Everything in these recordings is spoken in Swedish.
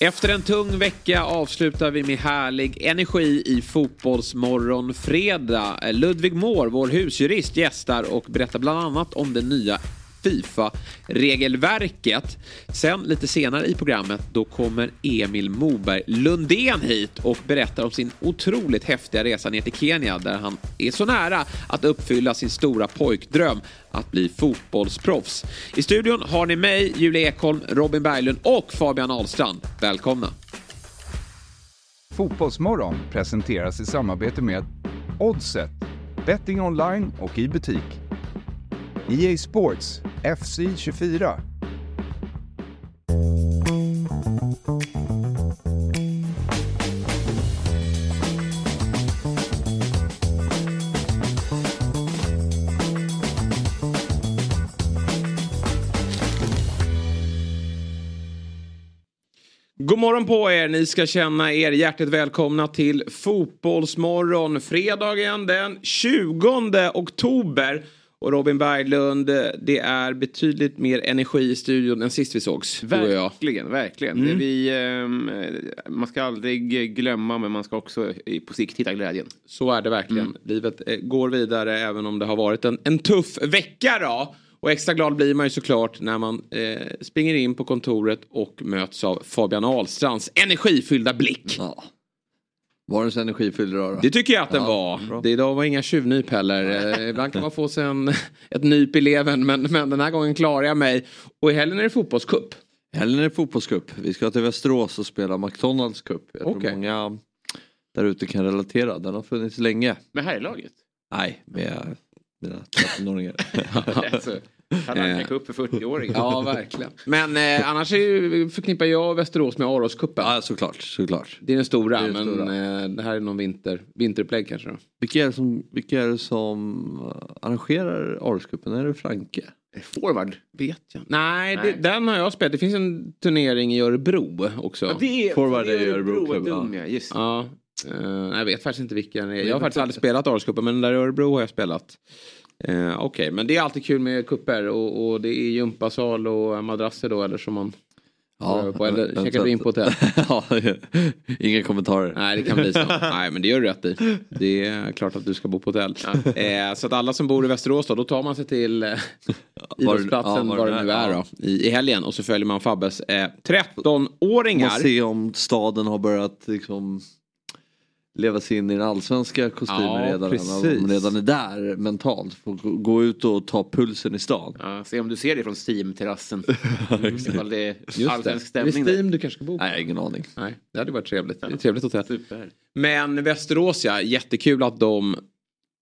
Efter en tung vecka avslutar vi med härlig energi i Fotbollsmorgon fredag. Ludvig Mår, vår husjurist, gästar och berättar bland annat om det nya Fifa-regelverket. Sen lite senare i programmet då kommer Emil Moberg Lundén hit och berättar om sin otroligt häftiga resa ner till Kenya där han är så nära att uppfylla sin stora pojkdröm att bli fotbollsproffs. I studion har ni mig, Julia Ekholm, Robin Berglund och Fabian Ahlstrand. Välkomna! Fotbollsmorgon presenteras i samarbete med Oddset, betting online och i butik. EA Sports, FC 24. God morgon på er! Ni ska känna er hjärtligt välkomna till Fotbollsmorgon fredagen den 20 oktober. Och Robin Berglund, det är betydligt mer energi i studion än sist vi sågs. Verkligen, verkligen. Mm. Vi, ehm, man ska aldrig glömma men man ska också i- på sikt hitta glädjen. Så är det verkligen. Livet eh, går vidare även om det har varit en, en tuff vecka då. Och extra glad blir man ju såklart när man eh, springer in på kontoret och möts av Fabian Ahlstrands energifyllda blick. Ja. Var den så energifylld idag då? Det tycker jag att den Ja, var. bra. Det idag var inga tjuvnyp heller. Eh, ibland kan man få sig en, ett nyp i leven men, men den här gången klarar jag mig. Och i helgen är det fotbollscup. Helgen är det fotbollscup. Vi ska till Västerås och spela McDonalds Cup. Jag tror Okej. många där ute kan relatera. Den har funnits länge. Med herrlaget. Nej, med mina 13-åringar. alltså, Kalle Cup för 40-åringar. Ja, verkligen. Men eh, annars är förknippar jag Västerås med Aroscupen. ja, såklart. såklart. Det är den stora, Det är den men stora. Eh, det här är någon vinter, vinterupplägg kanske. Då. Vilka är det som, vilka är det som eh, arrangerar Arscupen? Är det Franke? Forward. Vet jag. Nej, Nej. Det, den har jag spelat. Det finns en turnering i Örebro också. Ja, det är, Forward det är i Örebro Club, Dum, ja. Just. Ja, eh, jag vet faktiskt inte vilken. Jag har faktiskt aldrig spelat Aroscupen men där i Örebro har jag spelat. Eh, Okej, men det är alltid kul med kupper och, och det är gympasal och madrasser då eller som man ja, på, eller men- checkar du in på hotell. ja, inga kommentarer. Nej, det kan bli så. Nej, men det gör du rätt i. Det är klart att du ska bo på hotell. Eh, så att alla som bor i Västerås då, då tar man sig till eh, idrottsplatsen, ja, var det nu är då, i, i helgen. Och så följer man Fabbes eh, 13-åringar. Man se om staden har börjat liksom leva sig in i den allsvenska kostymen Ja, redan. precis. Redan är där mentalt. Får gå- ut och ta pulsen i stan. Ja, se om du ser det från Steam-terrassen. Ifall det är Just det. allsvensk Är det stämning där. Steam du kanske ska bo på? Nej, ingen aning. Nej, det hade varit trevligt. Det är trevligt hotell. Super. Men Västerås ja, jättekul att de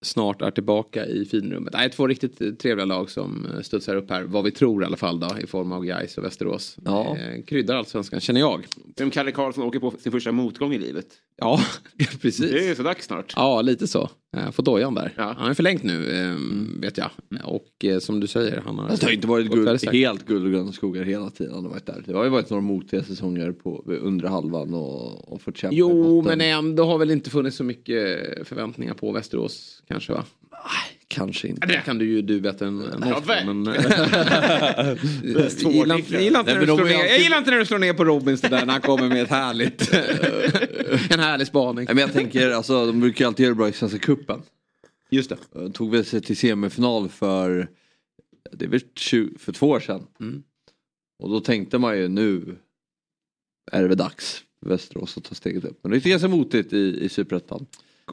snart är tillbaka i finrummet. Det är två riktigt trevliga lag som eh, studsar upp här. Vad vi tror i alla fall då i form av Gais och Västerås. Ja. Eh, kryddar allsvenskan känner jag. Vem Kalle Karlsson åker på sin första motgång i livet. Ja, Det är precis. så dags snart. Ja, lite så. Eh, Får dojan där. Ja. Han är förlängt nu, eh, vet jag. Och eh, som du säger, han har... Det har inte varit guld, helt guld och gröna skogar hela tiden. Han har varit där. Det har ju varit några motiga säsonger på undre halvan och, och fått kämpa Jo, men ändå har väl inte funnits så mycket förväntningar på Västerås kanske va? Kanske inte. Det kan du ju du bättre än än oss. men, jag, gillar, inte Nej, när du men slår ner, jag alltid- gillar inte när du slår ner på Robins det där när han kommer med ett härligt en härlig spaning. Nej, men jag tänker, alltså, de brukar ju alltid göra det bra i Svenska cupen. Just det. De Tog väl sig till semifinal för, det är väl 20, för två år sedan. Mm. Och då tänkte man ju nu är det väl dags för Västerås att ta steget upp. Men det är ganska motigt i, i Superettan.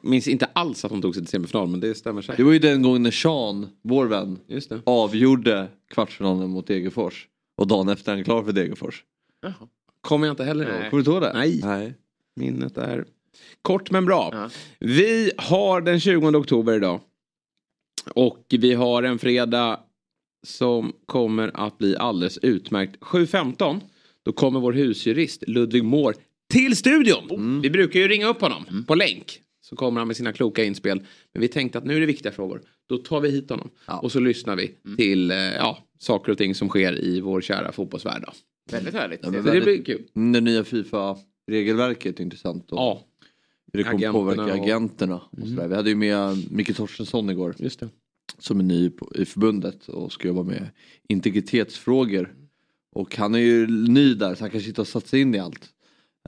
Minns inte alls att de tog sig till semifinal men det stämmer Det säkert. var ju den gången när Sean, vår vän, Just det. avgjorde kvartsfinalen mot Degerfors. Och dagen efter är han klar för Degerfors. Kommer jag inte heller ihåg. Nej. Kommer du ihåg det? Nej. Nej. Minnet är kort men bra. Ja. Vi har den 20 oktober idag. Och vi har en fredag som kommer att bli alldeles utmärkt. 7.15 då kommer vår husjurist Ludvig Moore till studion. Vi brukar ju ringa upp honom på länk. Så kommer han med sina kloka inspel. Men vi tänkte att nu är det viktiga frågor. Då tar vi hit honom. Ja. Och så lyssnar vi till eh, ja, saker och ting som sker i vår kära fotbollsvärld. Då. Väldigt härligt. Ja, det blir kul. Mm, Det nya Fifa-regelverket är intressant. Och Ja, hur det kommer Agenterna påverka och- Mm. agenterna. Och sådär. Vi hade ju med Micke Torstensson igår. just det. som är ny på, i förbundet och ska jobba med integritetsfrågor. Och han är ju ny där så han kanske inte har satt sig in i allt.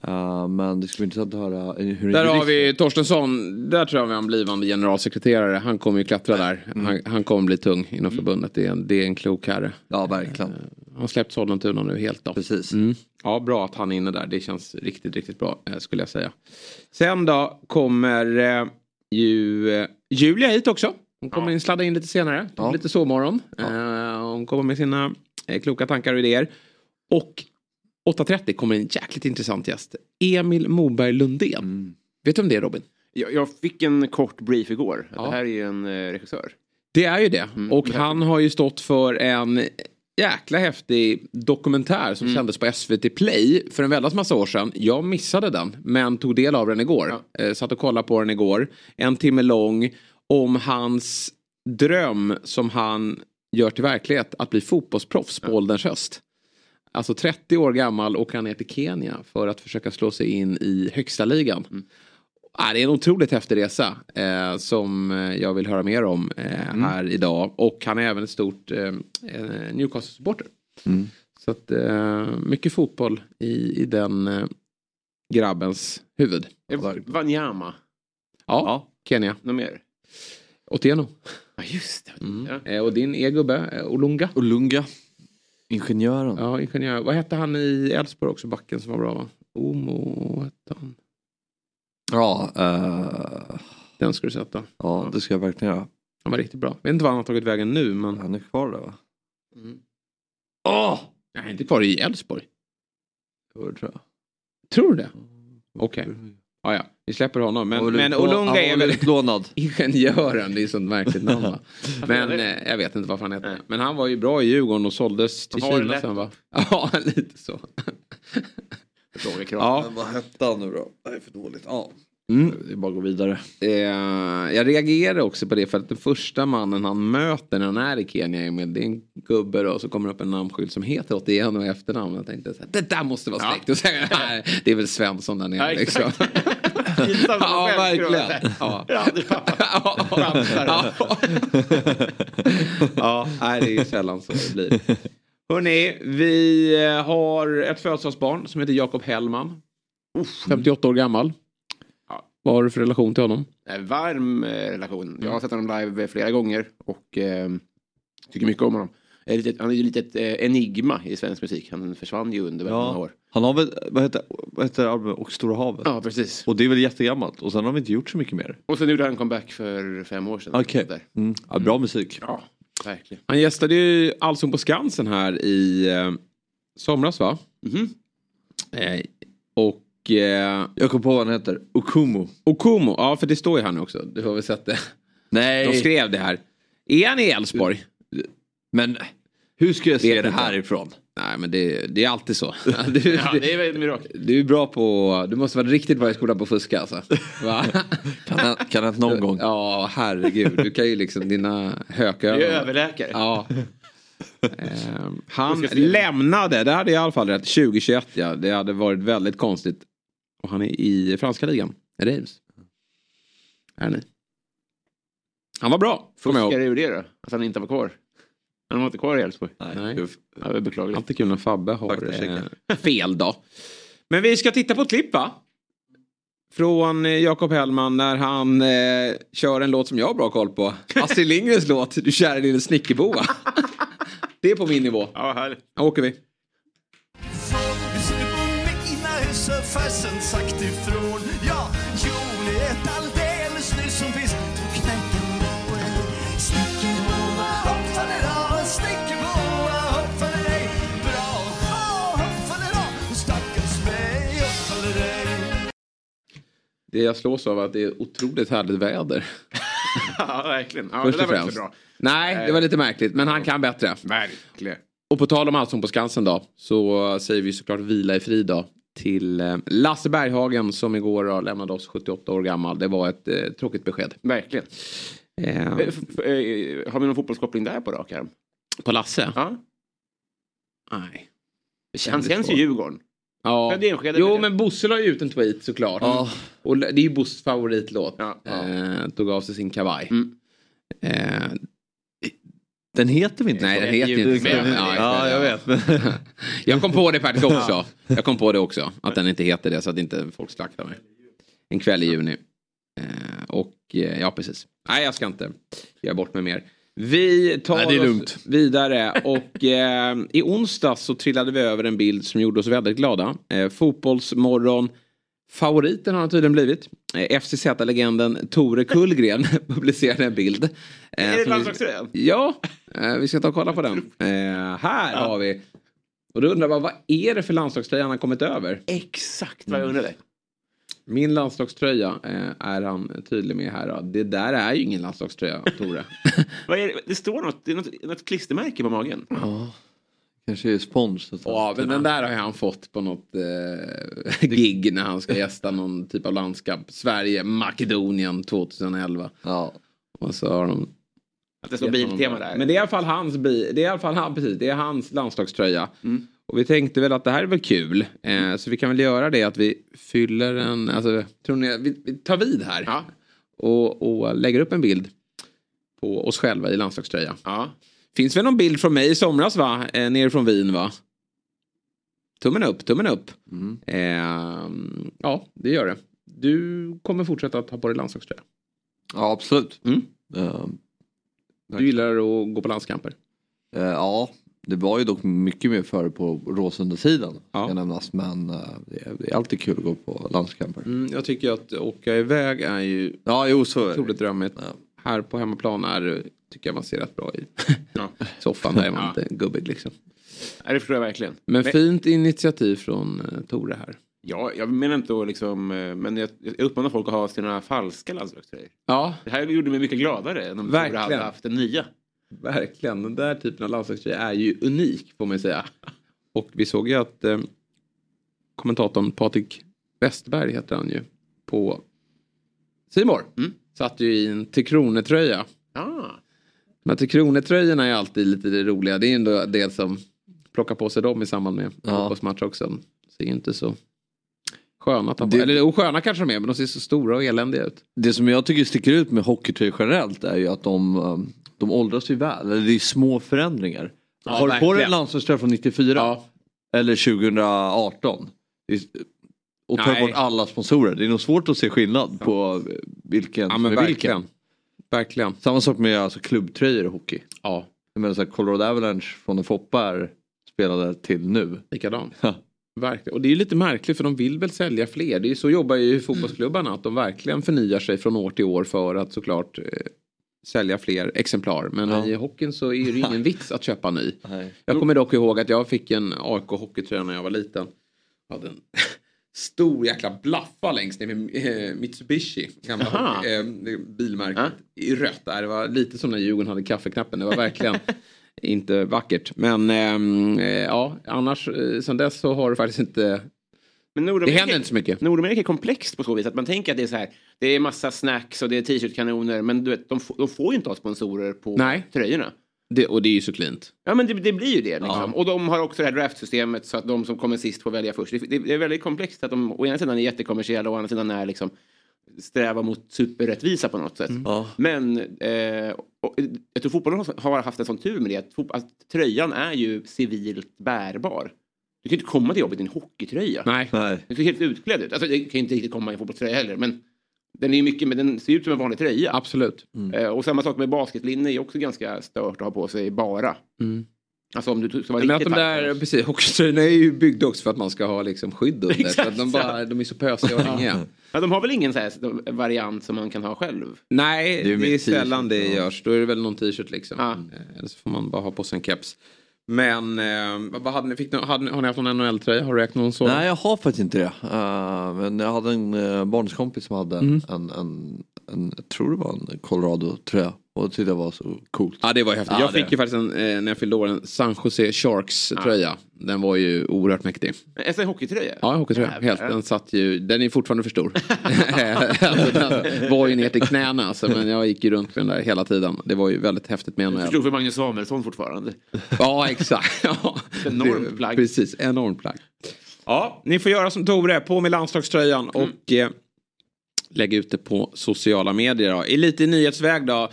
Uh, men det skulle vara intressant att höra eh, hur Där har vi Torstensson. Där tror jag vi har en blivande generalsekreterare. Han kommer ju klättra där. Han, han kommer bli tung inom förbundet. Det är, en, det är en klok herre. Ja verkligen. Han har släppt Sollentuna nu helt då. Precis. Mm. Ja, bra att han är inne där. Det känns riktigt, riktigt bra eh, skulle jag säga. Sen då kommer eh, ju eh, Julia hit också. Hon kommer in, sladda in lite senare. Ja. Lite sovmorgon. Eh, hon kommer med sina eh, kloka tankar och idéer. Och 8.30 kommer en jäkligt intressant gäst. Emil Moberg Lundén. Vet du om det är Robin? Jag, jag fick en kort brief igår. Ja. Det här är ju en eh, regissör. Det är ju det. Mm, och det han har ju stått för en jäkla häftig dokumentär som Mm. sändes på SVT Play för en väldans massa år sedan. Jag missade den men tog del av den igår. Eh, satt och kollade på den igår. En timme lång om hans dröm som han gör till verklighet att bli fotbollsproffs på ålderns höst. Alltså 30 år gammal och han ner till Kenya för att försöka slå sig in i högsta ligan. Mm. Ja, det är en otroligt häftig resa eh, som eh, jag vill höra mer om eh, Mm. här idag. Och han är även ett stort eh, eh, Newcastle-supporter. Mm. Så att eh, mycket fotboll i, i den eh, grabbens huvud. Eh, Wanyama. Ja, Kenya. Något mer? Otieno. Ja just det. Mm. Ja. Och din e-gubbe, eh, Olunga. Ingenjören. Ja, ingenjör. Vad hette han i Elfsborg också, backen som var bra? Omo hette han. Ja, eh, Den ska du sätta. ja det ska jag verkligen göra. Han var riktigt bra. Vet inte var han har tagit vägen nu men... Han är kvar där va? Åh! Nej, inte kvar i Elfsborg. Jo, tror jag. Tror du det? Okej. Ja, ja. Vi släpper honom. Men, men Olunga är väl utlånad. ingenjören. Det är sånt märkligt namn va? Men eh, jag vet inte varför han heter det. Men han var ju bra i Djurgården och såldes till Kina lätt. sen va? Ja, lite så. Ja. Men vad hette han nu då? Det är för dåligt. Ja. Mm. Det är bara att gå vidare. Eh, jag reagerar också på det för att den första mannen han möter när han är i Kenya är med det är en gubbe då, och så kommer det upp en namnskylt som heter Otieno i efternamn. Jag tänkte så här, det där måste vara Ja. snyggt. Och så, nej, det är väl Svensson där nere Ja, liksom. Vad ja, verkligen. Ja. Ja, det pappa. ja, ja. ja, nej det är sällan så det blir. Hörrni, vi eh, har ett födelsedagsbarn som heter Jakob Hellman. 58 år gammal. Vad har du för relation till honom? Eh, Varm eh, relation. Jag har sett honom live flera gånger och eh, tycker mycket om honom. Eh, litet- Han är ju lite ett eh, enigma i svensk musik. Han försvann ju under väldigt många Ja. år. Han har väl, vad heter, vad heter albumet? Och Stora havet? Ja, precis. Och det är väl jättegammalt. Och sen har vi inte gjort så mycket mer. Och sen gjorde han comeback för fem år sedan. Okej. Där. Mm. Ja, bra musik. Ja, verkligen. Han gästade ju Allsång på Skansen här i eh, somras va? Mhm. Eh, och eh, Jag kom på vad han heter. Okumu. Okumo, ja för det står ju här nu också. Du har väl sett det. Nej. De skrev det här. Är han i Elfsborg? Men hur ska jag se Vet det inte. härifrån? Nej men det, det är alltid så. Du, Ja, det är väl ett mirakel. du är bra på, du måste vara riktigt bra i skolan på att fuska alltså. Va? Kan kan han någon gång? Ja herregud, du kan ju liksom dina Du hökögon. är överläkare. Ja. Ehm, han lämnade, det hade jag i alla fall rätt, 2021 ja. Det hade varit väldigt konstigt. Och han är i franska ligan, Reims. Är ni? Han var bra, kommer jag Fuskare ihåg. ur det då? Att han inte var kvar? Han var inte kvar i Elfsborg. Nej. Ja, det är beklagligt. Alltid kul när Fabbe har eh, fel då. Men vi ska titta på ett klipp va? Från eh, Jakob Hellman när han eh, kör en låt som jag har bra koll på. Astrid Lindgrens låt Du kära lille snickerboa. Det är på min nivå. Ja, härligt. Här åker. Vi Det jag slås av är att det är otroligt härligt väder. Ja, verkligen. Ja, Först det där var inte bra. Nej, det var lite märkligt. Men han kan bättre. Verkligen. Och på tal om Allsång på Skansen då. Så säger vi såklart vila i frid då. Till eh, Lasse Berghagen som igår lämnade oss 78 år gammal. Det var ett eh, tråkigt besked. Verkligen. Eh, Eh, eh, Har vi någon fotbollskoppling där på rak arm? på Lasse? Ja. Nej. Han känns ju Djurgården. Ja. Jo men Bosse la ju ut en tweet såklart. Ja. Och det är ju Bosses favoritlåt. Ja. Eh, tog av sig sin kavaj. Mm. Eh, Den heter vi inte nej den heter ju inte så. Ja, jag vet. Jag kom på det faktiskt också. Jag kom på det också. Att den inte heter det så att inte folk slaktar mig. En kväll i juni. Eh, och eh, ja precis. Nej jag ska inte göra bort mig mer. Vi tar Nej, det är oss lugnt. vidare och eh, i onsdags så trillade vi över en bild som gjorde oss väldigt glada. Eh, fotbollsmorgon Favoriten har han tydligen blivit. Eh, FCZ-legenden Tore Kullgren publicerade en bild. Eh, Är det landslagströjan? Ja, eh, vi ska ta och kolla på den. Här har vi. Och då undrar man, vad är det för landslagströja han har kommit över? Exakt vad jag undrade. Min landslagströja är han tydlig med här. Det där är ju ingen landslagströja, Tore. Vad är det? det står något, det är något, något klistermärke på magen. Ja. Kanske är spons. så att- Ja, men den där har han fått på något eh, gig när han ska gästa någon typ av landskap. Sverige, Makedonien 2011. Ja. Och så har de Att det står Biltema där. Men det är i alla fall hans, bi- det är i alla fall han, precis, det är hans landslagströja. Mm. Och vi tänkte väl att det här är väl kul. Eh, så vi kan väl göra det att vi fyller en, alltså tror ni, vi, vi tar vid här. Ja. Och, och lägger upp en bild på oss själva i landslagströja. Ja. Finns väl någon bild från mig i somras va? Eh, nere från Wien va? Tummen upp, tummen upp. Mm. Eh, ja, det gör det. Du kommer fortsätta att ha på dig landslagströja. ja, absolut. Mm. Eh, Du gillar att gå på landskamper. eh, ja, det var ju dock mycket mer före på Råsunda-sidan. Ja. Nämnas, men eh, det, är, det är alltid kul att gå på landskamper. Mm, jag tycker att åka iväg är ju Ja, jo så är otroligt drömmigt. Ja. Här på hemmaplan är tycker jag man ser rätt bra i Ja. soffan. Där är man inte gubbig liksom. Ja, det förstår jag verkligen. Men fint initiativ från uh, Tore här. Ja, jag menar inte att liksom, eh, men jag, jag uppmanar folk att ha sina falska landslagströjor. Ja, Det här gjorde mig mycket gladare än om Verkligen. Tore hade haft den nya. verkligen. Den där typen av landslagströja är ju unik får man säga. Och vi såg ju att eh, kommentatorn Patrik Westberg heter han ju på Simor Mm. satt ju i en Tre Kronor-tröja. Ah. De här Tre Kronor-tröjorna är alltid lite det roliga. Det är ju ändå det som plockar på sig dem i samband med Ja. fotbollsmatcher också. Ser ju inte så sköna att. Det- Eller osköna kanske de är, men de ser så stora och eländiga ut. Det som jag tycker sticker ut med hockeytröjor generellt är ju att de, eh, de åldras ju väl. Eller det är små förändringar. Ja, Har du på dig en landslagströja från 94 Ja, eller 2018 det är, och tar Nej. bort alla sponsorer. Det är nog svårt att se skillnad på eh, vilken ja men är vilken. Verkligen. Samma sak med alltså, klubbtröjor i hockey. Ja, Jag menar så här, Colorado Avalanche från när Foppa är spelade till nu. likadant. Ja. Verkligen. Och det är ju lite märkligt för de vill väl sälja fler. Det är ju så jobbar ju fotbollsklubbarna. Att de verkligen förnyar sig från år till år för att såklart eh, sälja fler exemplar. Men Ja. i hockeyn så är det ingen vits att köpa ny. Nej. Jag kommer dock ihåg att jag fick en AIK hockeytröja när jag var liten. Jag hade en stor jäkla blaffa längst ner med eh, Mitsubishi. Gamla eh, bilmärket. Ja. I rött. Där. Det var lite som när Djurgården hade kaffeknappen. Det var verkligen inte vackert. Men ehm, eh, ja, annars eh, sen dess så har det faktiskt inte... Men Det händer inte så mycket. Nordamerika är komplext på så vis att man tänker att det är så här. Det är massa snacks och det är t-shirtkanoner men du vet, de, får- de får ju inte ha sponsorer på Nej. tröjorna. Det, och det är ju så klint. Ja men det, det blir ju det. Liksom. Och de har också det här draftsystemet så att de som kommer sist får välja först. Det, det, det är väldigt komplext att de å ena sidan är jättekommersiella och å andra sidan är liksom sträva mot superrättvisa på något sätt. Ja. Men eh, och, jag tror fotbollen har- haft en sån tur med det att, fot- att tröjan är ju civilt bärbar. Du kan ju inte komma till jobbet i en hockeytröja. Nej. Nej. Den ser helt utklädd ut. Alltså, det kan ju inte riktigt komma i en fotbollströja heller. Men den är mycket, men den ser ut som en vanlig tröja. Absolut. Eh, och samma sak med basketlinne är också ganska stört att ha på sig bara. Mm. Alltså om du ska vara Men att riktigt de där, tajt. precis, hockeytröjorna är ju byggda också för att man ska ha liksom skydd under. Exakt att de, bara, de är så pösiga och ringiga. Ja, de har väl ingen så här variant som man kan ha själv? Nej, Det är det är sällan det görs. Då är det väl någon t-shirt liksom. Ja. Eh, Eller så får man bara ha på sig en keps. Men eh, vad- hade ni, fick ni, hade, ni- har ni haft någon NHL-tröja? Har du räknat någon sådan? Nej jag har faktiskt inte det. Eh, men jag hade en uh, barnskompis som hade Mm. en, en en, jag tror det var en Colorado-tröja. Och det tyckte jag var så coolt. Ja det var häftigt. Ja, jag det- fick ju faktiskt en, eh, när jag fyllde år en San Jose Sharks tröja. Den var ju oerhört mäktig. Alltså en hockeytröja? Ja, en hockeytröja. Jävlar. Helt. Den satt ju, den är fortfarande för stor. alltså, den var ju ner till knäna alltså, men jag gick ju runt med den där hela tiden. Det var ju väldigt häftigt med Jag NHL. förstod för Magnus Samuelsson fortfarande. Ja exakt. Ja. Enormt plagg. Precis, enormt plagg. Ja, ni får göra som Tore, på med landslagströjan Mm. och eh, lägg ut det på sociala medier. Då. I lite nyhetsväg då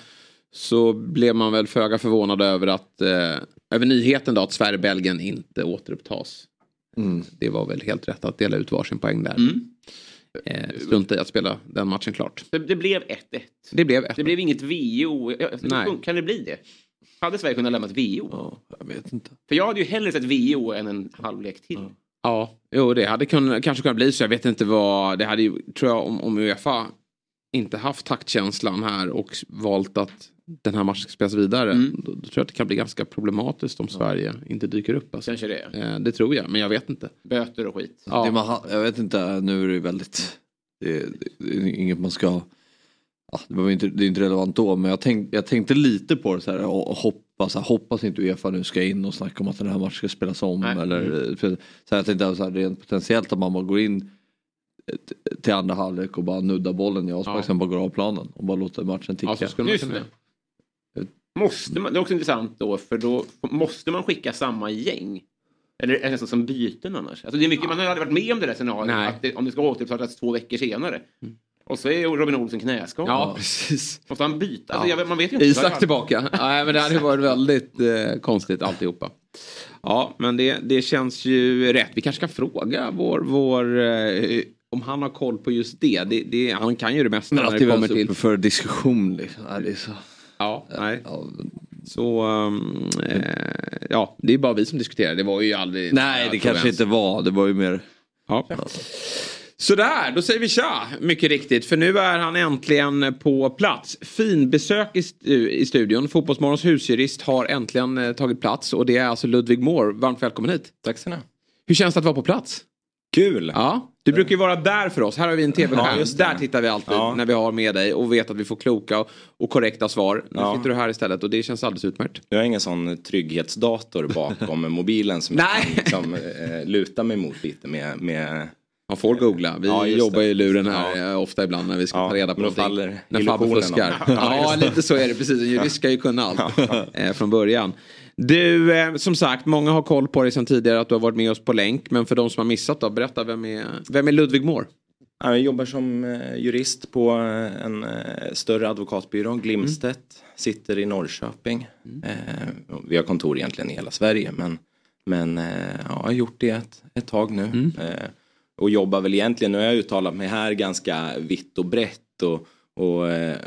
så blev man väl föga förvånad över att eh, över nyheten då att Sverige-Belgien inte återupptas. Mm. Det var väl helt rätt att dela ut varsin poäng där. Mm. Eh, strunta i att spela den matchen klart. Det, det blev 1-1. Det blev ett. Det blev inget VO. Nej. Kan det bli det? Hade Sverige kunnat lämna ett VO? Ja, jag vet inte. För jag hade ju hellre sett VO än en halvlek till. Ja, jo det hade kun, kanske kunnat bli så. Jag vet inte vad, det hade ju, tror jag om, om Uefa inte haft taktkänslan här och valt att den här matchen ska spelas vidare. Mm. Då, då tror jag att det kan bli ganska problematiskt om Sverige inte dyker upp. Alltså. Kanske det. Eh, det tror jag, men jag vet inte. Böter och skit. Ja. Det man, jag vet inte, nu är det väldigt, det, det, det är inget man ska, ja, det, var inte, det är inte relevant då men jag, tänk, jag tänkte lite på det så här och, och hoppas, hoppas inte Uefa nu ska in och snacka om att den här matchen ska spelas om. Nej. Eller, för, så här, jag tänkte så här, rent potentiellt att man bara går in till andra halvlek och bara nuddar bollen i avspark Ja. sen bara går av planen och bara låter matchen ticka. Ja, så skulle man Just det. Måste man, det är också intressant då, för då måste man skicka samma gäng. Eller är det nästan som byten annars? Alltså det är mycket, Man har aldrig varit med om det där scenariot, att det, om det ska återuppstartas två veckor senare. Och så är Robin Olsen knäskadad. Ja, precis. Måste han byta? Alltså, Ja. man vet ju inte. Isak tillbaka. Nej, men det hade varit väldigt eh, konstigt alltihopa. Ja, men det, det känns ju rätt. Vi kanske ska fråga vår, vår eh, om han har koll på just det. det, det han kan ju det mesta Men när att det det kommer till... för diskussion liksom. Ja, det är så, Ja, nej. ja, Så, um, eh, ja, det är bara vi som diskuterar. Det var ju aldrig... nej det kanske inte var, det var ju mer Ja. Sådär, då säger vi tja, mycket riktigt. För nu är han äntligen på plats. Finbesök i, stu- i studion. Fotbollsmorgons husjurist har äntligen eh, tagit plats. Och det är alltså Ludvig Moore. Varmt välkommen hit. Tack så mycket. Hur känns det att vara på plats? Kul! Ja, du brukar ju vara där för oss. Här har vi en tv-skärm. Ja, där tittar vi alltid Ja. när vi har med dig och vet att vi får kloka och, korrekta svar. Nu Ja. sitter du här istället och det känns alldeles utmärkt. Jag har ingen sån trygghetsdator bakom mobilen som jag kan liksom, eh, luta mig mot lite med. med Man får googla. Vi Ja, jobbar det. ju i luren här Ja. eh, ofta ibland när vi ska Ja, ta reda på någonting. faller när Fabbe fuskar. Ja, lite så är det precis. En jurist ska ju kunna allt eh, från början. Du, eh, som sagt, många har koll på dig sedan tidigare att du har varit med oss på länk. Men för de som har missat då, berätta vem är, vem är Ludvig? Ja, Jag jobbar som eh, jurist på en större advokatbyrå, Glimstedt. Sitter i Norrköping. Eh, Vi har kontor egentligen i hela Sverige men, men ja, jag har gjort det ett, ett tag nu. Eh, Och jobbar väl egentligen, nu har jag uttalat mig här ganska vitt och brett. Och, och eh,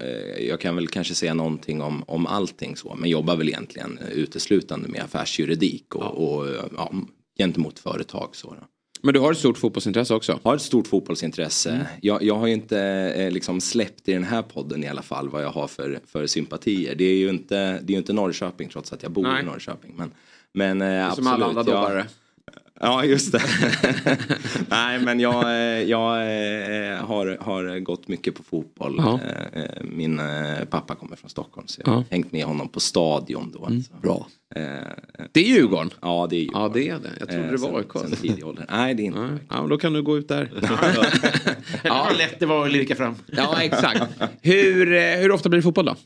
jag kan väl kanske säga någonting om, om allting så. Men jobbar väl egentligen uteslutande med affärsjuridik och, och ja, gentemot företag. Så då Men du har ett stort fotbollsintresse också. har ett stort fotbollsintresse. Jag, jag har ju inte eh, liksom släppt i den här podden i alla fall vad jag har för, för sympatier. Det är ju inte, det är inte Norrköping trots att jag bor Nej. i Norrköping. Men, men eh, Som absolut. alla andra jag-. Ja, just det. Nej, men jag, eh, jag eh, har, har gått mycket på fotboll. Ja. Eh, Min pappa kommer från Stockholm så jag har Ja. Mm. hängt med honom på stadion då. alltså. bra. Det är Djurgården. Ja, det är ju Ja, det är det. Jag trodde det var AIK. sen tidig ålder. Nej, det är inte. Ja, då kan du gå ut där. Ja. Lätt det var att lirka fram. Ja, exakt. Hur, hur ofta blir det fotboll då?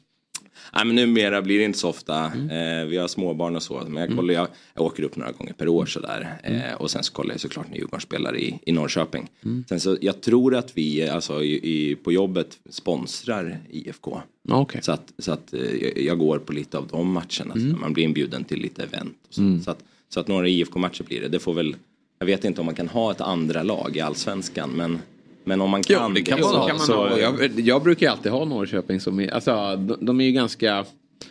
Nej men numera blir det inte så ofta. Mm. Eh, vi har småbarn och så. Men jag, kollar, jag, jag åker upp några gånger per år sådär. Mm. Eh, och sen så kollar jag såklart när Djurgården spelar i, i Norrköping. Sen så jag tror att vi alltså, i, i, på jobbet sponsrar IFK. Okej. Så att, så att eh, jag- går på lite av de matcherna. Mm. Man blir inbjuden till lite event. Så. Så, att, så att några IFK-matcher blir det. Det får väl, jag vet inte om man kan ha ett andra lag i allsvenskan. Men, men om man kan det kan Jo, man så ha. kan man så, ha. Jag, jag brukar ju alltid ha Norrköping som alltså de, de är ju ganska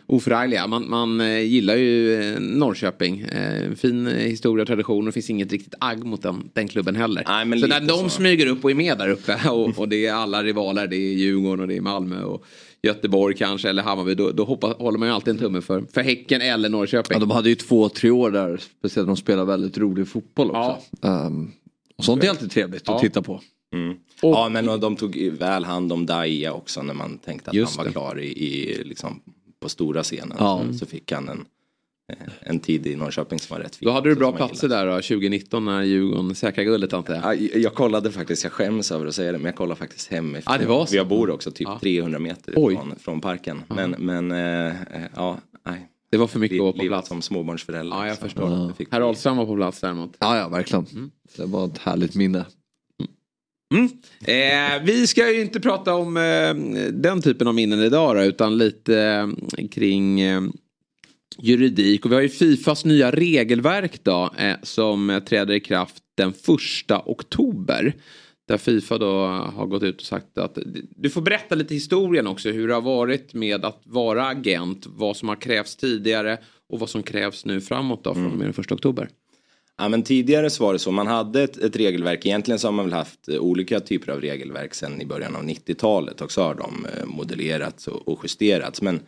oförargliga. Man, man eh, gillar ju eh, Norrköping. Eh, en fin historia och tradition och det finns inget riktigt agg mot den, den klubben heller. Nej, men så när de så. smyger upp och är med där uppe och, och det är alla rivaler, det är Djurgården och det är Malmö och Göteborg kanske eller Hammarby, då, då hoppas, håller man ju alltid en tumme för, för Häcken eller Norrköping. Ja, de hade ju två, tre år där, speciellt när de spelade väldigt rolig fotboll också. Ehm, och sånt är alltid trevligt Ja. att titta på. Mm. Ja men och de tog väl hand om Daia också när man tänkte att han var det. klar i, i liksom, på stora scenen. Ja. Så, så fick han en, eh, en tid i Norrköping som var rätt fin. Då hade du bra platser där då, 2019 när Djurgården säkrade guldet antar jag. Ja, jag kollade faktiskt, jag skäms över att säga det, men jag kollade faktiskt hemifrån. Ja, det var så. Jag bor också typ Ja. 300 meter från, från parken. Men, men eh, eh, ja, nej. Det var för mycket att vara på plats. som småbarnsförälder. Ja, jag förstår. fick Herr Ahlström var på plats däremot. Ja, ja, verkligen. Det var ett härligt minne. Eh, vi ska ju inte prata om eh, den typen av minnen idag då, utan lite eh, kring eh, juridik. Och vi har ju Fifas nya regelverk då eh, som eh, träder i kraft den första oktober. Där Fifa då har gått ut och sagt att du får berätta lite historien också hur det har varit med att vara agent, vad som har krävts tidigare och vad som krävs nu framåt då från och med den första oktober. Ja, men tidigare så var det så, man hade ett, ett regelverk, egentligen så har man väl haft eh, olika typer av regelverk sedan i början av 90-talet och så har de eh, modellerats och, och justerats. Men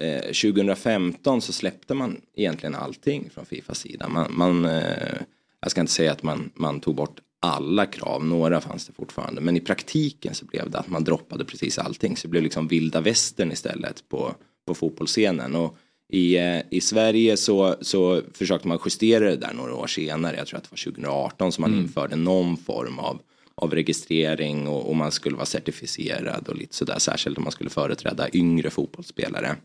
eh, 2015 så släppte man egentligen allting från Fifas sida. Man, man, eh, jag ska inte säga att man, man tog bort alla krav, några fanns det fortfarande. Men i praktiken så blev det att man droppade precis allting. Så det blev liksom vilda västern istället på, på fotbollsscenen. Och i, eh, I Sverige så, så försökte man justera det där några år senare. Jag tror att det var 2018 som man införde någon form av, av registrering och, och man skulle vara certifierad och lite sådär. Särskilt om man skulle företräda yngre fotbollsspelare.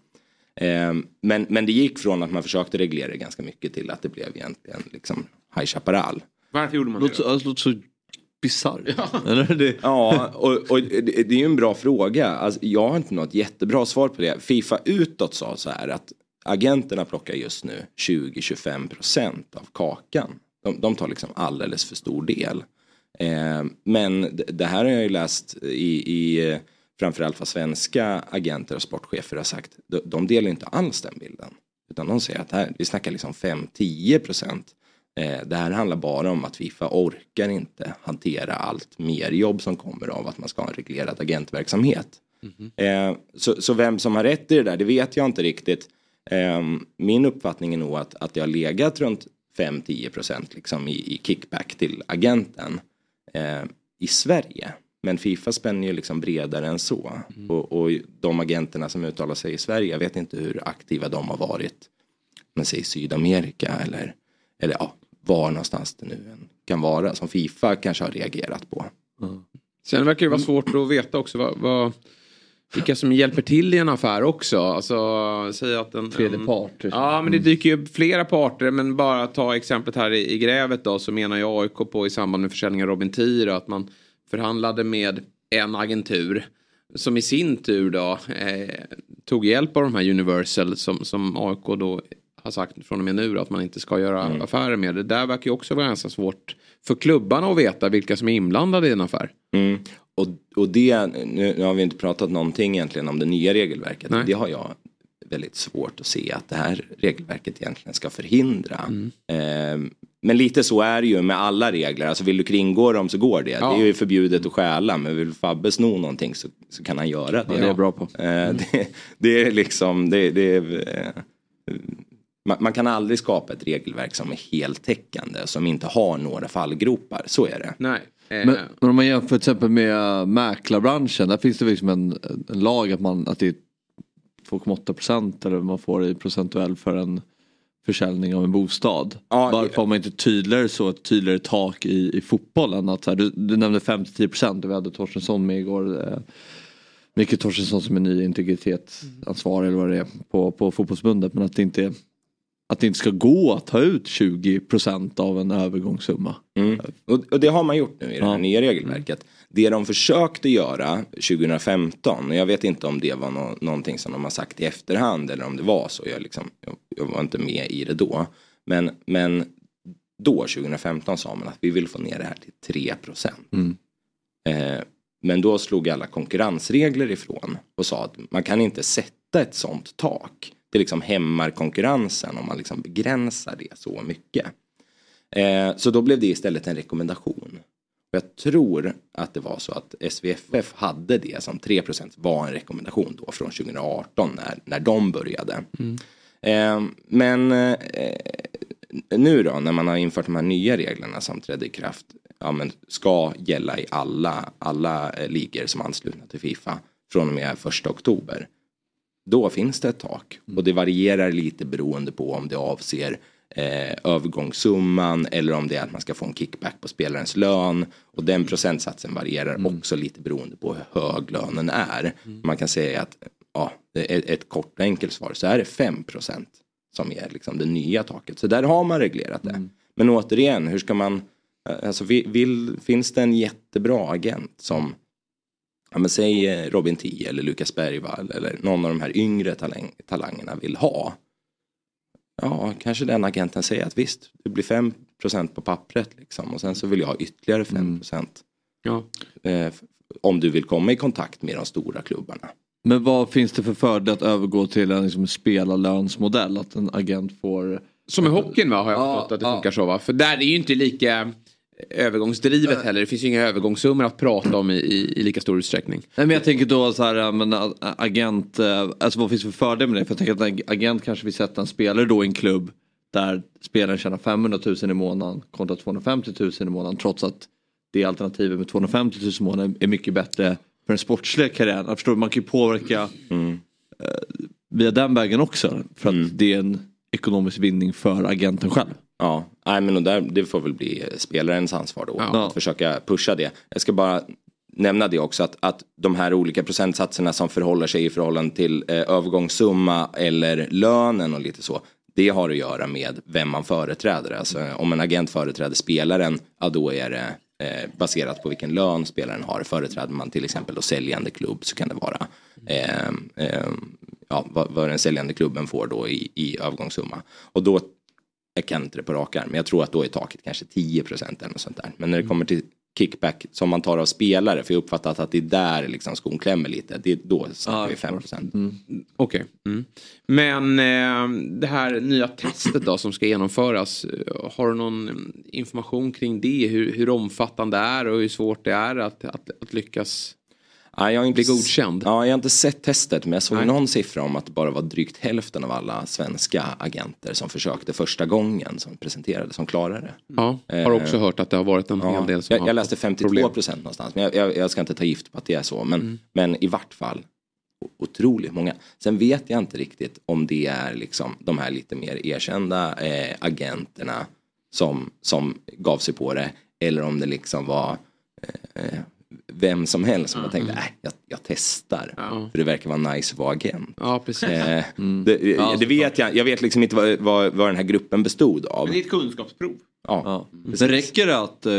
Eh, men, men det gick från att man försökte reglera det ganska mycket till att det blev egentligen liksom High Chaparral. Varför gjorde man Låter det? så, alltså, låter så bisarrt. Det, Ja, och, och det, det är ju en bra fråga. Alltså, jag har inte något jättebra svar på det. Fifa utåt sa så här att agenterna plockar just nu 20-25% av kakan. De, de tar liksom alldeles för stor del. Eh, men det, här har jag ju läst i, i framförallt vad svenska agenter och sportchefer har sagt. De, de delar inte alls den bilden. Utan de säger att här, vi snackar liksom 5-10%. Eh, det här handlar bara om att Fifa orkar inte hantera allt mer jobb som kommer av att man ska ha en reglerad agentverksamhet. Eh, så, så vem som har rätt i det där, det vet jag inte riktigt. Eh, min uppfattning är nog att, att det har legat runt 5-10% liksom i, i kickback till agenten eh, i Sverige. Men Fifa spänner ju liksom bredare än så. Och, och de agenterna som uttalar sig i Sverige, jag vet inte hur aktiva de har varit. Men säg Sydamerika eller, eller ja, var någonstans det nu kan vara som Fifa kanske har reagerat på. Sen verkar det vara svårt att veta också vad, vad, vilka som hjälper till i en affär också. Alltså, säg att en, Tredje en, part. Ja, men det dyker ju upp flera parter. Men bara ta exemplet här i, i grävet då så menar jag AIK på i samband med försäljningen av Robin Tir att man förhandlade med en agentur som i sin tur då eh, tog hjälp av de här Universal som, som AIK då har sagt från och med nu då, att man inte ska göra affärer med. Det där verkar ju också vara ganska svårt för klubbarna att veta vilka som är inblandade i en affär. Mm. Och, och det, nu, nu har vi inte pratat någonting egentligen om det nya regelverket. Nej. Det har jag väldigt svårt att se att det här regelverket egentligen ska förhindra. Mm. Eh, men lite så är det ju med alla regler. Alltså vill du kringå dem så går det. Ja. Det är ju förbjudet att stjäla. Men vill Fabbe sno någonting så, så kan han göra det. Ja, det är bra på. Eh, det, det är liksom, det, det är, eh, man, man kan aldrig skapa ett regelverk som är heltäckande. Som inte har några fallgropar. Så är det. Nej. Eh, Men, om man jämför till exempel med mäklarbranschen. Där finns det liksom en, en lag att, man, att det är 2,8 procent eller vad man får i procentuell för en försäljning av en bostad. Ja, Varför har man inte tydligare så ett tydligare tak i, i fotbollen? Att så här, du, du nämnde 5-10 procent och vi hade Torstensson med igår. Eh, Micke Torstensson som är ny integritetsansvarig eller vad det är på, på fotbollsbundet. Men att det inte att det inte ska gå att ta ut 20 procent av en övergångssumma. Mm. Och, och det har man gjort nu i det här Ja. nya regelverket. Det de försökte göra 2015, och jag vet inte om det var nå- någonting som de har sagt i efterhand eller om det var så, jag, liksom, jag, jag var inte med i det då. Men, men då 2015 sa man att vi vill få ner det här till 3 procent. Mm. Eh, men då slog alla konkurrensregler ifrån och sa att man kan inte sätta ett sånt tak. Det liksom hämmar konkurrensen om man liksom begränsar det så mycket. Eh, så då blev det istället en rekommendation. Jag tror att det var så att SVFF hade det som 3% var en rekommendation då från 2018 när, när de började. Eh, men eh, nu då när man har infört de här nya reglerna som trädde i kraft. ja, men, ska gälla i alla, alla ligor som är anslutna till Fifa från och med första oktober. Då finns det ett tak och det varierar lite beroende på om det avser eh, övergångssumman eller om det är att man ska få en kickback på spelarens lön. Och den procentsatsen varierar också lite beroende på hur hög lönen är. Man kan säga att ja, ett kort och enkelt svar så är det 5% som är liksom det nya taket. Så där har man reglerat det. Men återigen, hur ska man, alltså vill, finns det en jättebra agent som ja, men säg eh, Robin Tii eller Lukas Bergvall eller någon av de här yngre talang, talangerna vill ha. Ja, kanske den agenten säger att visst, det blir 5% på pappret liksom och sen så vill jag ha ytterligare 5 Ja. eh, om du vill komma i kontakt med de stora klubbarna. Men vad finns det för fördel att övergå till en liksom, spelarlönsmodell? Att en agent får... Som i hockeyn va, har jag Ja, förstått att det ja. funkar så va? För där är det ju inte lika övergångsdrivet heller. Det finns ju inga övergångssummor att prata om i, i, i lika stor utsträckning. Nej men jag tänker då så här, men ä- agent, eh, alltså vad finns det för fördel med det? För jag tänker att en agent kanske vill sätta en spelare då i en klubb där spelaren tjänar 500 000 i månaden kontra 250 000 i månaden trots att det alternativet med 250 000 i månaden är mycket bättre för den sportsliga karriären. Jag förstår, man kan ju påverka eh, via den vägen också för att det är en ekonomisk vinning för agenten själv. Ja, nej, men och där, det får väl bli spelarens ansvar då. Ja. Att försöka pusha det. Jag ska bara nämna det också att, att de här olika procentsatserna som förhåller sig i förhållande till eh, övergångssumma eller lönen och lite så. Det har att göra med vem man företräder. Alltså, om en agent företräder spelaren, ja då är det eh, baserat på vilken lön spelaren har. Företräder man till exempel då säljande klubb så kan det vara eh, eh, ja, vad, vad den säljande klubben får då i, i övergångssumma. Och då jag kan inte det på rak arm, men jag tror att då är taket kanske 10 procent eller något sånt där. Men när det kommer till kickback som man tar av spelare, för jag uppfattat att det är där liksom skon klämmer lite, det är då snackar vi 5 procent. Okej. Mm. Men eh, det här nya testet då som ska genomföras. eh, Har du någon mm, information kring det? Hur, hur omfattande det är och hur svårt det är att, att, att lyckas? Ja, jag har inte Bli godkänd? Ja, jag har inte sett testet, men jag såg Nej. någon siffra om att det bara var drygt hälften av alla svenska agenter som försökte första gången som presenterade som klarade det. Ja, har också hört att det har varit en Ja, hel del som jag, har jag läste fått 52 problem. procent någonstans. Men jag, jag, jag ska inte ta gift på att det är så. Men, Mm. men i vart fall otroligt många. Sen vet jag inte riktigt om det är liksom de här lite mer erkända eh, agenterna som, som gav sig på det. Eller om det liksom var eh, vem som helst som jag tänkte, äh, jag, jag testar. För det verkar vara nice att vara agent. Ja, precis. Eh, det, det vet jag, jag vet liksom inte vad, vad, vad den här gruppen bestod av. Men det är ett kunskapsprov. Ja. Men räcker det att eh,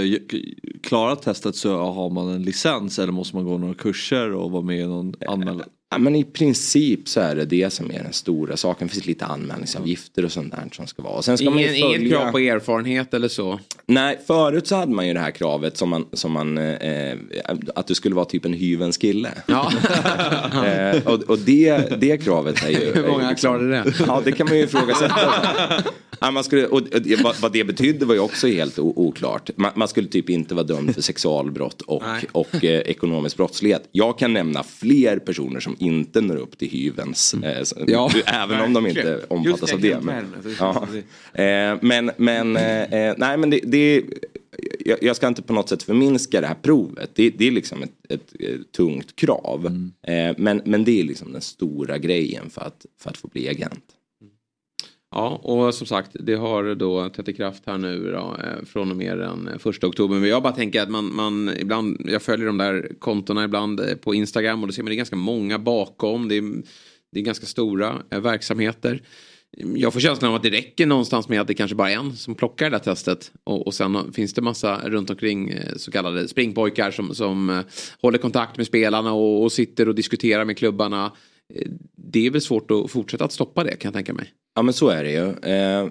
klara testet så har man en licens eller måste man gå några kurser och vara med i någon anmälan? Ja, men i princip så är det det som är den stora saken. Det finns lite anmälningsavgifter och sånt där som ska vara. Och sen ska man Ingen, ju följa... Inget krav på erfarenhet eller så? Nej, förut så hade man ju det här kravet som man, som man eh, att du skulle vara typ en hyvens kille. Ja. eh, och och det, det kravet är ju... Hur många liksom- klarade det? Ja, det kan man ju ifrågasätta. Ja, man skulle, och, det- vad, det betydde var ju också helt oklart. Man, man skulle typ inte vara dömd för sexualbrott och, och eh, ekonomisk brottslighet. Jag kan nämna fler personer som inte når upp till hyvens. Eh, så- Ja. även om de inte omfattas Just av det, det. Men, ja. eh, men, men, eh, eh, nej, men det, det jag, jag ska inte på något sätt förminska det här provet. Det, det är liksom ett, ett, eh, tungt krav. Eh, men, men det är liksom den stora grejen för att, för att få bli agent. Ja, och som sagt, det har då trätt i kraft här nu då, eh, från och med den eh, första oktober. Men jag bara tänker att man, man ibland, jag följer de där kontona ibland eh, på Instagram och då ser man det är ganska många bakom. Det är, det är ganska stora verksamheter. Jag får känslan av att det räcker någonstans med att det kanske bara är en som plockar det där testet. Och, och sen finns det massa runt omkring så kallade springpojkar som, som håller kontakt med spelarna och, och sitter och diskuterar med klubbarna. Det är väl svårt att fortsätta att stoppa det kan jag tänka mig. Ja men så är det ju. Eh,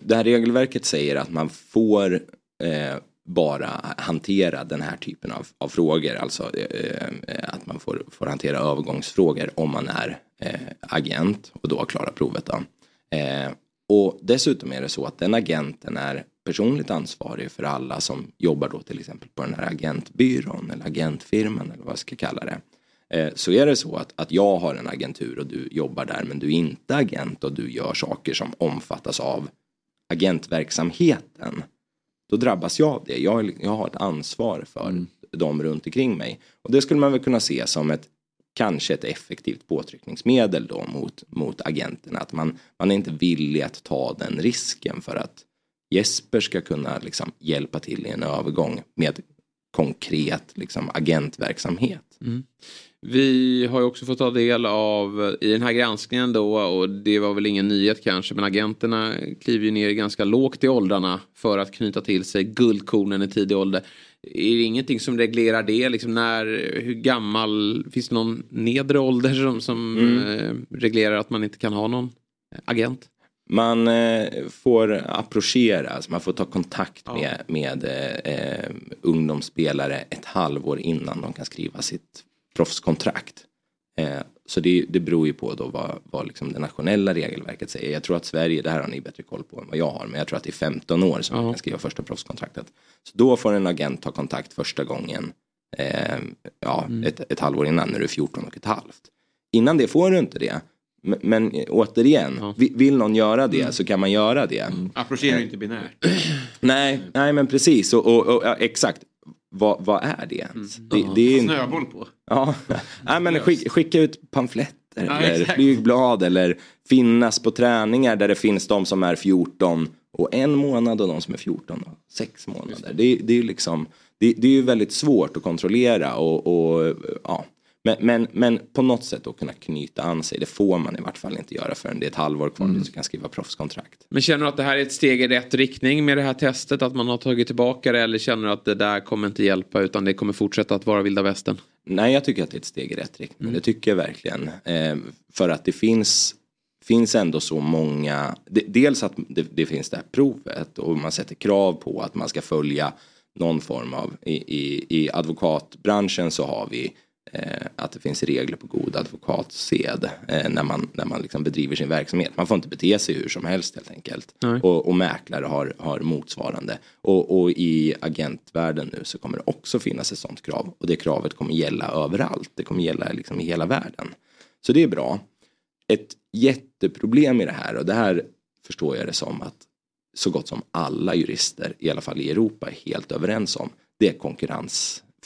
det här regelverket säger att man får eh, bara hantera den här typen av, av frågor. Alltså eh, att man får, får hantera övergångsfrågor om man är agent och då har klarat provet. Då. Och dessutom är det så att den agenten är personligt ansvarig för alla som jobbar då till exempel på den här agentbyrån eller agentfirman eller vad jag ska kalla det. Eh, Så är det så att, att jag har en agentur och du jobbar där men du är inte agent och du gör saker som omfattas av agentverksamheten. då drabbas jag av det. Jag, jag har ett ansvar för dem runt omkring mig. Och det skulle man väl kunna se som ett kanske ett effektivt påtryckningsmedel då mot, mot agenterna. Att man, man är inte villig att ta den risken för att Jesper ska kunna liksom hjälpa till i en övergång med konkret liksom, agentverksamhet. Vi har ju också fått ta del av i den här granskningen då och det var väl ingen nyhet kanske men agenterna kliver ju ner ganska lågt i åldrarna för att knyta till sig guldkornen i tidig ålder. Är det ingenting som reglerar det? Liksom när, hur gammal, finns det någon nedre ålder som, som eh, reglerar att man inte kan ha någon agent? Man eh, får approchera, alltså man får ta kontakt med, med eh, eh, ungdomsspelare ett halvår innan de kan skriva sitt proffskontrakt. Eh, så det, det beror ju på då vad, vad liksom det nationella regelverket säger. Jag tror att Sverige, det här har ni bättre koll på än vad jag har, men jag tror att det är 15 år som man kan skriva första proffskontraktet. Så då får en agent ta kontakt första gången, eh, ja, ett, ett halvår innan när du är 14 och ett halvt. Innan det får du inte det. Men, men återigen, vi- vill någon göra det så kan man göra det. Approchera är ju inte binärt. Nej, nej men precis och, och, och ja, exakt. Vad, vad är det ens? Det, det är inte... Snöboll på. Ja, nej, men skick, skicka ut pamfletter Ja, eller exakt. flygblad eller finnas på träningar där det finns de som är 14 och en månad och de som är 14 och sex månader. Det, det är ju liksom, det, det är ju väldigt svårt att kontrollera och, och ja. Men, men, men på något sätt då kunna knyta an sig, det får man i vart fall inte göra förrän det är ett halvår kvar tills du kan skriva proffskontrakt. Men känner du att det här är ett steg i rätt riktning med det här testet? Att man har tagit tillbaka det eller känner du att det där kommer inte hjälpa utan det kommer fortsätta att vara vilda västern? Nej, jag tycker att det är ett steg i rätt riktning. Det tycker jag verkligen. Eh, för att det finns, finns ändå så många, de, dels att det, det finns det här provet och man sätter krav på att man ska följa någon form av, i, i, i advokatbranschen så har vi att det finns regler på god advokatsed eh, när man, när man liksom bedriver sin verksamhet. Man får inte bete sig hur som helst helt enkelt. Nej. Och, och mäklare har, har motsvarande. Och, och i agentvärlden nu så kommer det också finnas ett sånt krav. Och det kravet kommer gälla överallt. Det kommer gälla liksom i hela världen. Så det är bra. Ett jätteproblem i det här och det här förstår jag det som att så gott som alla jurister, i alla fall i Europa, är helt överens om. Det är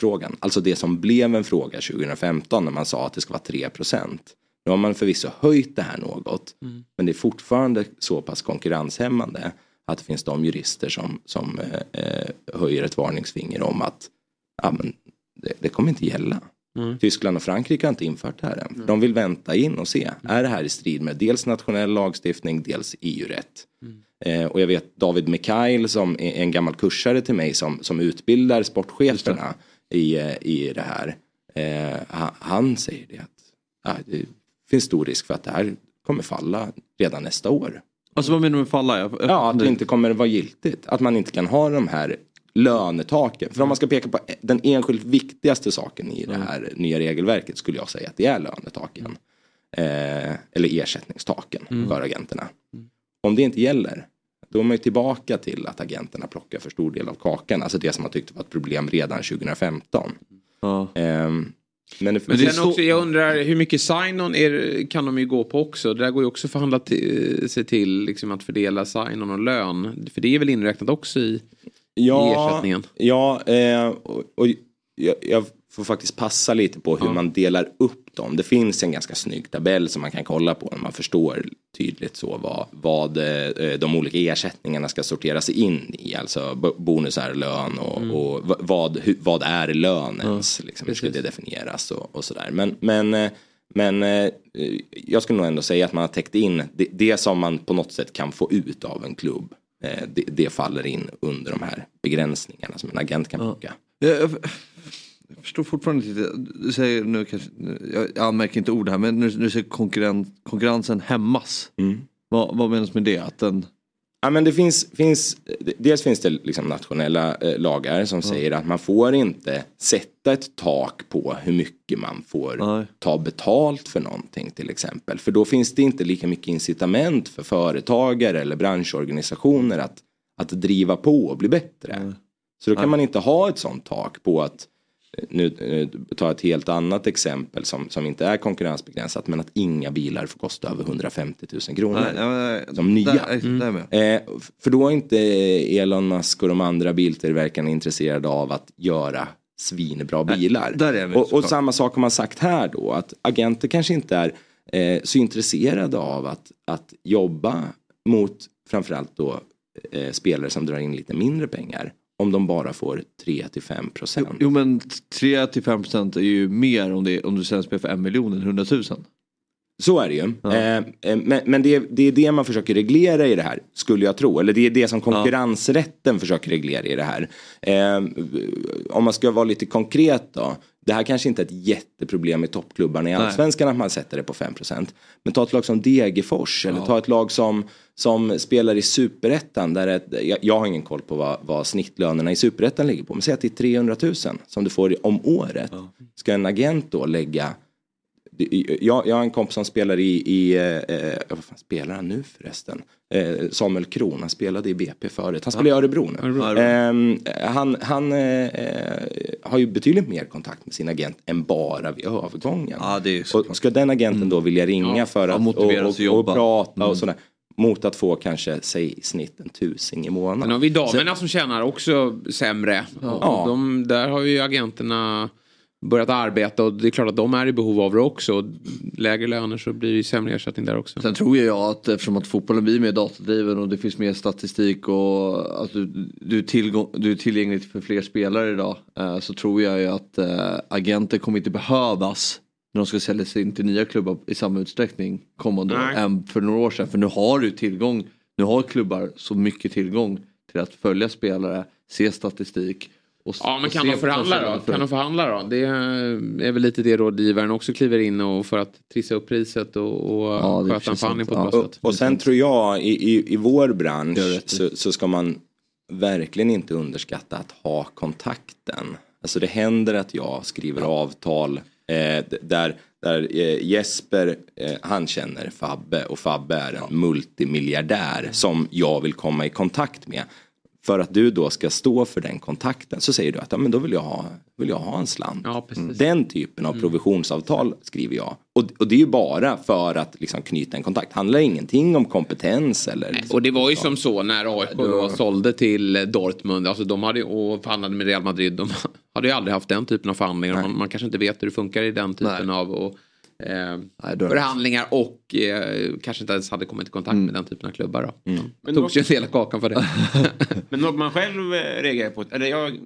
konkurrensfrågan. Alltså det som blev en fråga 2015 när man sa att det ska vara 3% Nu har man förvisso höjt det här något. Men det är fortfarande så pass konkurrenshämmande att det finns de jurister som, som eh, eh, höjer ett varningsfinger om att ja, men det, det kommer inte gälla. Tyskland och Frankrike har inte infört det här än. För De vill vänta in och se. Är det här i strid med dels nationell lagstiftning, dels EU-rätt? Eh, och jag vet David Mikael som är en gammal kursare till mig som, som utbildar sportcheferna i, eh, i det här. Eh, han, säger det att ja, det finns stor risk för att det här kommer falla redan nästa år. Alltså vad menar du med falla? Jag, Ja, att det inte kommer vara giltigt. Att man inte kan ha de här lönetaken. För om man ska peka på den enskilt viktigaste saken i det här nya regelverket skulle jag säga att det är lönetaken. Eh, eller ersättningstaken för agenterna. Om det inte gäller, då är man tillbaka till att agenterna plockar för stor del av kakan. Alltså det som man tyckte var ett problem redan 2015. Ja. Ehm, men det, Men det så- också, jag undrar hur mycket sign-on är, kan de ju gå på också. Det där går ju också att förhandla till, sig till liksom att fördela sign-on och lön. För det är väl inräknat också i, i ersättningen? Ja, eh, och, och jag, jag får faktiskt passa lite på hur Ja. man delar upp dem. Det finns en ganska snygg tabell som man kan kolla på när man förstår tydligt så vad, vad eh, de olika ersättningarna ska sorteras in i. Alltså bo- bonusar, lön och, Mm. och vad, vad är lön ens? liksom, hur ska det definieras och, och sådär. Men, men, eh, men eh, jag skulle nog ändå säga att man har täckt in det, det som man på något sätt kan få ut av en klubb. Det, det faller in under de här begränsningarna som en agent kan plocka. Jag, jag, förstår fortfarande inte. Du säger nu kanske, jag, jag anmärker inte ord här men när du säger konkurren, konkurrensen hämmas. Vad, vad menas med det? Att den, Ja, men det finns, finns, dels finns det liksom nationella eh, lagar som säger att man får inte sätta ett tak på hur mycket man får Nej. ta betalt för någonting till exempel. För då finns det inte lika mycket incitament för företagare eller branschorganisationer att, att driva på och bli bättre. Så då kan man inte ha ett sånt tak på att nu eh, ta ett helt annat exempel som, som inte är konkurrensbegränsat men att inga bilar får kosta över 150 000 kronor. Nej, ja, nej, som nya. Där, med. Eh, för då är inte Elon Musk och de andra biltillverkarna intresserade av att göra svinbra bilar. där är vi, och, och samma sak har man sagt här då att agenter kanske inte är eh, så intresserade av att, att jobba mot framförallt då eh, spelare som drar in lite mindre pengar om de bara får 3 till 5 procent. Jo men 3-5% är ju mer om, det, om du sen spelar för en miljon än 100 000. Så är det ju. Eh, eh, men men det, det är det man försöker reglera i det här, skulle jag tro. Eller det är det som konkurrensrätten försöker reglera i det här. Eh, om man ska vara lite konkret då. Det här kanske inte är ett jätteproblem i toppklubbarna i allsvenskan att man sätter det på 5%. Men ta ett lag som Degerfors eller ta ett lag som, som spelar i superettan. Där ett, jag, jag har ingen koll på vad, vad snittlönerna i superettan ligger på. Men säg att det är 300 000 som du får om året. Ska en agent då lägga jag, jag har en kompis som spelar i, i eh, vad fan spelar han nu förresten? Eh, Samuel Kron, han spelade i BP förut. Han spelar i Örebro nu. Ehm, han han eh, eh, har ju betydligt mer kontakt med sin agent än bara vid övergången. Ja, det är så och ska den agenten då vilja ringa för Ja, att motiveras och, att och, jobba. och prata Mm. och sådär. Mot att få kanske, säg i snitt en tusing i månaden. Sen har vi damerna som tjänar också sämre. Ja. Och de, där har ju agenterna börjat arbeta och det är klart att de är i behov av det också. Och Lägre löner så blir det ju sämre ersättning där också. Sen tror jag att eftersom att fotbollen blir mer datadriven och det finns mer statistik och att du, du, är, tillgång, du är tillgänglig för fler spelare idag. Eh, så tror jag ju att eh, agenter kommer inte behövas när de ska sälja sig in till nya klubbar i samma utsträckning kommande år än för några år sedan. För nu har du tillgång, nu har klubbar så mycket tillgång till att följa spelare, se statistik. Och, Ja men och kan de förhandla då? för- Kan de förhandla då? Det är väl lite det rådgivaren också kliver in och för att trissa upp priset och, och Ja, sköta en förhandling på ett sant. bra Och, sätt. och sen tror jag i, i, i vår bransch så, så ska man verkligen inte underskatta att ha kontakten. Alltså det händer att jag skriver avtal eh, där, där eh, Jesper eh, han känner Fabbe och Fabbe är en multimiljardär som jag vill komma i kontakt med. För att du då ska stå för den kontakten så säger du att ja, men då vill jag ha, vill jag ha en slant. Ja, precis. Den typen av provisionsavtal skriver jag. Och, och det är ju bara för att liksom knyta en kontakt. handlar ingenting om kompetens eller... Och det var ju som så när AIK då sålde till Dortmund. Alltså de hade och förhandlade med Real Madrid. De hade ju aldrig haft den typen av förhandlingar. Man, man kanske inte vet hur det funkar i den typen Nej. av och, eh, förhandlingar. Och eh, kanske inte ens hade kommit i kontakt med den typen av klubbar. Då. Men Men ju en del av kakan för det. Men något man själv eh, reagerar på, eller jag,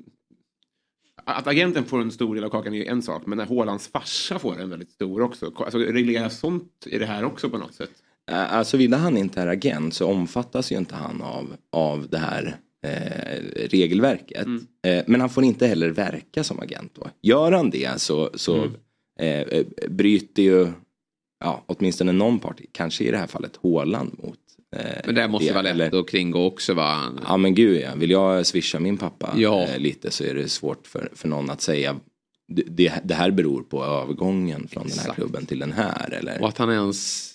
att agenten får en stor del av kakan är ju en sak, men när Hålands farsa får en väldigt stor också. Alltså, regleras sånt i det här också på något sätt? Alltså såvida han inte är agent så omfattas ju inte han av, av det här eh, regelverket. Eh, men han får inte heller verka som agent då. Gör han det så, så eh, eh, bryter ju ja, åtminstone någon part, kanske i det här fallet Håland mot eh, Men det måste det, vara lätt eller- att kringgå också va? Ja men gud ja, vill jag swisha min pappa Ja. eh, lite så är det svårt för, för någon att säga det, det, här beror på övergången från den här Exakt. klubben till den här. Eller? Och att han ens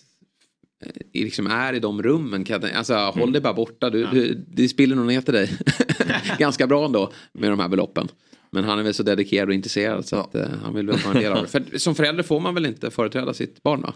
eh, liksom är i de rummen. Alltså, Mm. Håll dig bara borta. Du, du, det spiller nog ner till dig. Ganska bra ändå med de här beloppen. Men han är väl så dedikerad och intresserad så att eh, han vill väl vara en del av det. För, som förälder får man väl inte företräda sitt barn va?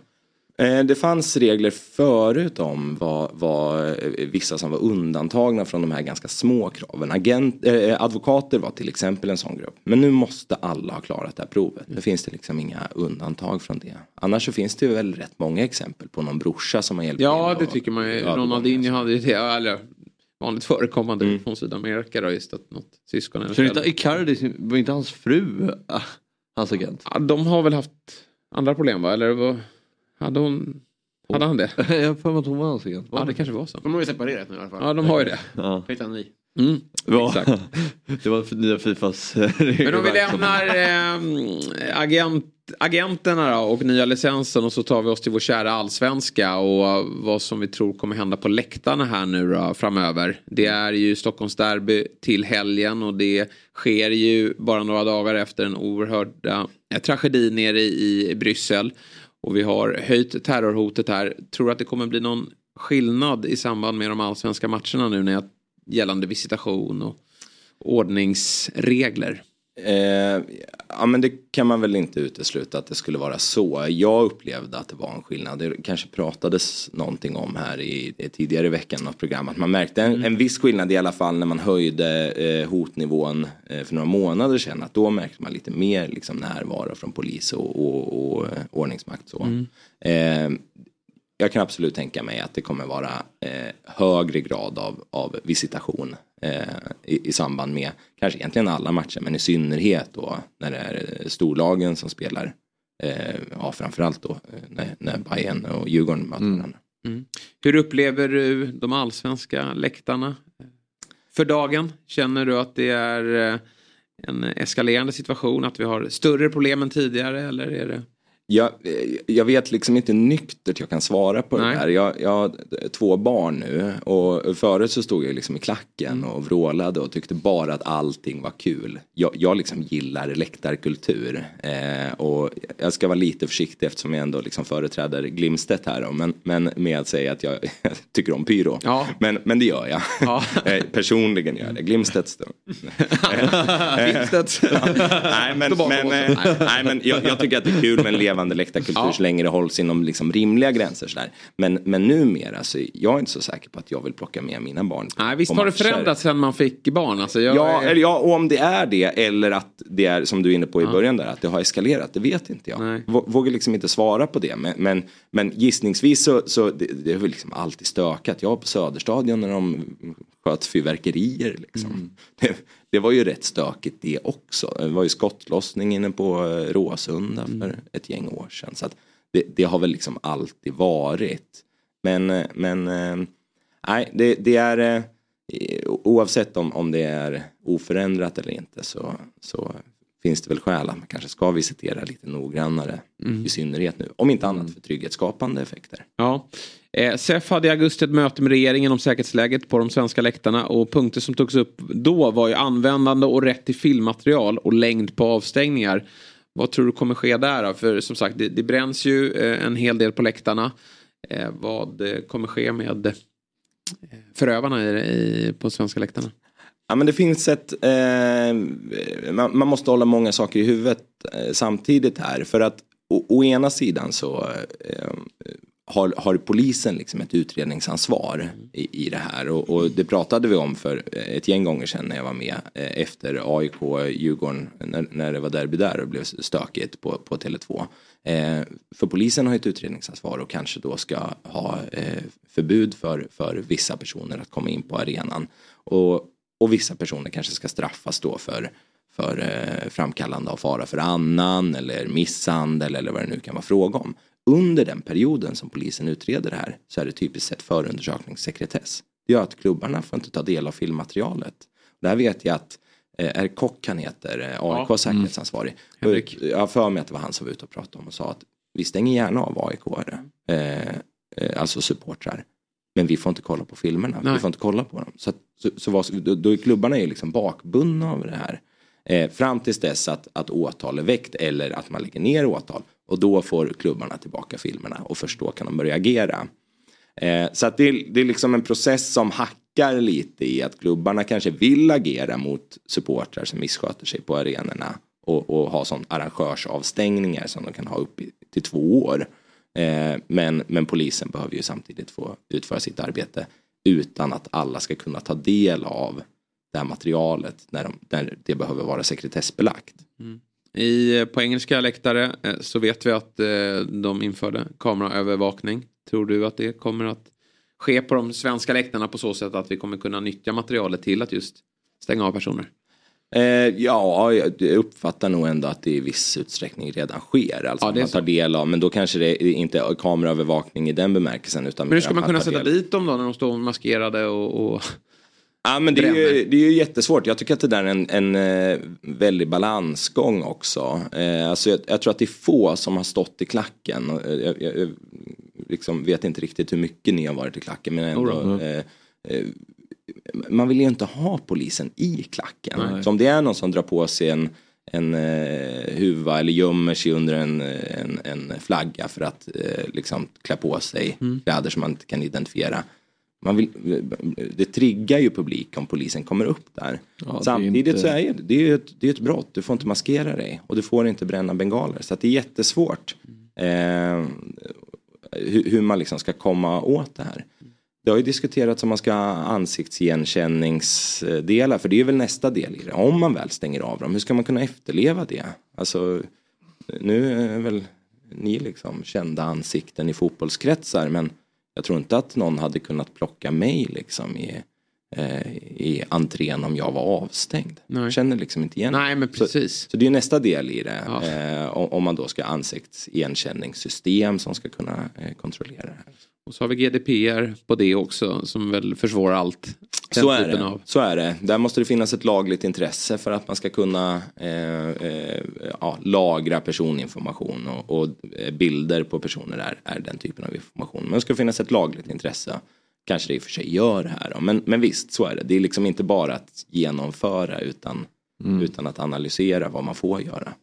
Eh, Det fanns regler förut om vad, vad eh, vissa som var undantagna från de här ganska små kraven. Agent, eh, advokater var till exempel en sån grupp. Men nu måste alla ha klarat det här provet. Nu finns det liksom inga undantag från det. Annars så finns det ju väl rätt många exempel på någon brorsa som har hjälpt Ja det tycker man ju. Ronaldinho hade ju det. Eller vanligt förekommande från Sydamerika då just att något syskon eller Så inte. Icardi, var inte hans fru ah, hans agent? Ja, De har väl haft andra problem va? Eller vad? Hade hon? Hade han det? Jag har för mig att hon var hans agent. Ja det kanske var så. De har ju separerat nu i alla fall. Ja de har ju det. Ja. Mm, Ja. exakt. Det var nya Fifas Men om vi lämnar eh, agent, agenterna då och nya licensen och så tar vi oss till vår kära allsvenska och vad som vi tror kommer hända på läktarna här nu då framöver. Det är ju Stockholmsderby till helgen och det sker ju bara några dagar efter en oerhörda eh, tragedi nere i, i Bryssel. Och vi har höjt terrorhotet här. Tror att det kommer bli någon skillnad i samband med de allsvenska matcherna nu när jag, gällande visitation och ordningsregler? Eh, ja men det kan man väl inte utesluta att det skulle vara så. Jag upplevde att det var en skillnad. Det kanske pratades någonting om här i, i tidigare i veckan av program. Att man märkte en, en viss skillnad i alla fall när man höjde eh, hotnivån eh, för några månader sedan. Att då märkte man lite mer liksom, närvaro från polis och, och, och eh, ordningsmakt. Så. Eh, jag kan absolut tänka mig att det kommer vara eh, högre grad av, av visitation eh, i, i samband med kanske egentligen alla matcher men i synnerhet då när det är eh, storlagen som spelar. Eh, ja framförallt då eh, när, när Bayern och Djurgården möter varandra. Mm. Hur upplever du de allsvenska läktarna för dagen? Känner du att det är eh, en eskalerande situation? Att vi har större problem än tidigare? Eller är det... Jag, eh, jag vet liksom inte nyktert jag kan svara på Nej. det här. Jag, jag har två barn nu och förut så stod jag liksom i klacken och vrålade och tyckte bara att allting var kul. Jag, jag liksom gillar läktarkultur eh, och jag ska vara lite försiktig eftersom jag ändå liksom företräder Glimstedt här då, men, men med att säga att jag tycker om pyro. Ja. Men, men det gör jag. Ja. Eh, Personligen gör jag det. Glimstedts då. Glimstedt. nej men, men, eh, nej, men jag, jag tycker att det är kul med en levande läktarkultur Ja. så länge det hålls inom liksom rimliga gränser. Sådär. Men, men numera så jag är inte så säker på att jag vill plocka med mina barn på, Nej, visst på har det förändrats sen man fick barn? Alltså, jag, Ja, eller ja, och om det är det eller att det är som du är inne på i början där att det har eskalerat, det vet inte jag. Nej. Vågar liksom inte svara på det. Men, men, men gissningsvis så, så det, det är väl liksom alltid stökat. Jag var på Söderstadion när de sköt fyrverkerier liksom. Mm. Det, det var ju rätt stökigt det också. Det var ju skottlossning inne på eh, Råsunda Mm. för ett gäng år sedan. Så det, det har väl liksom alltid varit. Men, eh, men eh, nej, det, det är oavsett om, om det är oförändrat eller inte så, så finns det väl skäl att man kanske ska visitera lite noggrannare. Mm. I synnerhet nu, om inte annat för trygghetsskapande effekter. Ja. Eh, SEF hade i augusti ett möte med regeringen om säkerhetsläget på de svenska läktarna och punkter som togs upp då var ju användande och rätt till filmmaterial och längd på avstängningar. Vad tror du kommer ske där då? För som sagt, det, det bränns ju eh, en hel del på läktarna. Eh, vad eh, kommer ske med eh, förövarna i, i, på svenska läktarna? Ja men det finns ett, eh, man, man måste hålla många saker i huvudet eh, samtidigt här. För att å, å ena sidan så eh, har, har polisen liksom ett utredningsansvar i, i det här. Och, och det pratade vi om för eh, ett gäng gånger sedan när jag var med eh, efter AIK, Djurgården, när, när det var derby där och blev stökigt på, på Tele2. Eh, för polisen har ett utredningsansvar och kanske då ska ha eh, förbud för, för vissa personer att komma in på arenan. Och, och vissa personer kanske ska straffas då för, för eh, framkallande av fara för annan eller misshandel eller vad det nu kan vara fråga om. Under den perioden som polisen utreder det här så är det typiskt sett förundersökningssekretess. Det gör att klubbarna får inte ta del av filmmaterialet. Där vet jag att eh, är Kock han heter, eh, AIKs Ja. säkerhetsansvarig. Henrik. Jag har för mig att det var han som var ute och pratade om och sa att vi stänger gärna av aik eh, eh, alltså supportrar. Men vi får inte kolla på filmerna, Nej. vi får inte kolla på dem. Så, att, så, så vad, då, då är klubbarna ju liksom bakbundna av det här. Eh, fram tills dess att, att åtal är väckt eller att man lägger ner åtal. Och då får klubbarna tillbaka filmerna och först då kan de börja agera. Eh, så att det, är- det är liksom en process som hackar lite i att klubbarna kanske vill agera mot supportrar som missköter sig på arenorna. Och, och ha sån arrangörsavstängningar som de kan ha upp i, till två år. Eh, men, men polisen behöver ju samtidigt få utföra sitt arbete utan att alla ska kunna ta del av det här materialet när, de, när det behöver vara sekretessbelagt. Mm. I, eh, på engelska läktare eh, så vet vi att eh, de införde kameraövervakning. Tror du att det kommer att ske på de svenska läktarna på så sätt att vi kommer kunna nyttja materialet till att just stänga av personer? Ja, jag uppfattar nog ändå att det i viss utsträckning redan sker. Alltså Ja, man tar del av, men då kanske det inte är kameraövervakning i den bemärkelsen. Utan Men hur ska man kunna sätta del- dit dem då när de står maskerade och... och... Ja men det är, ju, det är ju jättesvårt. Jag tycker att det där är en, en eh, väldig balansgång också. Eh, alltså jag, jag tror att det är få som har stått i klacken. Och, eh, jag, jag, liksom vet inte riktigt hur mycket ni har varit i klacken. Men ändå, Jodå. eh, eh, man vill ju inte ha polisen i klacken. Nej. Så om det är någon som drar på sig en, en eh, huva eller gömmer sig under en, en, en flagga för att liksom klä på sig Mm. kläder som man inte kan identifiera. Man vill, det triggar ju publik om polisen kommer upp där. Ja, det är Samtidigt inte- så är ju, det är ett, det är ett brott, du får inte maskera dig och du får inte bränna bengaler. Så det är jättesvårt eh, hur, hur man liksom ska komma åt det här. Det har ju diskuterats om man ska ha ansiktsigenkänningsdelar för det är väl nästa del i det. Om man väl stänger av dem, hur ska man kunna efterleva det? Alltså, nu är väl ni liksom kända ansikten i fotbollskretsar men jag tror inte att någon hade kunnat plocka mig liksom i, eh, i entrén om jag var avstängd. Nej. Känner liksom inte igen Nej, men Så- precis. så det är nästa del i det. Ja. Eh, om om man då ska ha ansiktsigenkänningssystem som ska kunna eh, kontrollera det här. Och så har vi GDPR på det också som väl försvårar allt. Så är, det. av. så är det. Där måste det finnas ett lagligt intresse för att man ska kunna eh, eh, ja, lagra personinformation och, och eh, bilder på personer är, är den typen av information. Men det ska finnas ett lagligt intresse. Kanske det i och för sig gör här då. Men, men visst, så är det. Det är liksom inte bara att genomföra utan, utan att analysera vad man får göra.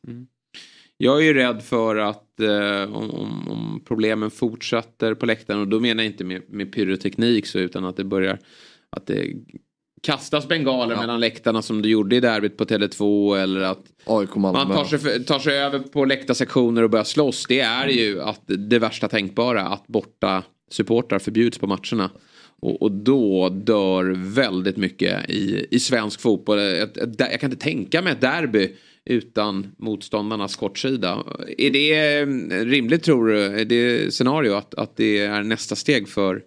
Jag är ju rädd för att eh, om, om, problemen fortsätter på läktaren och då menar jag inte med, med pyroteknik så utan att det börjar att det kastas bengaler mellan läktarna som det gjorde i derbyt på Tele2 eller att man tar sig, tar sig över på läktarsektioner och börjar slåss. Det är ju att det värsta tänkbara att borta supportrar förbjuds på matcherna. Och, och då dör väldigt mycket i, i svensk fotboll. Ett, jag kan inte tänka mig ett derby utan motståndarnas kortsida. Är det eh, rimligt tror du, är det scenario att, att det är nästa steg för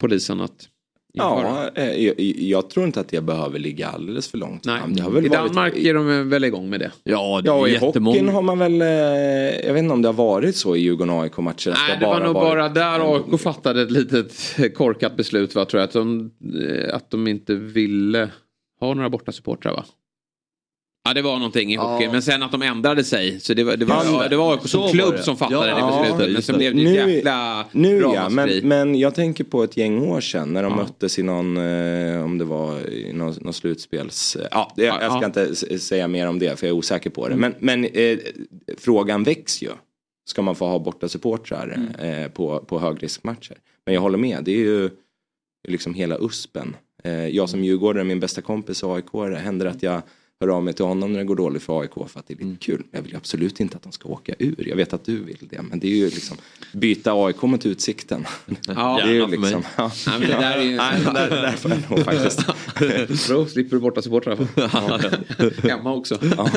polisen att införa? Ja, eh, jag, jag tror inte att det behöver ligga alldeles för långt Nej. fram. Det har väl I varit- Danmark är de väl igång med det? Ja, det Ja, är i jättemånga. hockeyn har man väl, eh, jag vet inte om det har varit så i Djurgården och AIK-matcher. att Nej, det var nog bara där AIK fattade ett litet korkat beslut va, tror jag. Att de, eh, att de inte ville ha några borta supportrar va? Ja det var någonting i Ja. hockey. Men sen att de ändrade sig. Så det var, det var, Ja, det var AIK så som klubb som fattade Ja, det ja, beslutet. just Men sen blev det Nu- jäkla Nu ja, men, men jag tänker på ett gäng år sedan när de Ja. möttes i någon, eh, om det var i någon, någon slutspels... Ja, det, jag ska Ja. Mm. inte säga mer om det för jag är osäker på det. Men, men eh, frågan väcks ju. Ska man få ha borta supportrar Mm. eh, på, på högriskmatcher? Men jag håller med, det är ju liksom hela USPen. Eh, jag som djurgårdare, min bästa kompis och AIK, händer att jag hör av mig till honom när det går dåligt för AIK för att det är lite Mm. kul. Jag vill ju absolut inte att de ska åka ur. Jag vet att du vill det. Men det är ju liksom byta AIK mot Utsikten. Ja, det är ju liksom, ja. Nej, men det där är ju... Nej, där, där får jag nog faktiskt. Bra, slipper du borta supportrar. Hemma också. Ja.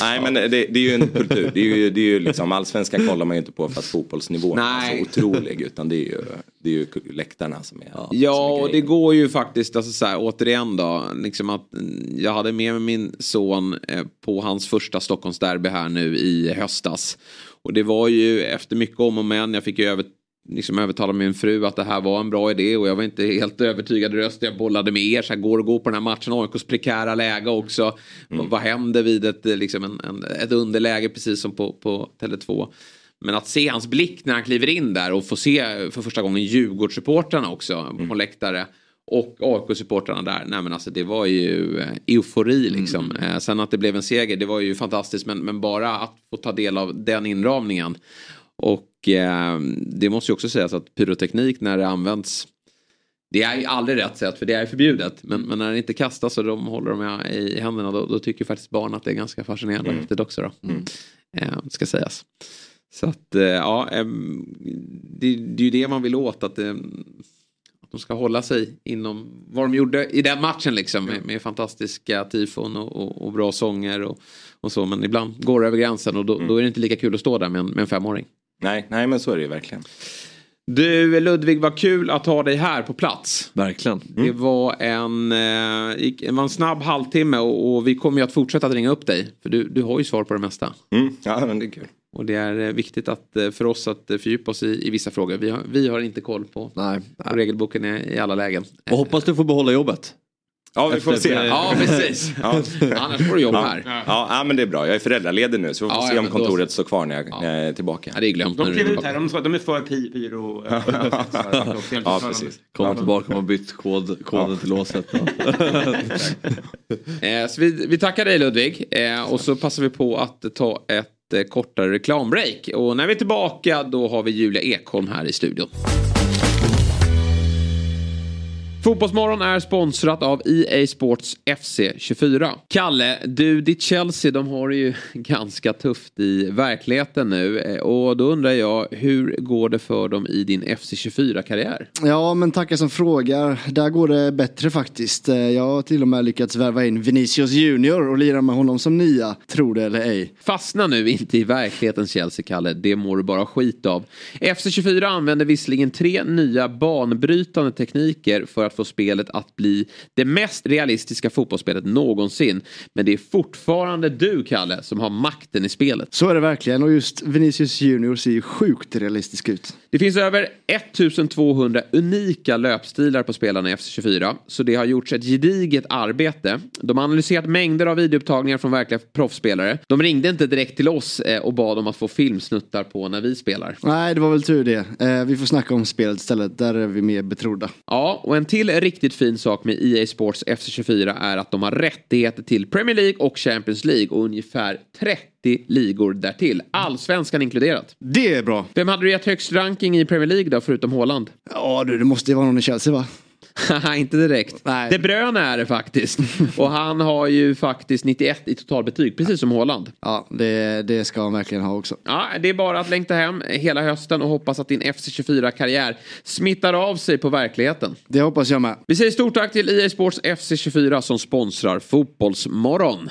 Nej men det, det är ju en kultur. Det är ju, det är ju liksom, allsvenskan kollar man ju inte på för att fotbollsnivån Nej. är så otrolig. Utan det är ju, det är ju läktarna som är Ja, är och det går ju faktiskt, alltså så här, återigen då, liksom att mm, jag hade med mig min son eh, på hans första Stockholmsderby här nu i höstas. Och det var ju efter mycket om och men, jag fick ju över, liksom övertala min fru att det här var en bra idé och jag var inte helt övertygad röst. Jag bollade med er, så här, går det att gå på den här matchen, AIKs prekära läge också. Vad- Vad händer vid ett, liksom en, en, ett underläge precis som på, på Tele2? Men att se hans blick när han kliver in där och få se för första gången Djurgårdssupportrarna också på läktare. Och AIK-supportrarna där. Nej men alltså det var ju eh, eufori liksom. Eh, sen att det blev en seger, det var ju fantastiskt. Men, men bara att få ta del av den inramningen. Och eh, det måste ju också sägas att pyroteknik när det används det är ju aldrig rätt sätt för det är förbjudet. Men, men när det inte kastas och de håller dem i, i händerna då, då tycker faktiskt barn att det är ganska fascinerande Mm. också. Då. Eh, ska sägas. Så att eh, ja, det, det är ju det man vill åt. Att, att de ska hålla sig inom vad de gjorde i den matchen liksom. Med, med fantastiska tifon och, och, och bra sånger och, och så. Men ibland går det över gränsen och då, då är det inte lika kul att stå där med en, med en femåring. Nej, nej men så är det ju verkligen. Du Ludvig, vad kul att ha dig här på plats. Verkligen. Det var en, eh, var en snabb halvtimme och, och vi kommer ju att fortsätta att ringa upp dig. För du, du har ju svar på det mesta. Mm. Ja men det är kul. Och det är eh, viktigt att, eh, för oss att eh, fördjupa oss i, i vissa frågor. Vi har, vi har inte koll på, Nej. på regelboken i, i alla lägen. Och hoppas du får behålla jobbet. Ja vi får Efter- se. Ja, precis. Ja. Annars får du jobba här. Ja, ja men det är bra. Jag är föräldraledig nu så vi får Ja, se ja, om men då- kontoret står kvar när jag, när jag är tillbaka. Ja, det är glömt. De klev är ut här, de, sa- de är för pyro. Ja precis. Kommer tillbaka och bytt kod, koden till låset. Eh, så vi, vi tackar dig Ludvig. Eh, och så passar vi på att ta ett kortare reklambreak. Och när vi är tillbaka då har vi Julia Ekholm här i studion. Fotbollsmorgon är sponsrat av EA Sports FC 24. Kalle, du, ditt Chelsea, de har det ju ganska tufft i verkligheten nu. Eh, Och då undrar jag, hur går det för dem i din FC 24-karriär? Ja, men tackar som frågar. Där går det bättre faktiskt. Eh, Jag har till och med lyckats värva in Vinicius Junior och lira med honom som nia, tro det eller ej. Fastna nu inte i verklighetens Chelsea, Kalle. Det mår du bara skit av. FC24 använder visserligen tre nya banbrytande tekniker för att få spelet att bli det mest realistiska fotbollsspelet någonsin. Men det är fortfarande du, Kalle, som har makten i spelet. Så är det verkligen och just Vinicius Junior ser ju sjukt realistisk ut. Det finns över 1200 unika löpstilar på spelarna i FC24, så det har gjorts ett gediget arbete. De har analyserat mängder av videoupptagningar från verkliga proffsspelare. De ringde inte direkt till oss eh, och bad om att få filmsnuttar på när vi spelar. Nej, det var väl tur det. Eh, Vi får snacka om spelet istället, där är vi mer betrodda. Ja, och en till riktigt fin sak med EA Sports FC24 är att de har rättigheter till Premier League och Champions League och ungefär 30 ligor därtill. Allsvenskan inkluderat. Det är bra. Vem hade du gett högst ranking i Premier League då, förutom Haaland? Ja du, det måste ju vara någon i Chelsea va? Inte direkt. Nej. De Bruyne är det faktiskt. och han har ju faktiskt 91 i totalbetyg, precis som Haaland. Ja, det, det ska han verkligen ha också. Ja, det är bara att längta hem hela hösten och hoppas att din FC24-karriär smittar av sig på verkligheten. Det hoppas jag med. Vi säger stort tack till EA Sports FC24 som sponsrar Fotbollsmorgon.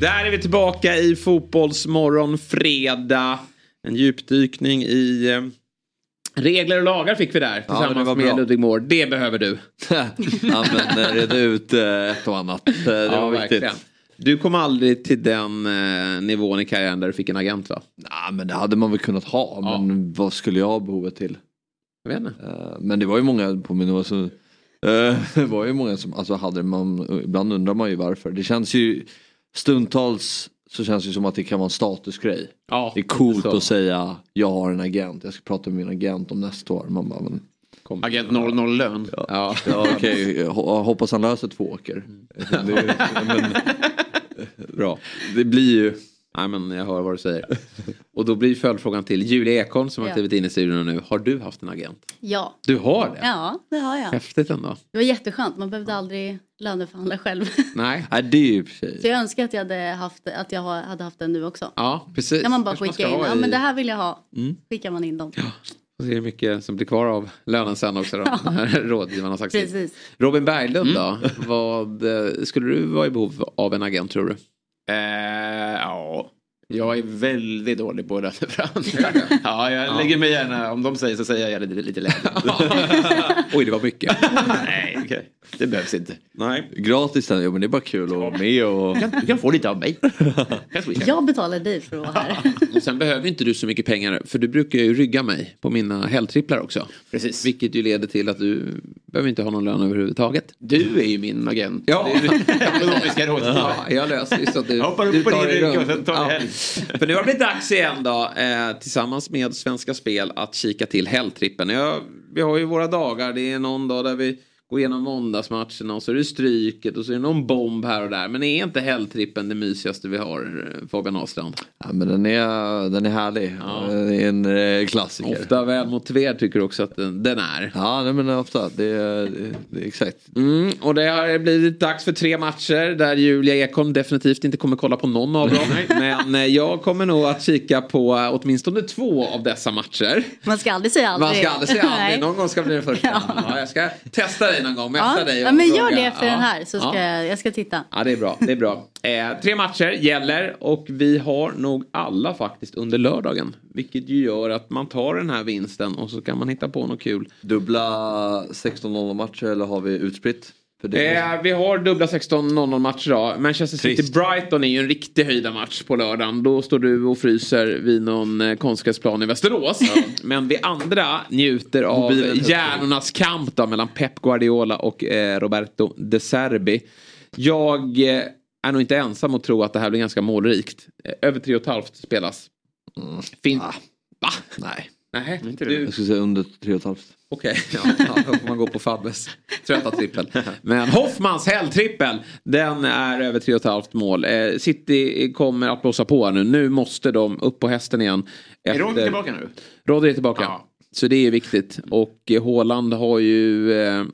Där är vi tillbaka i Fotbollsmorgon fredag. En djupdykning i eh, regler och lagar fick vi där Ja, tillsammans det var med bra. Ludvig Moore. Det behöver du. ja men eh, reda ut eh, ett och annat. Det ja, var viktigt. verkligen. Du kom aldrig till den eh, nivån i karriären där du fick en agent va? Nej men det hade man väl kunnat ha. Men vad skulle jag ha behovet till? Jag vet inte. Eh, Men det var ju många på min nivå som det var ju många som alltså hade man ibland undrar man ju varför. Det känns ju stundtals så känns det som att det kan vara en statusgrej. Ja, det är coolt att säga jag har en agent. Jag ska prata med min agent om nästa år. Man bara, men, Agent 00 lön. Ja, ja okej, Ho- hoppas han löser två åker. Det, men, Bra. det blir ju Nej men jag hör vad du säger. Och då blir följdfrågan till Julia Ekholm som har Ja. klivit in i studion nu. Har du haft en agent? Ja. Du har det? Ja, det har jag. Häftigt ändå. Det var jätteskönt, man behövde aldrig löneförhandla själv. Nej. Nej det är ju i sig. Så jag önskar att jag hade haft, att jag hade haft den nu också. Ja precis. Kan man bara Kanske skicka ska in, ha ja i- men det här vill jag ha. Mm. Skickar man in dem. Och så är det mycket som blir kvar av lönen sen också då. När rådgivaren har sagt. Precis. Robin Berglund då? Vad, eh, skulle du vara i behov av en agent tror du? Eh, ja, jag är väldigt dålig på löneförhandlingar. ja, jag lägger mig gärna, om de säger så säger jag lite, lite lägre. Oj, det var mycket. Nej, okej. det behövs inte. Nej. Gratis, ja, men det är bara kul att vara med och... Du kan, du kan få lite av mig. Jag betalar dig för att vara här. Och sen behöver inte du så mycket pengar för du brukar ju rygga mig på mina helgtripplar också. Precis. Vilket ju leder till att du behöver inte ha någon lön överhuvudtaget. Du är ju min agent. Ja. Det är du- ekonomiska rådgivare. Ja, jag löser så att du, Jag hoppar upp du på tar din det rygg och sen tar Ja. helg. För nu har det blivit dags igen då, eh, tillsammans med Svenska Spel, att kika till helgtrippen. Vi har ju våra dagar, det är någon dag där vi går igenom måndagsmatcherna och så är det stryket och så är det någon bomb här och där. Men är inte helgtrippen det mysigaste vi har, eh, Fabian Ahlstrand? Ja, men den är, den är härlig. Det är en eh, klassiker. Ofta väl motiverad tycker du också att den, den är. Ja, nej, men ofta. Det, är- det, det är exakt. Mm, och det har blivit dags för tre matcher där Julia Ekholm definitivt inte kommer kolla på någon av dem. Men eh, jag kommer nog att kika på åtminstone två av dessa matcher. Man ska aldrig säga aldrig. Man ska aldrig säga aldrig, någon gång ska bli den första. Ja. jag ska testa dig någon gång, mäta Ja, dig. och ja, men gör det efter Ja. den här så ska Ja. jag, jag ska titta. Ja, det är bra. Det är bra. Eh, tre matcher gäller och vi har nog alla faktiskt under lördagen. Vilket ju gör att man tar den här vinsten och så kan man hitta på något kul. Dubbla 16-0 matcher eller har vi utspritt? Eh, vi har dubbla 16.00 matcher idag. Manchester City-Brighton är ju en riktig höjdarmatch på lördagen. Då står du och fryser vid någon eh, konstgräsplan i Västerås. Men vi andra njuter av hjärnornas kamp då, mellan Pep Guardiola och eh, Roberto De Serbi. Jag eh, är nog inte ensam att tro att det här blir ganska målrikt. Eh, över tre och ett halvt spelas. Fin- Va? Nej. Nej, Du... Jag skulle säga under tre och ett halvt. Okej, ja, ja, då får man gå på Fabbes trötta trippel. Men Hoffmans helgtrippel, den är över 3,5 mål. Eh, City kommer att blåsa på nu. Nu måste de upp på hästen igen. Är Rodri tillbaka nu? Rodri är tillbaka. Så det är viktigt. Och eh, Haaland har ju eh,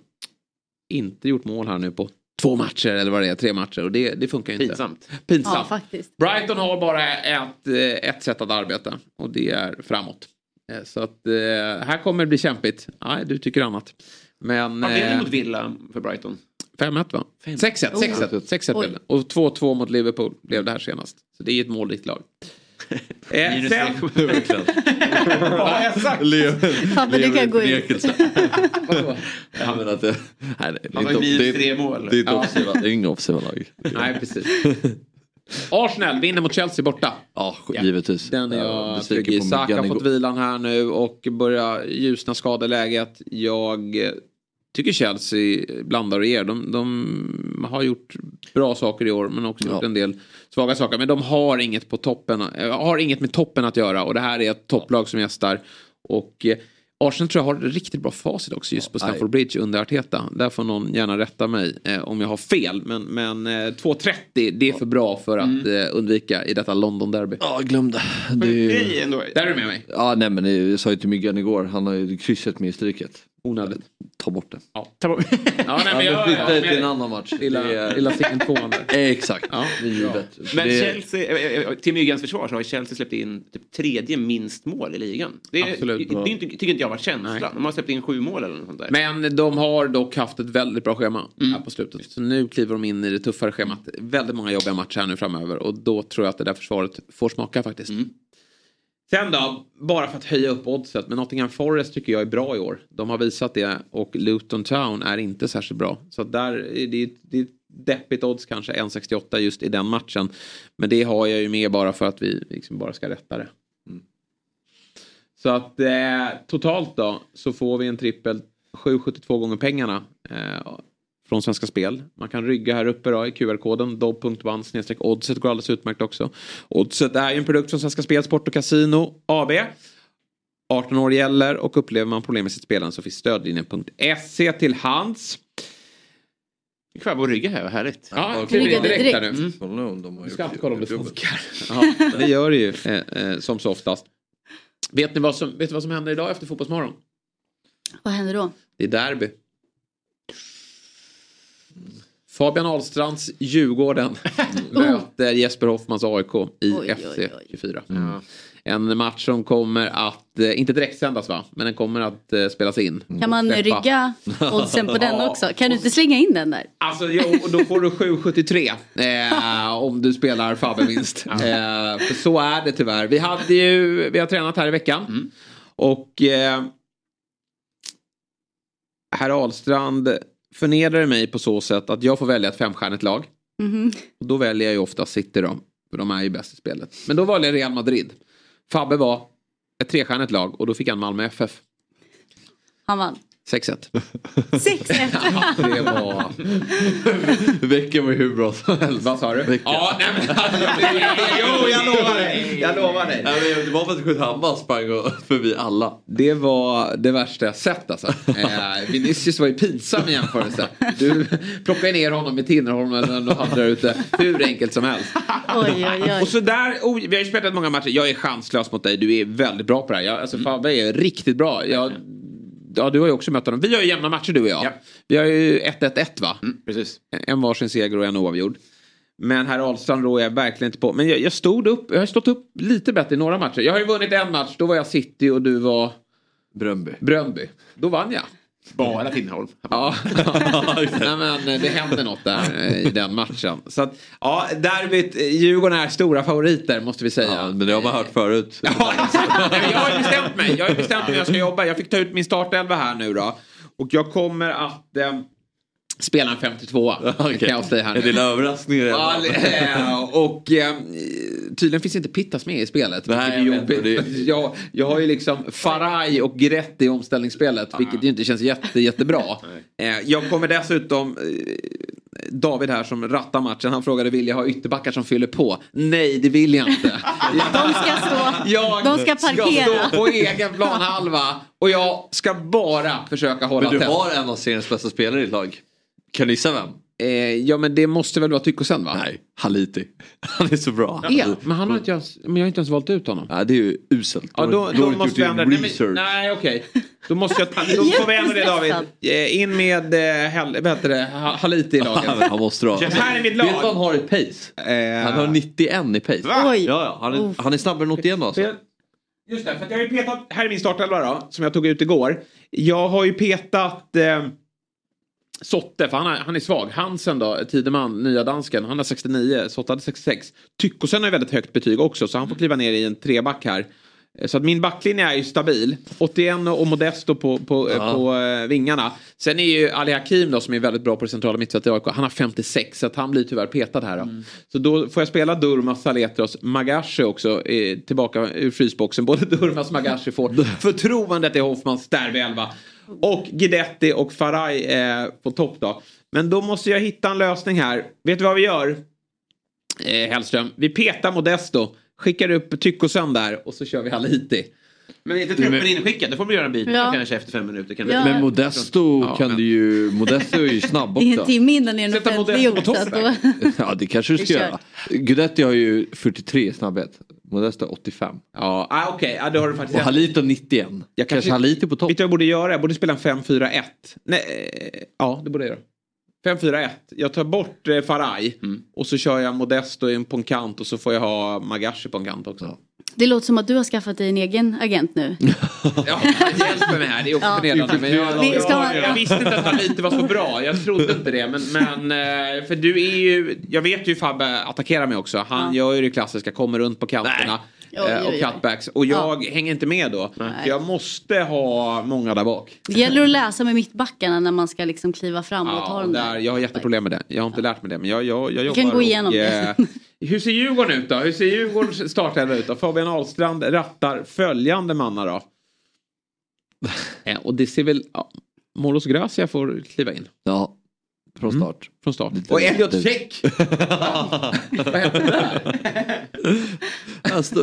inte gjort mål här nu på två matcher eller vad det är, tre matcher. Och det, det funkar ju inte. Pinsamt. Pinsamt. Ja, faktiskt. Brighton har bara ett, eh, ett sätt att arbeta och det är framåt. Eh, Så att eh, här kommer det bli kämpigt. Nej, du tycker annat. Men... Vad blev det eh, mot Villa för Brighton? 5-1 va? 6-1. 6-1. 6-1 blev det. Och 2-2 mot Liverpool blev det här senast. Så det är ett målrikt lag. Eh, sen... Vad har jag sagt? Du kan gå ut. Ja, men att det, nej, det, Han är har inte, minus det, tre mål. det är inte det inga offensiva lag. Nej, precis. Arsenal vinner mot Chelsea borta. Ja, givetvis. Den är Ja, jag besviken trygg i. Saka har fått vilan här nu och börjar ljusna skadeläget. Jag eh, tycker Chelsea blandar och ger. De, de har gjort bra saker i år men också gjort en del svaga saker. Men de har inget, på toppen, eh, har inget med toppen att göra och det här är ett topplag som gästar. Och eh, Arsenal tror jag har ett riktigt bra facit också just på Stamford Bridge under Arteta. Där får någon gärna rätta mig eh, om jag har fel. Men, men eh, 2.30 det är för bra för att eh, undvika i detta London-derby. Ja, glöm det. Där är du med mig. Ja, nej men jag sa ju till Myggan igår, han har ju krysset med i stryket. Onödigt. Ta bort det. Ja, ta bort. ja, nej, men Ja, jag, flytta det till en annan match. Lilla, Det är- lilla sticken tvåan där. Exakt, Ja. det är givet. Men det, Chelsea, eh, eh, till Myggans försvar så har Chelsea släppt in typ tredje minst mål i ligan. Det, är, Absolut. det, det är inte, tycker inte jag varit känslan. De har släppt in sju mål eller något sånt där. Men de har dock haft ett väldigt bra schema Mm. här på slutet. Så nu kliver de in i det tuffare schemat. Väldigt många jobbiga matcher här nu framöver. Och då tror jag att det där försvaret får smaka faktiskt. Mm. Sen då, bara för att höja upp oddset. Men Nottingham Forest tycker jag är bra i år. De har visat det. Och Luton Town är inte särskilt bra. Så där är det, det är deppigt odds kanske. 1,68 just i den matchen. Men det har jag ju med bara för att vi liksom bara ska rätta det. Så att eh, totalt då så får vi en trippel 7,72 gånger pengarna eh, från Svenska Spel. Man kan rygga här uppe då i QR-koden snedstreck oddset går alldeles utmärkt också. Oddset är ju en produkt från Svenska Spel, Sport och Casino AB. 18 år gäller och upplever man problem med sitt spelande så finns stödlinjen.se till hands. Kvar på ryggen här, vad härligt. Ja, kliv in direkt direkt. här nu. Mm. Kolla om de har Du gjort ska alltid kolla om det funkar. Ja, det gör det ju eh, eh, som så oftast. Vet ni vad som, vet ni vad som händer idag efter Fotbollsmorgon? Vad händer då? Det är derby. Fabian Ahlstrands Djurgården möter Jesper Hoffmans AIK i Oj, FC oj, oj. 24. En match som kommer att, eh, inte direkt sändas va, men den kommer att eh, spelas in. Kan man Släppa. rygga oddsen på den också? Kan du inte slänga in den där? Alltså jo, då får du 7,73 eh, om du spelar Fabbe vinst. Eh, för så är det tyvärr. Vi, hade ju, vi har tränat här i veckan. Och eh, herr Ahlstrand förnedrar mig på så sätt att jag får välja ett femstjärnigt lag. Mhm. Och då väljer jag ju ofta City då. För de är ju bäst i spelet. Men då valde jag Real Madrid. Fabbe var ett trestjärnigt lag och då fick han Malmö FF. Han vann. 6-1. 6-1. Det var... Veckan var ju hur bra som helst. Vad sa du? Veckan. Ja, nej men Jo, jag lovar dig. Jag lovar dig. Nej, men det var för att Skjuthammar sprang förbi alla. Det var det värsta jag sett alltså. Eh, Vinicius var ju pinsam i jämförelse. Du plockade ner honom i Tinnerholm eller något annat där ute. Hur enkelt som helst. Oj, oj, oj. Och så där, oh, vi har ju spelat många matcher. Jag är chanslös mot dig. Du är väldigt bra på det här. Jag, alltså Fabbe är riktigt bra. Jag, ja, du har ju också mött honom. Vi har ju jämna matcher du och jag. Ja. Vi har ju 1-1-1 va? Precis. En varsin seger och en oavgjord. Men herr Ahlstrand rår jag verkligen inte på. Men jag, jag stod upp, jag har stått upp lite bättre i några matcher. Jag har ju vunnit en match, då var jag City och du var Bröndby. Bröndby. Då vann jag. Bara Tinnerholm. Ja, Nej, men eh, det hände något där eh, i den matchen. Så att, ja, derbyt, eh, Djurgården är stora favoriter måste vi säga. Ja, men det har man hört förut. Ja, jag har bestämt mig. Jag har bestämt mig jag ska jobba. Jag fick ta ut min startelva här nu då. Och jag kommer att... Eh, Spelar en 52 Okej. kan jag säga här Är det en överraskning redan? Ja, eh, och eh, tydligen finns inte Pittas med i spelet. Nej, jag vet, jobbigt. det- jag, jag har ju liksom Faraj och Giretti i omställningsspelet, vilket ju inte känns jätte, jättebra. Eh, jag kommer dessutom, David här som rattar matchen, han frågade vill jag ha ytterbackar som fyller på? Nej, det vill jag inte. De ska stå, Jag de ska parkera. ska stå på egen planhalva och jag ska bara försöka hålla Men du tätt. har en av seriens bästa spelare i ditt lag. Kan du gissa vem? Eh, ja men det måste väl vara Tykosen va? Nej, Haliti. Han är så bra. Ja, men han har inte ens, men jag har inte ens valt ut honom. Nej, det är ju uselt. Ja, då, har då inte måste vi ändra. Nej, men-. Nej, okej. Då måste jag... Då får vi ändra det David. Eh, In med, eh, hel, det, Ha- Haliti i laget. Han måste dra. Det här är mitt lag. Vet du vad han har i pace? Eh, Han har 91 i pace. Va? Oj. Ja, ja. Han, är, han är snabbare än 81 alltså. Just det, för att jag har ju petat, här är min startelva då, som jag tog ut igår. Jag har ju petat eh, Sotte, för han är, han är svag. Hansen då, Tideman, nya dansken, han har 69, Sotte hade 66. Tyckosen har väldigt högt betyg också, så han får kliva ner i en treback här. Eh, Så att min backlinje är ju stabil. 81 och Modesto på, på, Ja. eh, på eh, vingarna. Sen är ju Ali Hakim då som är väldigt bra på det centrala mittfältet i AIK. Han har 56 så att han blir tyvärr petad här då. Så då får jag spela Durmas, Saletros, Magashi också eh, tillbaka ur frysboxen. Både Durmas och Magashi får förtroendet i Hoffmans derbyelva. Och Guidetti och Faraj eh, på topp då. Men då måste jag hitta en lösning här. Vet du vad vi gör? Eh, Hellström. Vi petar Modesto. Skickar upp Tyckosen där och så kör vi Haliti. Men är inte truppen inskickad? Då får man göra en byte Ja. kanske efter fem minuter. Kan Ja. Men Modesto Ja, kan men- du ju... Modesto är ju snabb Det är en också. timme innan det är en offentlig Modesto på topp Ja, det kanske du Vi ska göra. Guidetti har ju 43 i snabbhet. Modesto har 85. Ja, ah, okej. Ah, det har du faktiskt Och. Halito 91. Jag kanske Halito på topp. Vet du vad jag borde göra? Jag borde spela en 5-4-1. Nej, eh, ja, det borde jag göra. 5-4-1. Jag tar bort eh, Faraj och så kör jag Modesto in på en kant och så får jag ha Magashi på en kant också. Det låter som att du har skaffat dig en egen agent nu. Ja, hjälp mig här. Det är också Ja. förnedrande. Men jag, Vi- ska jag, jag visste inte att han lite var så bra. Jag trodde inte det. Men, men eh, för du är ju... Jag vet ju Fabbe attackerar mig också. Han gör ju det klassiska, kommer runt på kanterna. Oj, eh, oj, Och oj. cutbacks. Och jag hänger inte med då. Jag måste ha många där bak. Det gäller att läsa med mittbackarna när man ska liksom kliva fram och ta Ja, dem där, där. jag har jätteproblem med det. Jag har inte lärt mig det. Men jag, jag, jag jobbar. kan gå igenom och, det. hur ser Djurgården ut då? Hur ser Djurgårdens startelva ut då? Fabian Ahlstrand rattar följande mannar då. Eh, och det ser väl... Ja, Moros Gracia får kliva in. Ja, från start. Från start. Och Elliot Check! Vad hände där? Alltså,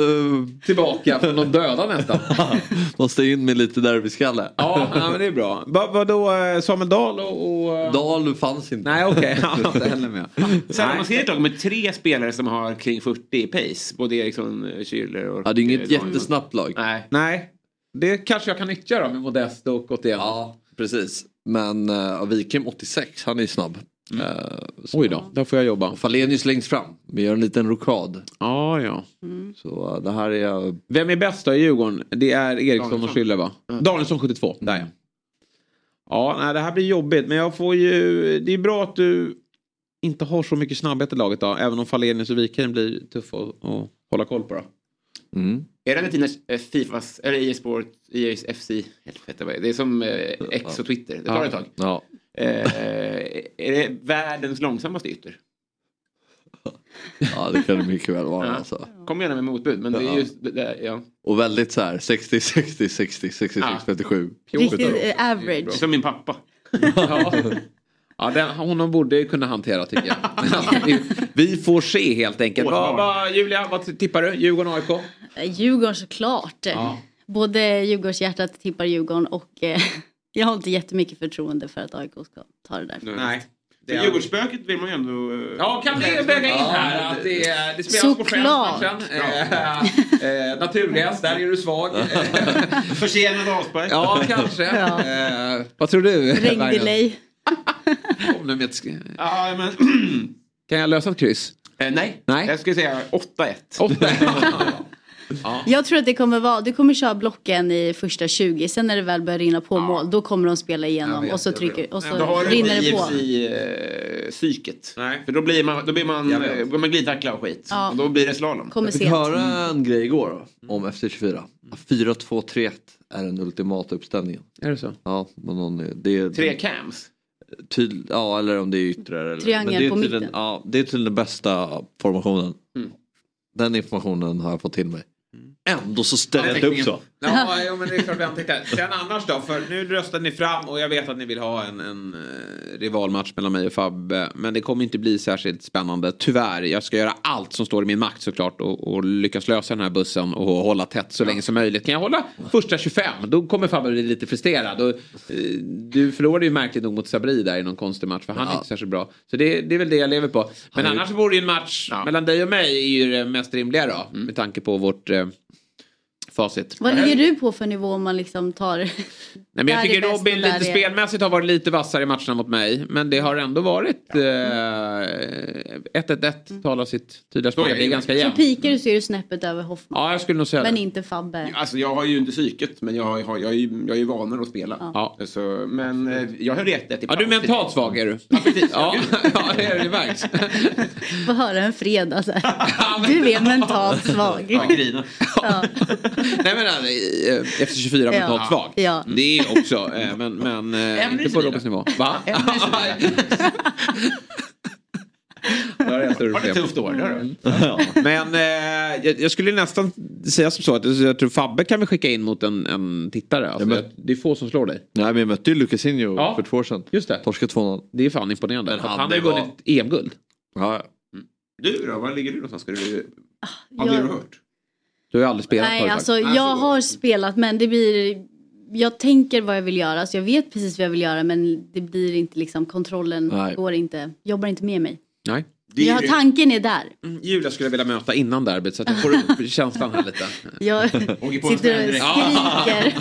Tillbaka från de döda nästan. måste in med lite derbyskalle. Ja, ja men det är bra. Va- Vadå eh, Samuel Dahl och... och eh, Dahl fanns inte. Nej okej, har inte heller med. Sen om man ser ett lag med tre spelare som har kring 40 i pace. Både Eriksson, Schürrle och... Ja, det är inget Danielsson. jättesnabbt lag. Nej. Nej, det kanske jag kan nyttja då med Modesto och 81. Ja, precis. Men uh, Wikheim 86, han är ju snabb. Eh, så- Oj då, där får jag jobba. Och Falenius längst fram. Vi gör en liten rokad. Ja, ja. Så det här är... Vem är bäst då i Djurgården? Det är Eriksson och Danielsson. Schüller va? Danielsson 72, där ja. Ja, nej, det här blir jobbigt men jag får ju... Det är bra att du inte har så mycket snabbhet i laget då. Även om Falenius och Wikheim blir tuffa att att hålla koll på då. Mm. Är det Argentinas eh, Fifas, eller EA Sport, EA's FC? Helvete vad är det? Det är som eh, X och Twitter. Det tar ett tag. Ja. Eh, är det världens långsammaste ytter? ja, det kan det mycket väl vara. Ja. Alltså. Kom gärna med motbud. Men det är Ja. just det där, ja. Och väldigt så här 60, 60, 60, 66, Ja. 57. Riktigt average. Som min pappa. Ja, ja den, honom borde kunna hantera tycker jag. vi, vi får se helt enkelt. Vad, vad, Julia, vad tippar du? Djurgården AIK? Eh, Djurgården såklart. Ja. Både Djurgårdshjärtat tippar Djurgården och eh, jag har inte jättemycket förtroende för att AIK ska ta det där. Nej. För Djurgårdsspöket vill man ju ändå... eh, Ja, kan vi väga in här att det, det spelas på. Friends-matchen. Eh, eh, naturgräs, där är du svag. Försenad avspark. ja, kanske. Ja. Eh, vad tror du? Regndelay. Kom nu med ett Ja, men... Kan jag lösa ett kryss? eh, nej. Nej. jag skulle säga 8-1. Åtta. Jag tror att det kommer vara, du kommer köra blocken i första 20, sen när det väl börjar rinna på mål, då kommer de spela igenom vet, och så trycker, och så Då har du rinner det på. IFC-psyket. Nej. eh, För då blir man, då blir man, vet. eh, blir man glidtackla och skit. Ja. Och då blir det slalom. Kommer Jag fick sent. höra en grej igår då, om FC24. 4-2-3-1 är den ultimata uppställningen. Är det så? Ja, men någon, det är... Tre cams. Tydl, ja eller om det är yttre. Eller, Triangel men det är på tydligen- mitten. Ja, det är tydligen den bästa formationen. Mm. Den informationen har jag fått till mig. Ändå så ställer jag inte upp så. Ja, jo, men det är klart vi antecknar. Sen annars då, för nu röstade ni fram och jag vet att ni vill ha en, en eh, rivalmatch mellan mig och Fabbe. Men det kommer inte bli särskilt spännande, tyvärr. Jag ska göra allt som står i min makt såklart och, och lyckas lösa den här bussen och hålla tätt så länge som möjligt. Kan jag hålla första 25, då kommer Fabbe bli lite frustrerad. Och, eh, du förlorade ju märkligt nog mot Sabri där i någon konstig match, för han är inte särskilt bra. Så det, det är väl det jag lever på. Men annars vore ju en match mellan dig och mig är ju det mest rimliga då, med tanke på vårt eh, facit. Vad ligger du på för nivå om man liksom tar... Nej, men jag tycker Robin lite är- spelmässigt har varit lite vassare i matcherna mot mig. Men det har ändå varit eh, 1-1-1 talar sitt tydliga språk. Så det är ju. ganska Så jämnt. pikar du så är du snäppet över Hoffman. Ja, jag skulle nog säga Men det. inte Fabbe. Alltså jag har ju inte psyket men jag har, jag, är ju- jag är ju vanare att spela. Ja. Så, men eh, jag har rätt ett i Ja, du är mentalt svag är du. Ja, ja det är det märks. Få höra en fredag så här. Du är mentalt svag. grina. Ja. Nej men alltså, eh, efter 24 Ja. mentalt svag. Ja. Det är också, eh, men, men eh, inte på Robins nivå. Va? Har det problem. tufft år, du. Men eh, jag, jag skulle nästan säga som så att jag tror Fabbe kan vi skicka in mot en, en tittare. Alltså, Ja, jag- Det är få som slår dig. Nej men jag mötte ju Lucasinho Ja. för två år sedan. Just det. Torskade 2-0. Det är fan imponerande. Men han, han har ju var- vunnit EM-guld. Ja, Du då, var ligger du någonstans? Ska du... Har jag- du hört? Du har ju aldrig spelat Nej, förut, alltså faktiskt. jag har spelat men det blir... Jag tänker vad jag vill göra, så jag vet precis vad jag vill göra men det blir inte liksom kontrollen Nej. går inte, jobbar inte med mig. Nej. Jag har, tanken är där. Mm, Julia skulle jag vilja möta innan derbyt så att jag får upp känslan här lite. Jag sitter och skriker.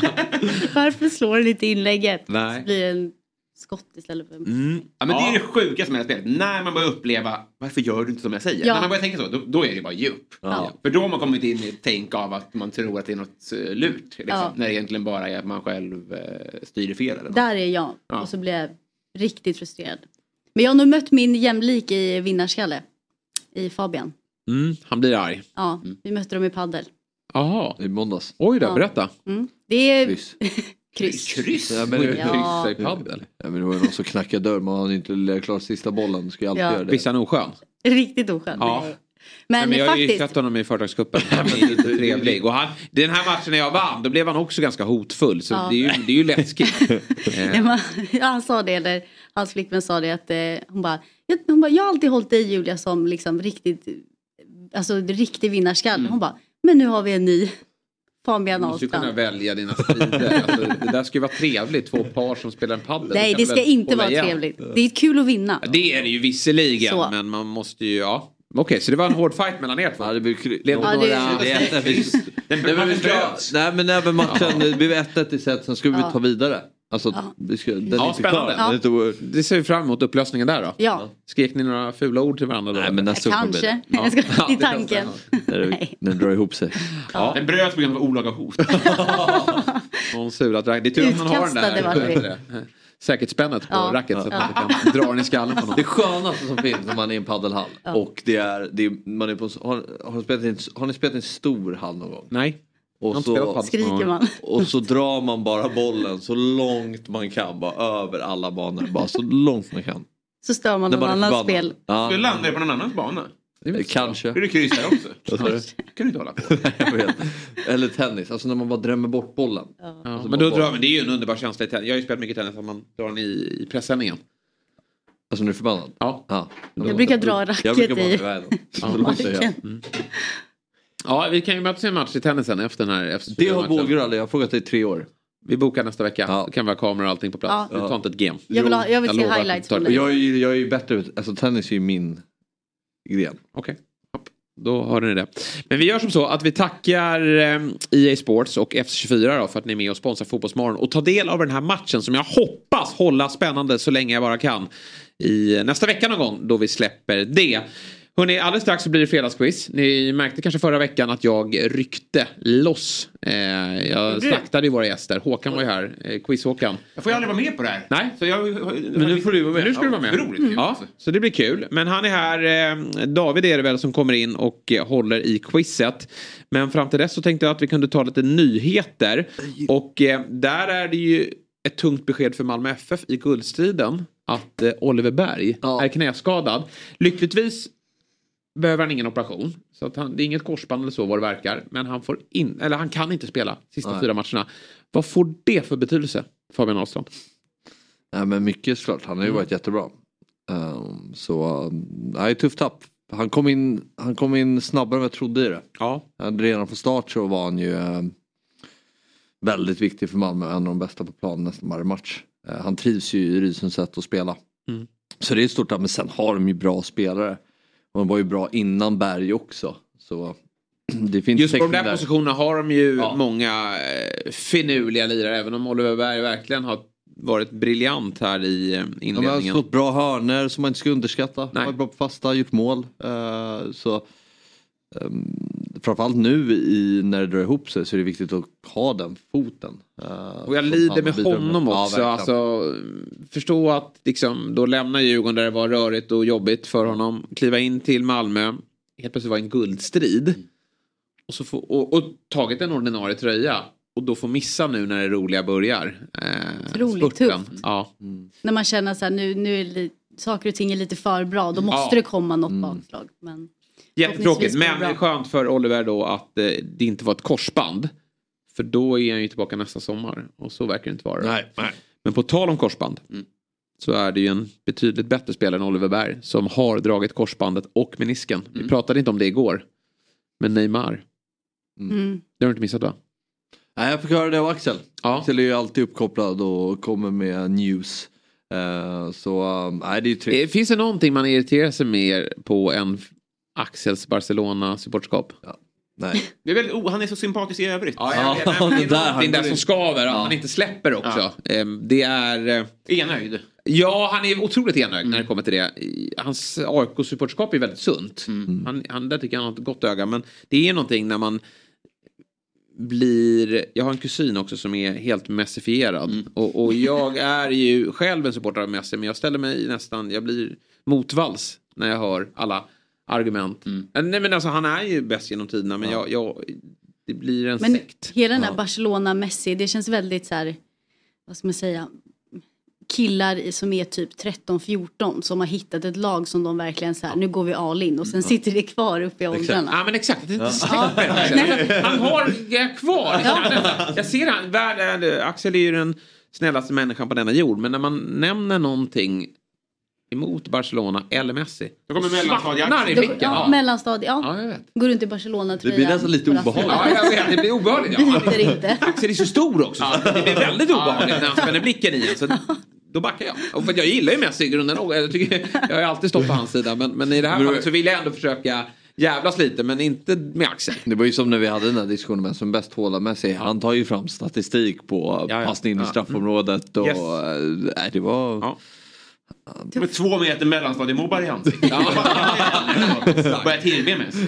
Varför slår du inte inlägget? Nej. Så blir det en skott istället för... Mm. Ja, men Det är det sjukaste med det här spelet. När man börjar uppleva varför gör du inte som jag säger? Ja. När man börjar tänka så, då, då är det bara ge upp. Ja. För då har man kommit in i ett tänk av att man tror att det är något uh, lurt. Liksom, Ja. När det egentligen bara är att man själv uh, styr fel. Eller något. Där är jag. Ja. Och så blir jag riktigt frustrerad. Men jag har nog mött min jämlik i vinnarskalle. I Fabian. Mm, han blir arg. Ja, vi mötte dem i paddel. Jaha. I måndags. Oj då, Ja. berätta. Mm. Det är... Kryss. Kryss. Ja, men, Ja. Kryssa i padel. Ja, men det var ju någon som knackade dörr. Man hade inte klart sista bollen. Ska ju alltid Ja. göra det. Visst är han oskön? Riktigt oskön. Ja. Men, Men, men jag har ju faktiskt. sett honom i företagscupen. Han är lite trevlig. Och han, den här matchen när jag vann, då blev han också ganska hotfull. Så Ja. det, är ju, det är ju läskigt. Eh, Ja, han sa det, eller hans flickvän sa det att eh, hon, bara, jag, hon bara, jag har alltid hållit dig Julia som liksom riktigt, alltså riktig vinnarskalle. Hon bara, men nu har vi en ny Fabian Du måste ju kunna välja dina strider. Alltså, det där ska ju vara trevligt. Två par som spelar en padel. Nej, det ska inte vara igen. trevligt. Det är kul att vinna. Ja, Det är det ju visserligen. Så. Men man måste ju, ja. Okej, så det var en hård fight mellan er två. Ja, det Blev det Ja, det- Den bröts. nej men även matchen, det blev 1-1 i set, sen ska vi ta vidare. Alltså, Ja. vi ska, den är Ja, inte spännande. klar. Den är inte oerhört- Det ser vi fram emot upplösningen där då. Ja, Skrek ni några fula ord till varandra då? Nej men nästa kanske. det. Jag ska, Ja, det är det kan tanken. När det, det drar ihop sig. Ja. Den bröts på grund av olaga hot. Någon sulat. Det är tur att man har den där det? säkerhetsspännet på Ja. racket så att Ja. man inte kan dra den i skallen på någon. Det skönaste som finns när man är i en paddelhall Ja. och det är, det är man är på, har, har, ni spelat i en, har ni spelat i en stor hall någon gång? Nej. Och så, Skriker man. och så drar man bara bollen så långt man kan, bara över alla banor, bara så långt man kan. Så stör man någon man annans spel. Ja, Du landar på någon annans bana. kanske. Är det kryss där också? Du? kan du inte hålla på. Eller tennis, alltså när man bara drämmer bort bollen. Ja, Alltså men då drar men det är ju en underbar känsla i tennis. Jag har ju spelat mycket tennis att man drar den i, i pressändningen. Alltså när du är förbannad? Ja. ja. Jag brukar dra racket Jag brukar bara i iväg dem. Jag. Ja, vi kan ju mötas i en match i tennisen efter den här. Efter Det har. Bågerud aldrig, jag har frågat dig i tre år. Vi bokar nästa vecka. Ja. Då kan vi ha kameror och allting på plats. Ja. Du tar inte ett game. Jag vill, ha, jag vill Jag se highlights dig. jag är ju, jag är ju bättre, alltså tennis är ju min gren. Okej. Hopp. Då har ni det. Men vi gör som så att vi tackar eh, EA Sports och FC24 då för att ni är med och sponsrar Fotbollsmorgon och tar del av den här matchen som jag hoppas hålla spännande så länge jag bara kan i nästa vecka någon gång då vi släpper det. Hörrni, alldeles strax så blir det fredagsquiz. Ni märkte kanske förra veckan att jag ryckte loss. Eh, jag slaktade ju våra gäster. Håkan var ju här, eh, quiz-Håkan. Jag får ju aldrig vara med på det här. Nej. Så jag, Men nu får du vara med. Nu ska du vara med. Otroligt kul. Ja, så det blir kul. Men han är här, eh, David är det väl som kommer in och eh, håller i quizet. Men fram till dess så tänkte jag att vi kunde ta lite nyheter. Och eh, där är det ju ett tungt besked för Malmö FF i guldstriden. att eh, Oliver Berg är knäskadad. Lyckligtvis behöver han ingen operation. Så att han, det är inget korsband eller så vad det verkar. Men han, får in, eller han kan inte spela sista Nej. fyra matcherna. Vad får det för betydelse Fabian Ahlstrand? Nej, men mycket såklart. Han har ju Mm. varit jättebra. Um, så um, nej, tufft tapp. Han kom, in, han kom in snabbare än jag trodde i det. Ja. Redan från start så var han ju um, väldigt viktig för Malmö. En av de bästa på planen nästan varje match. Uh, han trivs ju i Rysens sätt att spela. Mm. Så det är ett stort tapp. Men sen har de ju bra spelare. Och de var ju bra innan Berg också. Så det finns Just på de där där. positionerna har de ju många eh, finurliga lirare. Även om Oliver Berg verkligen har varit briljant här i eh, De har inledningen. fått bra hörner som man inte ska underskatta. De har varit bra på fasta, gjort mål. Eh, så um, Framförallt nu i, när det drar ihop sig så är det viktigt att ha den foten. eh, Och jag som lider med honom Ja, också. verkligen. alltså, förstå att liksom, då lämna Djurgården där det var rörigt och jobbigt för honom. Kliva in till Malmö. Helt plötsligt vara i en guldstrid. Och, så få, och, och tagit en ordinarie tröja. Och då få missa nu när det roliga börjar. Eh, Otroligt spurten. tufft. Ja. När man känner så här, nu, nu är li- saker och ting är lite för bra, då måste Ja. det komma något bakslag. Men Jättetråkigt. det Men bra. skönt för Oliver då att eh, det inte var ett korsband. För då är han ju tillbaka nästa sommar. Och så verkar det inte vara. Nej, nej. Men på tal om korsband. Så är det ju en betydligt bättre spelare än Oliver Berg. Som har dragit korsbandet och menisken. Vi pratade inte om det igår. Men Neymar. Mm. Det har du inte missat va? Nej, jag fick höra det av Axel. Ja. Axel är ju alltid uppkopplad och kommer med news. Eh, så um, nej, det är ju trevligt. Finns det någonting man irriterar sig mer på än Axels Barcelona-supportskap? Nej. Det är väldigt, oh, han är så sympatisk i övrigt. Ja, det är där han någonting där som skaver. Att Ja. man inte släpper också. Ja. Ehm, Det är... eh, Enögd. Ja, han är otroligt enögd när det kommer till det. Hans AIK-supporterskap är väldigt sunt. Han, han, där tycker jag han har ett gott öga. Men det är någonting när man blir... Jag har en kusin också som är helt messifierad. Och, och jag är ju själv en supporter av Messi. Men jag ställer mig nästan... Jag blir motvalls när jag hör alla argument. Eh, Nej men alltså han är ju bäst genom tiderna. Men jag, jag, det blir en Men sekt. hela den här Barcelona-Messi, det känns väldigt så här, vad ska man säga, killar som är typ 13-14 som har hittat ett lag som de verkligen så här, nu går vi all in och sen sitter det kvar uppe i åldrarna. Ja men exakt, det Ja. släpper. Han har kvar. Jag ser han, värld, Axel är ju den snällaste människan på denna jord. Men när man nämner någonting emot Barcelona eller Messi. Då kommer mellanstadiet. Svartnar i blicken. ja, mellanstadiet, ja. Ja, jag vet. Går runt i Barcelona-tröjan. Det blir nästan lite obehagligt. Ja, jag vet. Det blir obehagligt. Ja. Biter inte. Axel är så stor också. Så det blir väldigt obehagligt när han spänner blicken i en. Så då backar jag. Och för jag gillar ju Messi i grunden. Jag, tycker, jag har alltid stått på hans sida. Men, men i det här fallet så vill jag ändå försöka jävlas lite. Men inte med Axel. Det var ju som när vi hade den här diskussionen med som bäst hålla med sig. Han tar ju fram statistik på Ja, ja. passning in i straffområdet. Och, Yes. nej, det var... Ja. Med två meter mellanstadiemobbar i ansiktet. Börjar tillbe mest.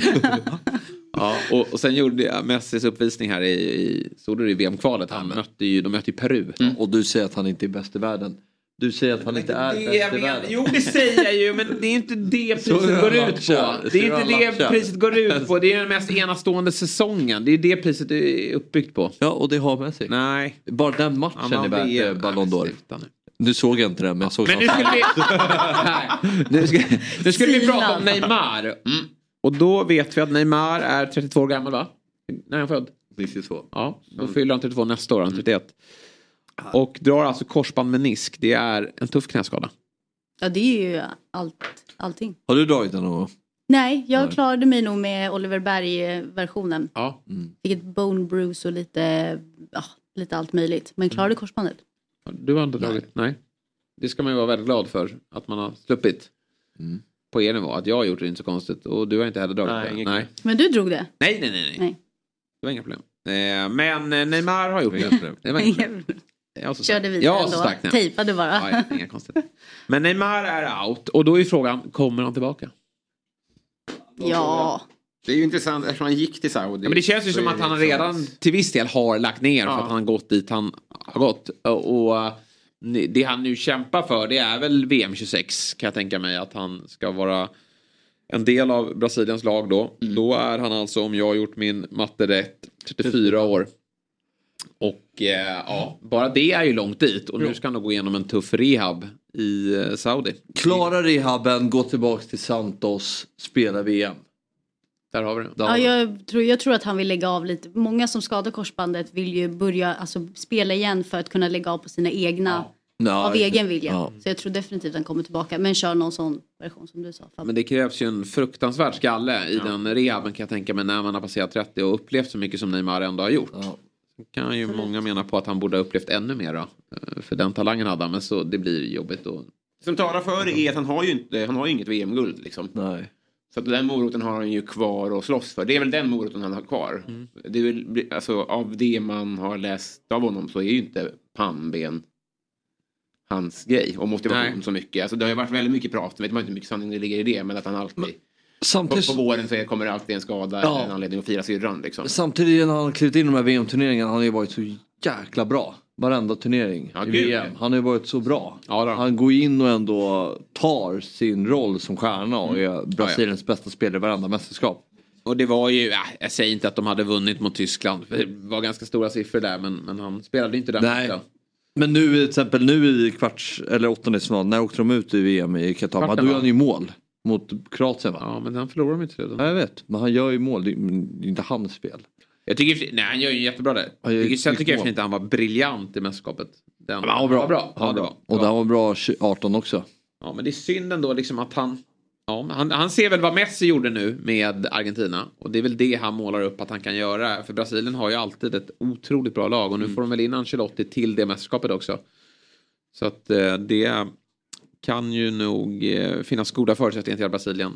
Ja, och, och sen gjorde jag Messis uppvisning här i, i såg du det i VM-kvalet. Han mötte ju, de mötte ju Peru. Och du säger att han inte är bäst i världen. Du säger att han inte är Det bäst i världen. jo det säger jag ju men det är inte det priset går ut på. Det är inte det priset går ut på. Det är den mest enastående säsongen. Det är det priset är uppbyggt på. Ja, och det har med sig. Nej. Bara den matchen är värd vet. eh, Ballon d'Or. Nu. Såg jag inte den men jag såg Men nu skulle vi... Nej. Nu ska, nu skulle vi prata om Neymar. Och då vet vi att Neymar är 32 år gammal va? När är han född? 92. Ja, då fyller han 32 nästa år, han är 31. Och drar alltså korsband menisk. Det är en tuff knäskada. Ja, det är ju allt, allting. Har du dragit den någon? Nej, jag Nej. klarade mig nog med Oliver Berg-versionen. Ja. Fick ett bone bruise och lite, ja, lite allt möjligt. Men klarade korsbandet. Du har inte dragit? Nej. Det ska man ju vara väldigt glad för. Att man har sluppit. På er nivå. Att jag har gjort det inte så konstigt. Och du har inte heller dragit Nej, det. inget Nej. Men du drog det? nej, nej, nej, nej. Nej. Det var inga problem. Eh, men eh, Neymar har gjort det. Det var inga problem. Jag Körde vidare Jag ändå. Tejpade bara. Ja, ja, inga konstigt. Men Neymar är out. Och då är frågan, kommer han tillbaka? Ja. Det är ju intressant eftersom han gick till Saudi. Ja, men det känns ju som att han redan till viss del har lagt ner för Ja. att han har gått dit han har gått. Och, och det han nu kämpar för det är väl VM 26 kan jag tänka mig att han ska vara en del av Brasiliens lag då. Då är han alltså om jag har gjort min matte rätt 34 år. Och eh, ja, bara det är ju långt dit och nu ska han nog gå igenom en tuff rehab i eh, Saudi. Klara rehaben, gå tillbaks till Santos, spela VM. Där har vi det. Ja, jag, tror, jag tror att han vill lägga av lite. Många som skadar korsbandet vill ju börja alltså, spela igen för att kunna lägga av på sina egna. Ja, av egen vilja. ja. Så jag tror definitivt att han kommer tillbaka. Men kör någon sån version som du sa. Men det krävs ju en fruktansvärd skalle i den rehaben kan jag tänka mig när man har passerat 30 och upplevt så mycket som Neymar ändå har gjort. Så kan ju många mena på att han borde ha upplevt ännu mer då. Eh, För den talangen hade han men så det blir jobbigt då. Som talar för det är att han har ju, inte, han har ju inget VM-guld. Liksom. Nej. Så att den moroten har han ju kvar att slåss för. Det är väl den moroten han har kvar. Det är väl, alltså, av det man har läst av honom så är ju inte pannben hans grej och motivation Nej. så mycket. Alltså, det har ju varit väldigt mycket prat, vet man inte hur mycket sanning det ligger i det, men att han alltid samtidigt- på, på våren så är- kommer det alltid en skada Ja. eller en anledning att fira syrran. Liksom. Samtidigt när han klivit in i de här VM-turneringarna, han har ju varit så jäkla bra. Varenda turnering i gud, VM. ja. Han har ju varit så bra. han går in och ändå tar sin roll som stjärna och är Brasiliens bästa spelare i varenda mästerskap. Och det var ju, ja, jag säger inte att de hade vunnit mot Tyskland. Det var ganska stora siffror där men, men han spelade inte den Nej. matchen. Men nu till exempel nu i kvarts eller åttondelsfinal, när åkte de ut i VM i Qatar? Kvarten, Då gör han ju mål. Mot Kroatien va? Ja men han förlorar de inte det. Ja, jag vet, men han gör ju mål. Det är inte hans spel. Jag tycker, nej han gör ju jättebra där. Jag tycker, sen tycker jag inte han var briljant i mästerskapet. Den, Men han var bra. bra. Han var Ja, det bra. var. Och han var bra 20 18 också. Ja men det är synd ändå liksom att han Ja, han, han ser väl vad Messi gjorde nu med Argentina. Och det är väl det han målar upp att han kan göra. För Brasilien har ju alltid ett otroligt bra lag. Och nu får de väl in Ancelotti till det mästerskapet också. Så att eh, det kan ju nog eh, finnas goda förutsättningar till att Brasilien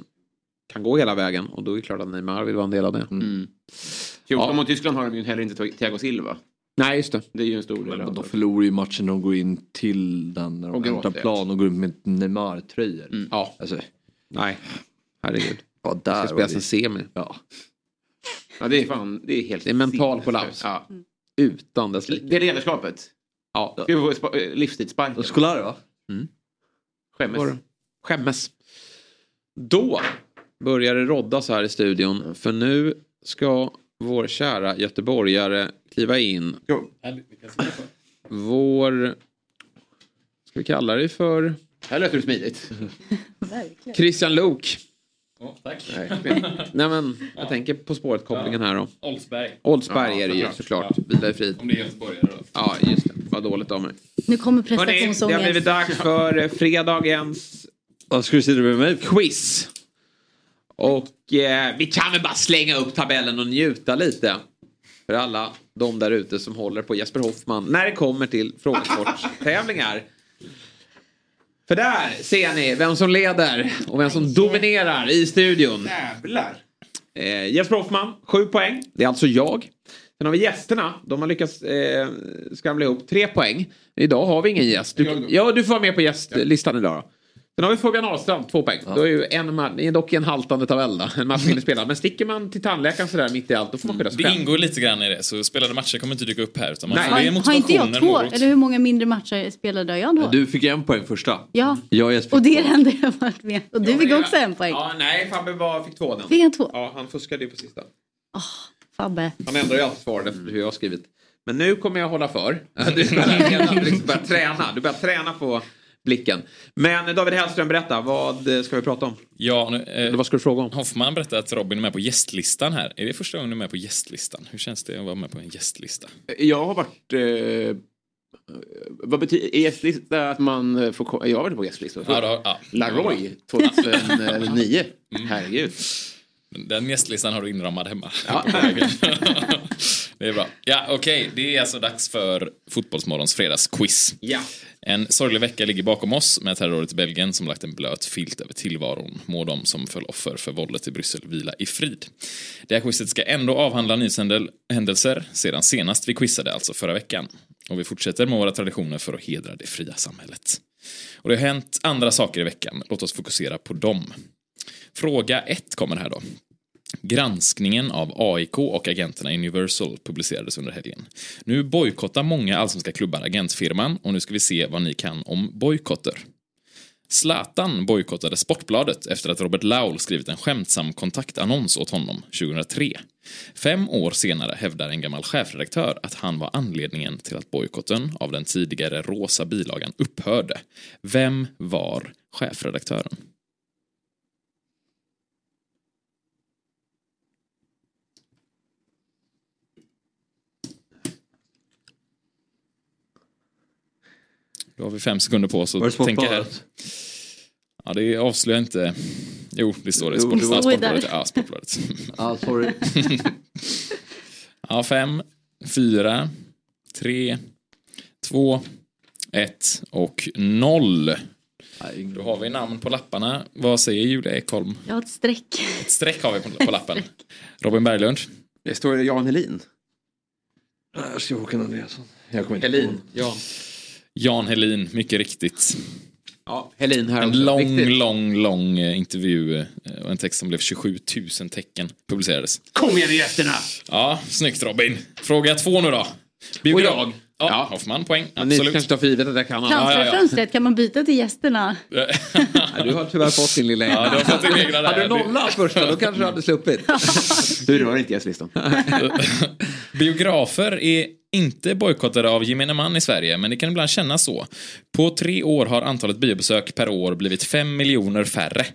kan gå hela vägen. Och då är det klart att Neymar vill vara en del av det. Mm. 14 mot Tyskland har de ju heller inte Thiago Silva. Nej, just det. Det är ju en stor del Men de det. förlorar ju matchen när de går in till den när de Och ändrar plan och går ut med Neymar-tröjor. Mm. Ja. Alltså, Nej, herregud. ja, Det där ska var spelas det- en semi. Ja. Ja, det är fan, det är helt Det är mental kollaps. Ja. Utan dess like. Det är ledarskapet. Ja. Ska vi få eh, livstidssparken? Scolari va? Skämmes. Var det? Skämmes. Då börjar det roddas här i studion. För nu ska vår kära göteborgare kliva in. Vår... Ska vi kalla dig för? Här låter det smidigt. Verkligen. Christian Lok. tack. Nej men jag tänker På spåret-kopplingen här då. Oldsberg. Oldsberg är det ju såklart. Ja. Vila i frid. Om det är göteborgare då. Ja just det. Vad dåligt av mig. Nu kommer Hörrni, det har prestationsångest. blivit dags för eh, fredagens Vad ska du säga med mig? quiz. Och eh, vi kan väl bara slänga upp tabellen och njuta lite. För alla de där ute som håller på Jesper Hoffman när det kommer till frågesportstävlingar. För där ser ni vem som leder och vem som dominerar i studion. Jävlar. Eh, Jesper Hoffman, 7 poäng. Det är alltså jag. Sen har vi gästerna. De har lyckats eh, skramla ihop tre poäng. Idag har vi ingen gäst. Du, ja, du får vara med på gästlistan idag då. Sen har vi Fabian Ahlstrand, två poäng. Då är ju en, ma- det är dock en haltande tabell då. En match mindre spelad. Men sticker man till tandläkaren sådär mitt i allt, då får man skylla sig Det själv. ingår lite grann i det, så spelade matcher kommer inte dyka upp här. Utan man Nej. Har, har inte jag två? morot. Eller hur många mindre matcher spelade jag då? Du fick en poäng första. Ja. Jag och Jesper Och det är det enda jag varit med. Och du fick också en poäng. Ja, nej, Fabbe var, fick två den. Fick han två? Ja, han fuskade ju på sista. Fabbe. Han ändrar ju alltid svaret efter hur jag har skrivit. Men nu kommer jag hålla för. Du börjar, liksom börjar träna. Du börjar träna på blicken. Men David Hellström, berätta. Vad ska vi prata om? Ja, nu, eh, vad ska du fråga om? Hoffman berättade att Robin är med på gästlistan här. Är det första gången du är med på gästlistan? Hur känns det att vara med på en gästlista? Jag har varit... Eh, vad betyder gästlista att man får Jag har varit på gästlista. Ja, då- ja. Laroy 2009. Herregud. Den gästlistan har du inramad hemma. Ja. det är bra. Ja, okej. Det är alltså dags för Fotbollsmorgons fredagsquiz. Ja. En sorglig vecka ligger bakom oss med terroråret i Belgien som lagt en blöt filt över tillvaron. Må de som föll offer för våldet i Bryssel vila i frid. Det här quizet ska ändå avhandla nyhändelser sedan senast vi quizade, alltså förra veckan. Och vi fortsätter med våra traditioner för att hedra det fria samhället. Och det har hänt andra saker i veckan. Låt oss fokusera på dem. Fråga 1 kommer här då. Granskningen av AIK och agenterna i Universal publicerades under helgen. Nu bojkottar många allsvenska klubbar agentfirman och nu ska vi se vad ni kan om bojkotter. Zlatan bojkottade Sportbladet efter att Robert Laul skrivit en skämtsam kontaktannons åt honom 2003. Fem år senare hävdar en gammal chefredaktör att han var anledningen till att bojkotten av den tidigare rosa bilagan upphörde. Vem var chefredaktören? Då har vi fem sekunder på oss att tänka här. Ja, det avslöjar inte... Jo, det står det. Jo, Sport, det ju Sportbladet. Ja, Sportbladet. Ja, sorry. ja, fem, fyra, tre, två, ett och noll. Då har vi namn på lapparna. Vad säger Julia Ekholm? Jag har ett streck. Ett streck har vi på, på lappen. Robin Berglund? Det står Jan Helin. Jag ska Håkan Andreasson. Jag kommer inte Helin. på. Ja. Jan Helin, mycket riktigt. Ja, Helin här En också. lång, Riktigt. lång, lång eh, intervju eh, och en text som blev 27 000 tecken publicerades. Kom igen nu gästerna! Ja, snyggt Robin. Fråga två nu då. Och Biograf- jag. Ja, Hoffman, poäng. Men ni Absolut. kanske tar för givet att jag kan alla. Transferfönstret, kan man byta till gästerna? Du har tyvärr fått din lilla Ja, du har fått din egna där. Hade du nollat första då kanske du hade sluppit. Du rör inte gästlistan. Biografer är inte bojkottade av gemene man i Sverige, men det kan ibland kännas så. På tre år har antalet biobesök per år blivit fem miljoner färre.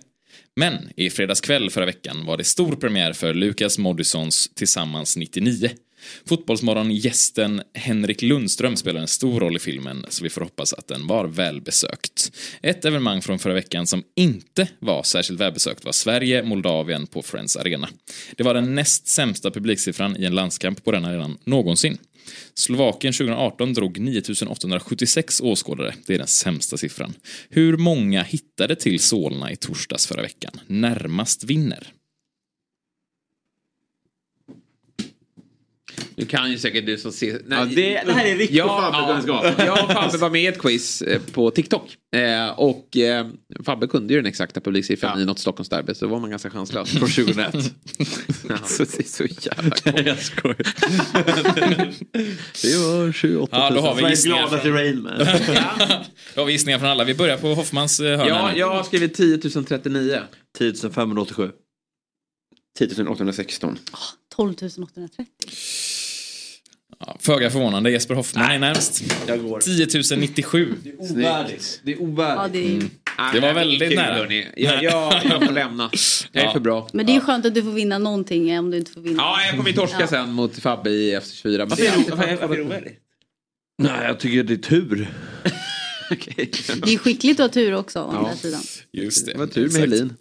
Men i fredags kväll förra veckan var det stor premiär för Lukas Moodyssons Tillsammans 99. Fotbollsmorgon-gästen Henrik Lundström spelar en stor roll i filmen, så vi får hoppas att den var välbesökt. Ett evenemang från förra veckan som inte var särskilt välbesökt var Sverige-Moldavien på Friends Arena. Det var den näst sämsta publiksiffran i en landskamp på den arenan någonsin. Slovakien 2018 drog 9876 åskådare. Det är den sämsta siffran. Hur många hittade till Solna i torsdags förra veckan? Närmast vinner. Du kan ju säkert du som ser... Ja, det- det här är riktig Fabbe-kunskap. Ja, jag och Fabbe var med i ett quiz eh, på TikTok. Eh, och eh, Fabbe kunde ju den exakta publiksiffran i något Stockholmsderby så var man ganska chanslös. Från 2001. så, det är så jävla Nej, jag skojar. Det var 28 000. Ja, då har vi gissningar gladaste från, Rainman. då har vi gissningar från alla. Vi börjar på Hoffmans eh, hörna. Ja, jag har skrivit 10 039. 10 587. 10 816. 12 830. Ja, föga förvånande, Jesper Hoffman är närmst. Jag går. 10 097. Ovärdigt. Det är ovärdigt. Ja, det är, Mm. Det var väldigt Kul, nära. hörni. Jag, jag, jag får lämna. Jag är Ja. för bra. men det är ju skönt att du får vinna någonting eh, om du inte får vinna. Ja, jag kommer ju torska sen mot Fabbe i F24. Men Varför det är är det- är- är det ovärdigt? Nej, jag tycker det är tur. Okej. Det är skickligt att ha tur också å andra sidan. Just det. Det var tur med Exakt. Helin.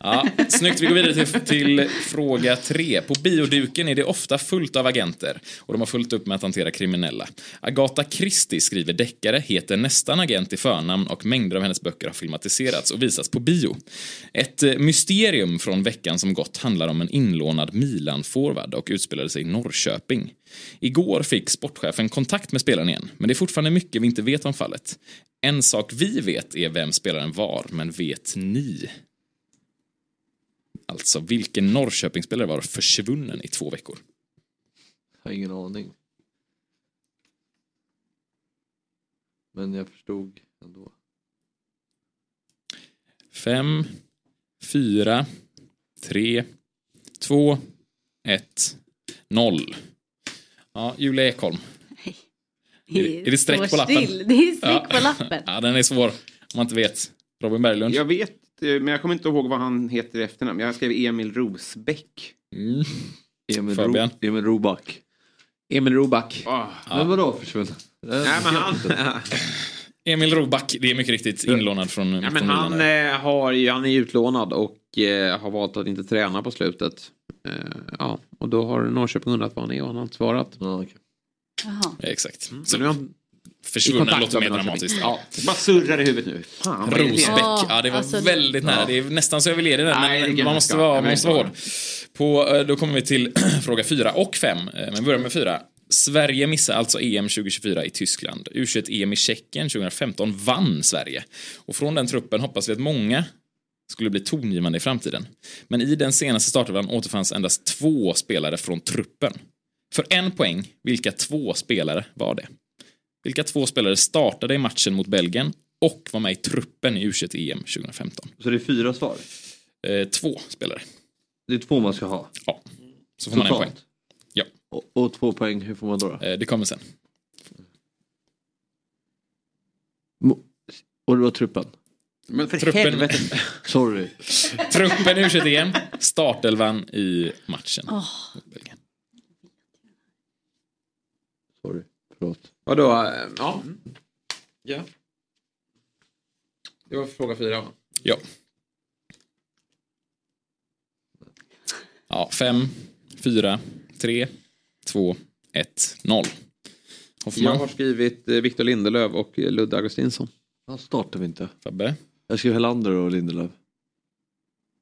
Ja, snyggt, vi går vidare till, till fråga tre. På bioduken är det ofta fullt av agenter och de har fullt upp med att hantera kriminella. Agatha Christie skriver deckare, heter nästan agent i förnamn och mängder av hennes böcker har filmatiserats och visats på bio. Ett eh, mysterium från veckan som gått handlar om en inlånad Milan-forward och utspelade sig i Norrköping. Igår fick sportchefen kontakt med spelaren igen, men det är fortfarande mycket vi inte vet om fallet. En sak vi vet är vem spelaren var, men vet ni? Alltså, vilken Norrköpingsspelare var försvunnen i två veckor? Jag har ingen aning. Men jag förstod ändå. Fem, fyra, tre, två, ett, noll. Ja, Julia Ekholm. Är, är det streck på lappen? still. Det är streck Ja. på lappen. Ja, den är svår om man inte vet. Robin Berglund. Jag vet, eh, men jag kommer inte ihåg vad han heter i efternamn. Jag skrev Emil Rosbäck. Mm. Emil. Ro, Emil Roback. Emil Roback. Ah. Men vadå försvunnen? Nej, men han, Emil Roback, det är mycket riktigt inlånad från, Ja, men han, eh, har, han är utlånad och eh, har valt att inte träna på slutet. Eh, ja, och då har Norrköping undrat var han är och han har inte svarat. Ja. Ja, exakt. Så nu i Försvunnen kontakt låter mer med dramatiskt. Ja. bara surrar i huvudet nu. Fan. Rosbäck, Ja, ja det var alltså- väldigt nära. Det är nästan så jag vill ge det där, Nej, det men man måste vara, man måste vara hård. På, eh, då kommer vi till fråga fyra och fem, eh, men vi börjar med fyra. Sverige missar alltså EM 2024 i Tyskland. U21-EM i Tjeckien 2015 vann Sverige. Och från den truppen hoppas vi att många skulle bli tongivande i framtiden. Men i den senaste startelvan återfanns endast två spelare från truppen. För en poäng, vilka två spelare var det? Vilka två spelare startade i matchen mot Belgien och var med i truppen i U21-EM 2015. Så det är fyra svar? Eh, två spelare. Det är två man ska ha? Ja. Så får man en Totalt? poäng. Ja. Och, och två poäng, hur får man då? då? Eh, det kommer sen. Och det var truppen? Men för Truppen- helvete. Sorry. Truppen i U21-EM, startelvan i matchen. Åh. Sorry, förlåt. Vadå? eh, Ja. ja. Det var fråga fyra va? Ja. Ja, fem, fyra, tre, två, ett, noll. Hoffman. Jag har skrivit eh, Victor Lindelöf och eh, Ludde Augustinsson. Han startar vi inte. Fabbe. Jag skrev Helander och Lindelöf.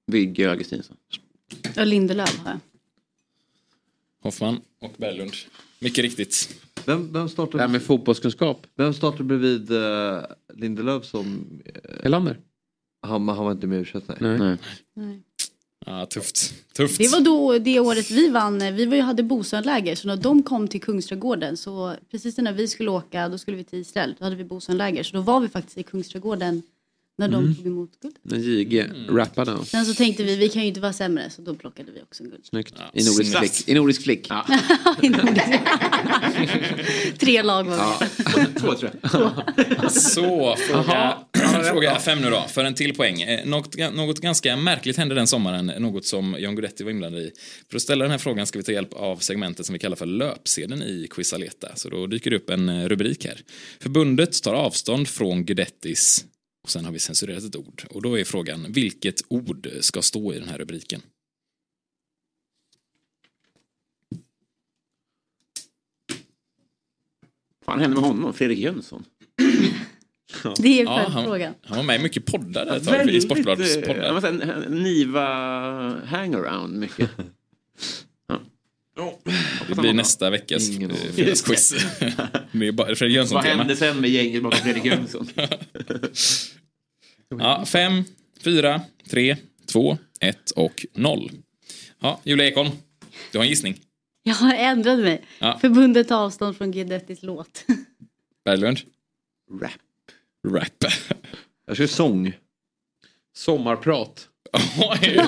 Vigge Augustinsson. Ja, Lindelöf har jag. Hoffman och Berglund. Mycket riktigt. Vem, vem startar? Det här med fotbollskunskap. Vem startar bredvid uh, Lindelöf som... Uh, Helander. Han, han var inte med i Nej. Nej. Nej. Ja, tufft. tufft. Det var då det året vi vann. Vi var ju, hade Bosönläger så när de kom till Kungsträdgården så precis när vi skulle åka då skulle vi till Israel. Då hade vi Bosönläger så då var vi faktiskt i Kungsträdgården när de Mm. tog emot guld. När JG rappade. Sen så tänkte vi vi kan ju inte vara sämre så då plockade vi också guld. Snyggt. I nordisk flick. I nordisk flick. I Nordisk. Tre lag var med. Två tror jag. Så, fråga, fråga fem nu då, för en till poäng. Eh, Något, något ganska märkligt hände den sommaren, något som John Guidetti var inblandad i. För att ställa den här frågan ska vi ta hjälp av segmentet som vi kallar för löpsedeln i Quizaleta. Så då dyker det upp en eh, rubrik här. Förbundet tar avstånd från Guidettis och sen har vi censurerat ett ord. Och då är frågan, vilket ord ska stå i den här rubriken? Vad hände med honom? Fredrik Jönsson? Det är Ja, han, följdfrågan. han var med i mycket poddar där ett tag, i Sportbladets eh, poddar. han var en Niva hangaround mycket. Det blir nästa veckas eh, fredagsquiz. Med Vad hände sen med gänget bakom Fredrik Jönsson? Ja, fem, fyra, tre, två, ett och noll. Ja, Julia Ekholm, du har en gissning. Jag har ändrat mig. Ja. Förbundet tar avstånd från Guidettis låt. Berglund? Rap. Rap. Jag skrev sång. Sommarprat. Oj.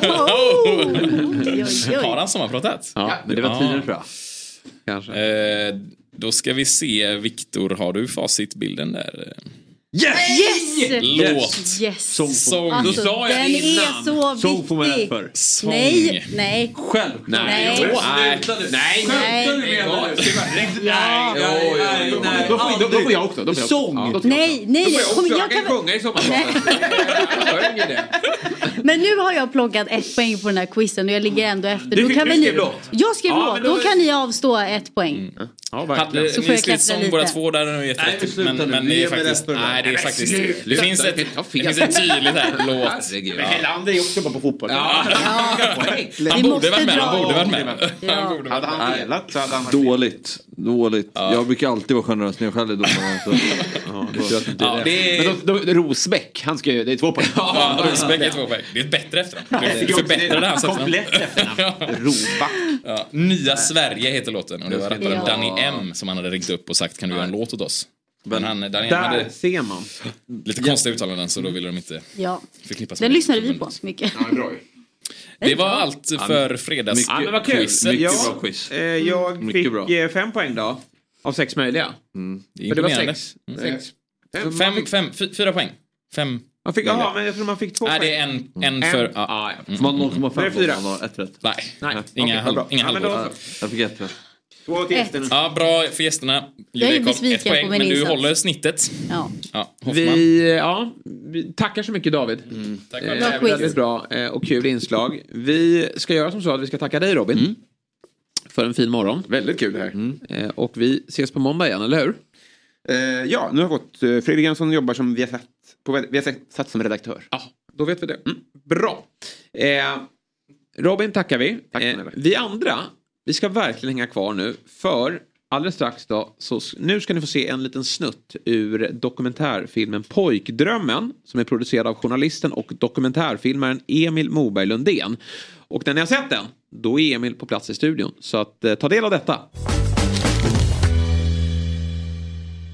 oj, oj. Har han sommarpratat? Ja, Men det var tidigare tror jag. Kanske. Eh, då ska vi se, Viktor, har du facitbilden där? Yes! Låt. Yes! Sång. Alltså, Då sa jag den det innan. är så Sång får man rätt viktig. för. Sång. Nej, nej. Självklart. Nej. Nej. Nej. Nej. Nej. Ja. Då får- då- får jag också. Då får jag. Sång. Ja, då får jag Nej, nej. Då får jag också. jag kan sjunga i sommarpratet. Sjöng det. Men nu har jag plockat ett poäng på den här quizen och jag ligger ändå efter. Du Då fick- kan du ni... skrev låt. Jag skrev Ja, låt. Då då- kan ni avstå ett poäng. Ja, Hade, verkligen. Så får ni jag skrev klättra sång lite. båda två där är Nej, men Men, nu. det är faktiskt... Nej, det är faktiskt... sluta. Det finns ett, Ja, det finns ett tydligt här. Låt. Herregud. Men Helander är också bra på fotboll. Ja. Poäng. Han borde varit med. Han borde varit med. Ja. Han borde varit Hade med. han velat så hade han varit. Dåligt. Dåligt. Jag brukar alltid vara generös när jag själv är domare. Ja, det är... Men då, då, Rosbäck, han ska ju, det är två poäng. Ja, Rosbeck är två poäng. Det är ett bättre efternamn. Det förbättrade hans efternamn. Komplett efternamn. Roback. Ja, Nya Sverige heter låten och det var rapparen Ja. Danny M som han hade ringt upp och sagt kan du göra en låt åt oss. Men han, Danny M Där hade ser man. lite konstiga uttalanden så då ville de inte Ja. förknippas Den med lyssnade vi på mycket. Ja, bra ju. Det var allt för fredags Ja, men vad kul. quizet. Mycket Ja. bra quiz. Eh, jag fick bra. eh, fem poäng då. Av sex möjliga. Det är För det var sex. Mm. sex. Fem. Fem, fem, fy- fyra poäng. Fem. Man fick, jaha, men jag tror man fick två Nej, poäng. det är en, en för... Ja. Ah, ja. Man 0,5 Det är fyra. ett rätt. Nej, Nej, inga, okej, halv, inga Ja, då- Jag fick ett rätt. Två till gästerna. Ja, bra för gästerna. Jag är Julia besviken ett poäng, på min men du insats. håller snittet. Ja. Ja. Vi, ja, vi tackar så mycket David. Tack Eh, själv. Quiz. väldigt bra eh, och kul inslag. Vi ska göra som så att vi ska tacka dig Robin. För en fin morgon. Väldigt kul det här. Eh, och vi ses på måndag igen, eller hur? Eh, ja, nu har jag fått... Uh, Fredrik Jönsson jobbar som Viasat, på Viasat som redaktör. Ja, då vet vi det. Mm. Bra. Eh, Robin tackar vi. Tack eh, vi andra, vi ska verkligen hänga kvar nu. För alldeles strax då, så nu ska ni få se en liten snutt ur dokumentärfilmen Pojkdrömmen. Som är producerad av journalisten och dokumentärfilmaren Emil Moberg Lundén. Och när ni har sett den, då är Emil på plats i studion. Så att, eh, ta del av detta.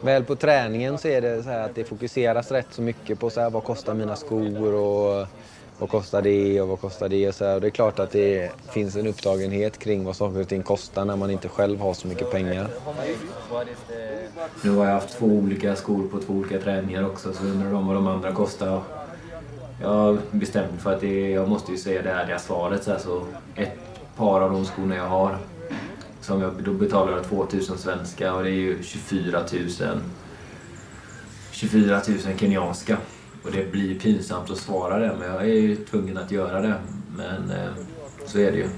Väl på träningen så är det så här att det fokuseras rätt så mycket på så här, vad kostar mina skor och vad kostar det och vad kostar det och så här. Och det är klart att det finns en upptagenhet kring vad saker och ting kostar när man inte själv har så mycket pengar. Nu har jag haft två olika skor på två olika träningar också så undrar de vad de andra kostar. Jag har bestämt mig för att det, jag måste ju säga det ärliga svaret. Så, här, så ett par av de skorna jag har som jag, då betalar jag 2000 svenska och det är ju 24 000 24 000 kenyanska. Och det blir pinsamt att svara det men jag är ju tvungen att göra det. Men eh, så är det ju.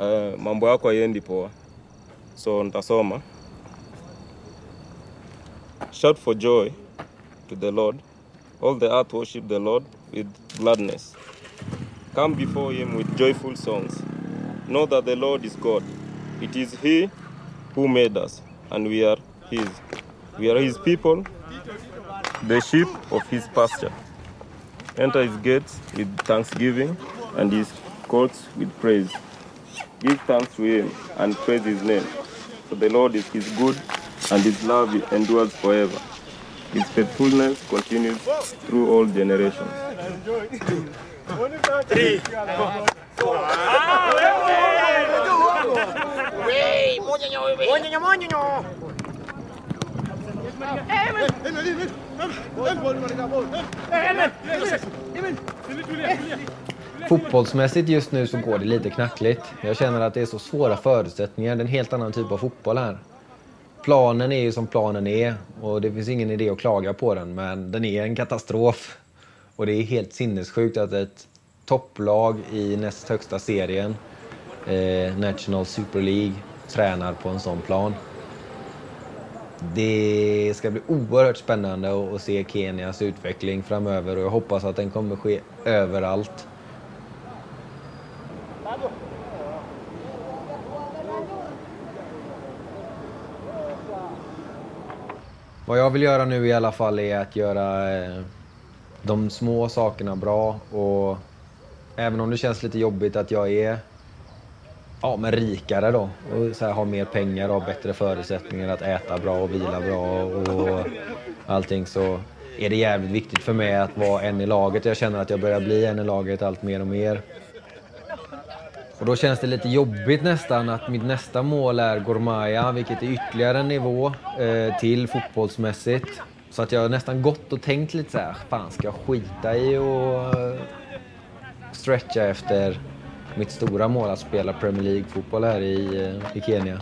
Uh, mambo yako haiendi poa so nitasoma shout for joy to the lord all the earth worship the lord with gladness come before him with joyful songs know that the lord is god it is he who made us and we are his we are his people the sheep of his pasture enter his gates with thanksgiving and his courts with praise Give thanks to him and praise his name. For the Lord is his good and his love endures forever. His faithfulness continues through all generations. Fotbollsmässigt just nu så går det lite knackligt. Jag känner att det är så svåra förutsättningar. Det är en helt annan typ av fotboll här. Planen är ju som planen är och det finns ingen idé att klaga på den men den är en katastrof. Och det är helt sinnessjukt att ett topplag i näst högsta serien, eh, National Super League, tränar på en sån plan. Det ska bli oerhört spännande att se Kenias utveckling framöver och jag hoppas att den kommer ske överallt. Vad jag vill göra nu i alla fall är att göra eh, de små sakerna bra och även om det känns lite jobbigt att jag är ja, men rikare då och så här, har mer pengar och bättre förutsättningar att äta bra och vila bra och allting så är det jävligt viktigt för mig att vara en i laget. Jag känner att jag börjar bli en i laget allt mer och mer. Och då känns det lite jobbigt nästan att mitt nästa mål är Gormaya, vilket är ytterligare en nivå eh, till fotbollsmässigt. Så att jag har nästan gått och tänkt lite så här, fan ska jag skita i och eh, stretcha efter mitt stora mål att spela Premier League-fotboll här i, eh, i Kenya.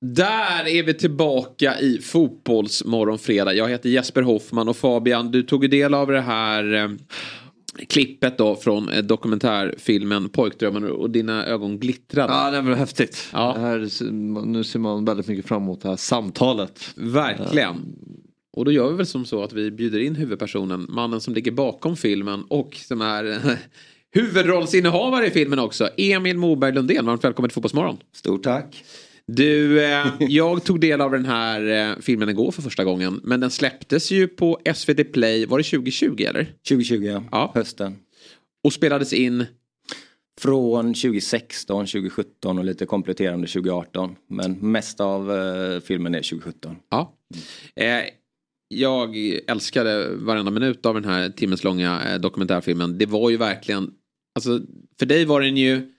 Där är vi tillbaka i fotbollsmorgon fredag. Jag heter Jesper Hoffman och Fabian, du tog ju del av det här eh, klippet då från eh, dokumentärfilmen Pojkdrömmar och dina ögon glittrade. Ja, det var häftigt. Det här, nu ser man väldigt mycket fram emot det här samtalet. Verkligen. Och då gör vi väl som så att vi bjuder in huvudpersonen, mannen som ligger bakom filmen och som är huvudrollsinnehavare i filmen också. Emil Moberg Lundén, varmt välkommen till Fotbollsmorgon. Stort tack. Du, eh, jag tog del av den här eh, filmen igår för första gången. Men den släpptes ju på SVT Play, var det 2020 eller? 2020 ja, ja. hösten. Och spelades in? Från 2016, 2017 och lite kompletterande 2018. Men mest av eh, filmen är 2017. Ja. Eh, jag älskade varenda minut av den här timmens långa eh, dokumentärfilmen. Det var ju verkligen, alltså för dig var den ju,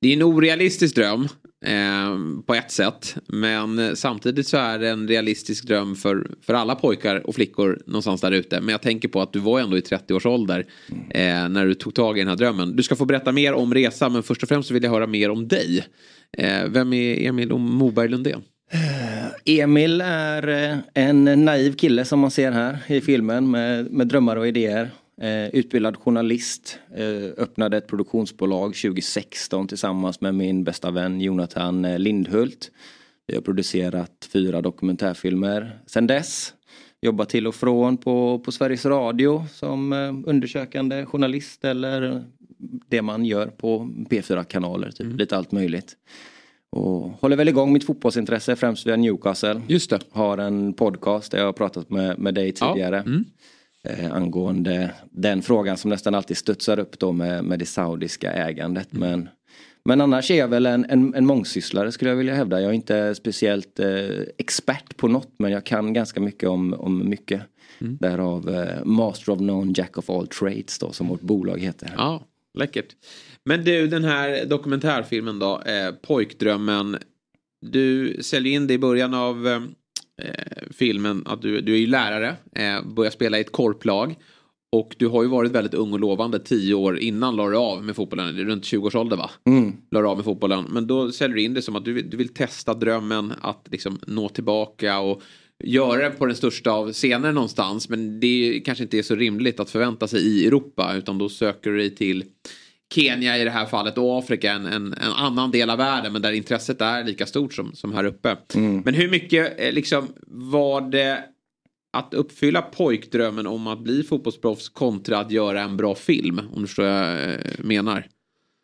det är en orealistisk dröm eh, på ett sätt. Men samtidigt så är det en realistisk dröm för, för alla pojkar och flickor någonstans där ute. Men jag tänker på att du var ändå i 30 års ålder eh, när du tog tag i den här drömmen. Du ska få berätta mer om resan men först och främst så vill jag höra mer om dig. Eh, vem är Emil Moberg Lundén? Eh, Emil är eh, en naiv kille som man ser här i filmen med, med drömmar och idéer. Eh, utbildad journalist. Eh, öppnade ett produktionsbolag 2016 tillsammans med min bästa vän Jonathan eh, Lindhult. Vi har producerat fyra dokumentärfilmer sedan dess. Jobbat till och från på, på Sveriges Radio som eh, undersökande journalist eller det man gör på P4-kanaler. Typ. Lite allt möjligt. Och håller väl igång mitt fotbollsintresse främst via Newcastle. Just det. Har en podcast där jag har pratat med, med dig tidigare. Eh, angående den frågan som nästan alltid studsar upp då med, med det saudiska ägandet. Men, men annars är jag väl en, en, en mångsysslare skulle jag vilja hävda. Jag är inte speciellt eh, expert på något men jag kan ganska mycket om, om mycket. Därav eh, Master of None, Jack of All Trades då som vårt bolag heter. Ja, läckert. Men du, den här dokumentärfilmen då, eh, Pojkdrömmen. Du säljer in det i början av eh, filmen att du, du är ju lärare, eh, börjar spela i ett korplag. Och du har ju varit väldigt ung och lovande tio år innan la du av med fotbollen. Runt 20 års ålder va? Mm. La du av med fotbollen. Men då säljer du in det som att du, vill- du vill testa drömmen att liksom nå tillbaka och göra det på den största av scener någonstans. Men det kanske inte är så rimligt att förvänta sig i Europa. Utan då söker du dig till Kenya i det här fallet och Afrika, en, en, en annan del av världen. Men där intresset är lika stort som, som här uppe. Men hur mycket eh, liksom var det att uppfylla pojkdrömmen om att bli fotbollsproffs kontra att göra en bra film? Om du förstår vad jag eh, menar.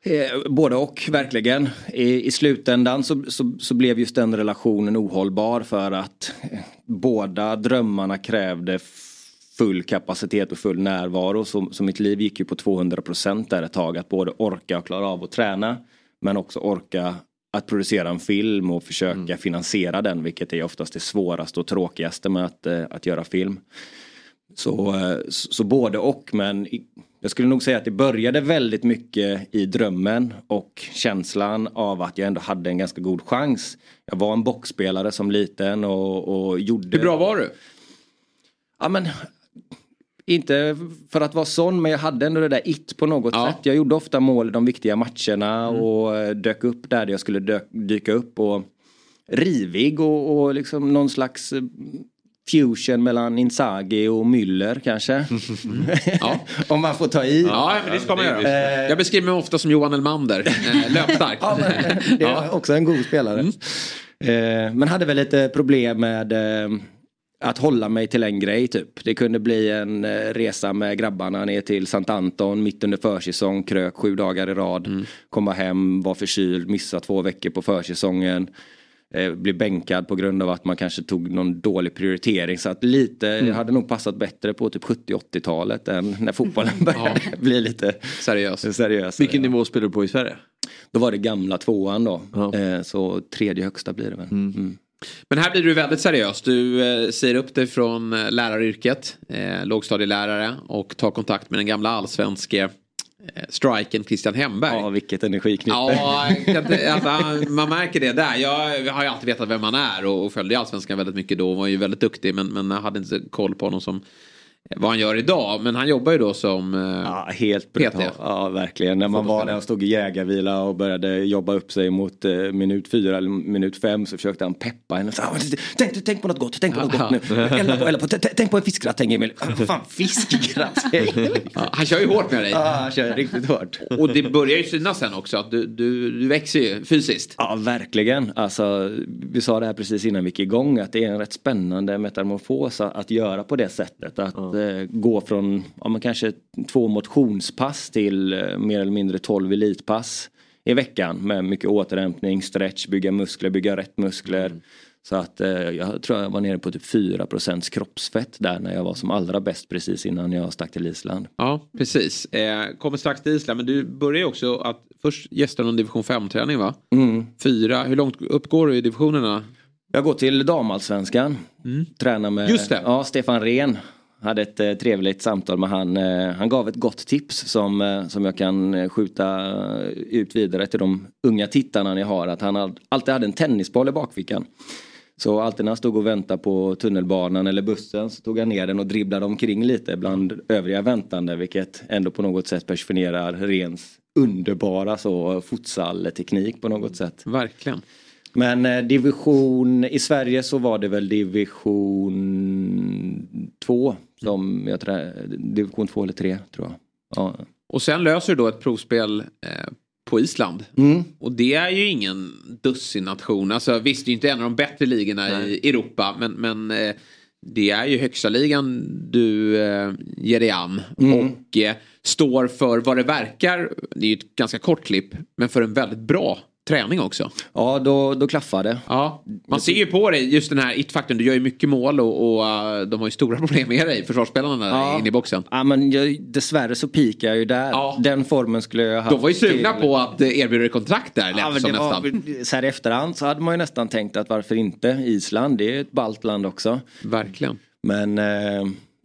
Eh, både och, verkligen. I, i slutändan så, så, så blev just den relationen ohållbar för att eh, båda drömmarna krävde full kapacitet och full närvaro. Så, så mitt liv gick ju på 200 procent där ett tag. Att både orka och klara av att träna men också orka att producera en film och försöka finansiera den vilket är oftast det svåraste och tråkigaste med att, eh, att göra film. Så, eh, så, så både och men jag skulle nog säga att det började väldigt mycket i drömmen och känslan av att jag ändå hade en ganska god chans. Jag var en boxspelare som liten och, och gjorde... Hur bra var du? Ja men inte för att vara sån men jag hade ändå det där it på något sätt. Jag gjorde ofta mål i de viktiga matcherna och eh, dök upp där jag skulle dök, dyka upp. Och rivig och, och liksom någon slags eh, fusion mellan Inzaghi och Müller kanske. Om man får ta i. Ja, men det ska man göra. Jag beskriver mig ofta som Johan Elmander, eh, löpstark. Det är också en god spelare. Eh, men hade väl lite problem med eh, att hålla mig till en grej typ. Det kunde bli en eh, resa med grabbarna ner till Sankt Anton mitt under försäsong, krök sju dagar i rad. Komma hem, var förkyld, missa två veckor på försäsongen. Eh, bli bänkad på grund av att man kanske tog någon dålig prioritering. Så att lite, jag hade nog passat bättre på typ 70-80-talet än när fotbollen började bli lite seriös. seriös. Vilken nivå spelar du på i Sverige? Då var det gamla tvåan då. Eh, så tredje högsta blir det väl. Mm. Men här blir du väldigt seriös. Du eh, säger upp dig från eh, läraryrket, eh, lågstadielärare och tar kontakt med den gamla allsvenske eh, striken Christian Hemberg. Ja, vilket energiknippe. Ja, alltså, man märker det där. Jag har ju alltid vetat vem han är och, och följde allsvenskan väldigt mycket då och var ju väldigt duktig men, men jag hade inte koll på honom som vad han gör idag. Men han jobbar ju då som eh, Ja, helt PT. brutalt. Ja, verkligen. När man var där och stod i jägarvila och började jobba upp sig mot eh, minut fyra eller minut fem så försökte han peppa henne. "Ah, tänk, tänk på något gott, tänk på något gott nu. Elda på, elda på. Tänk på en fiskgratäng Emil. Ah, Fan, fiskgratäng. Ja, han kör ju hårt med dig. Ja, han kör riktigt hårt. Och det börjar ju synas sen också att du, du, du växer ju fysiskt. Ja, verkligen. Alltså, vi sa det här precis innan vi gick igång att det är en rätt spännande metamorfos att, att göra på det sättet. Att eh, gå från ja, men kanske två motionspass till eh, mer eller mindre tolv elitpass i veckan med mycket återhämtning, stretch, bygga muskler, bygga rätt muskler. Så att eh, jag tror jag var nere på typ 4% kroppsfett där när jag var som allra bäst precis innan jag stack till Island. Ja, precis. Eh, kommer strax till Island, men du börjar också att först gästa någon division 5-träning va? Mm. Fyra, hur långt uppgår du i divisionerna? Jag går till damallsvenskan. Tränar med. Ja, Stefan Rehn. Hade ett eh, trevligt samtal med han. Eh, han gav ett gott tips som, eh, som jag kan eh, skjuta ut vidare till de unga tittarna ni har. Att han alltid hade en tennisboll i bakfickan. Så alltid när han stod och väntade på tunnelbanan eller bussen så tog han ner den och dribblade omkring lite bland övriga väntande. Vilket ändå på något sätt personifierar Rens underbara så futsal-teknik på något sätt. Verkligen. Men eh, division i Sverige så var det väl division 2 som jag trä, division 2 eller 3 tror jag. Ja. Och sen löser du då ett provspel eh, på Island. Mm. Och det är ju ingen dussin-nation. Alltså visst, det är ju inte en av de bättre ligorna i Europa. Men, men eh, det är ju högsta ligan du eh, ger dig an. Mm. Och eh, står för vad det verkar, det är ju ett ganska kort klipp, men för en väldigt bra träning också. Ja, då, då klaffar det. Ja, man ser ju på dig just den här it-faktorn. Du gör ju mycket mål och, och eh, de har ju stora problem med dig, försvarsspelarna där inne i boxen. Ja, men jag, dessvärre så pikar jag ju där. Den formen skulle jag ha haft. De var ju sugna till- på att erbjuda dig kontrakt där, Ja, som det nästan. var, så här i efterhand så hade man ju nästan tänkt att varför inte Island, det är ett ballt land också. Verkligen. Men eh,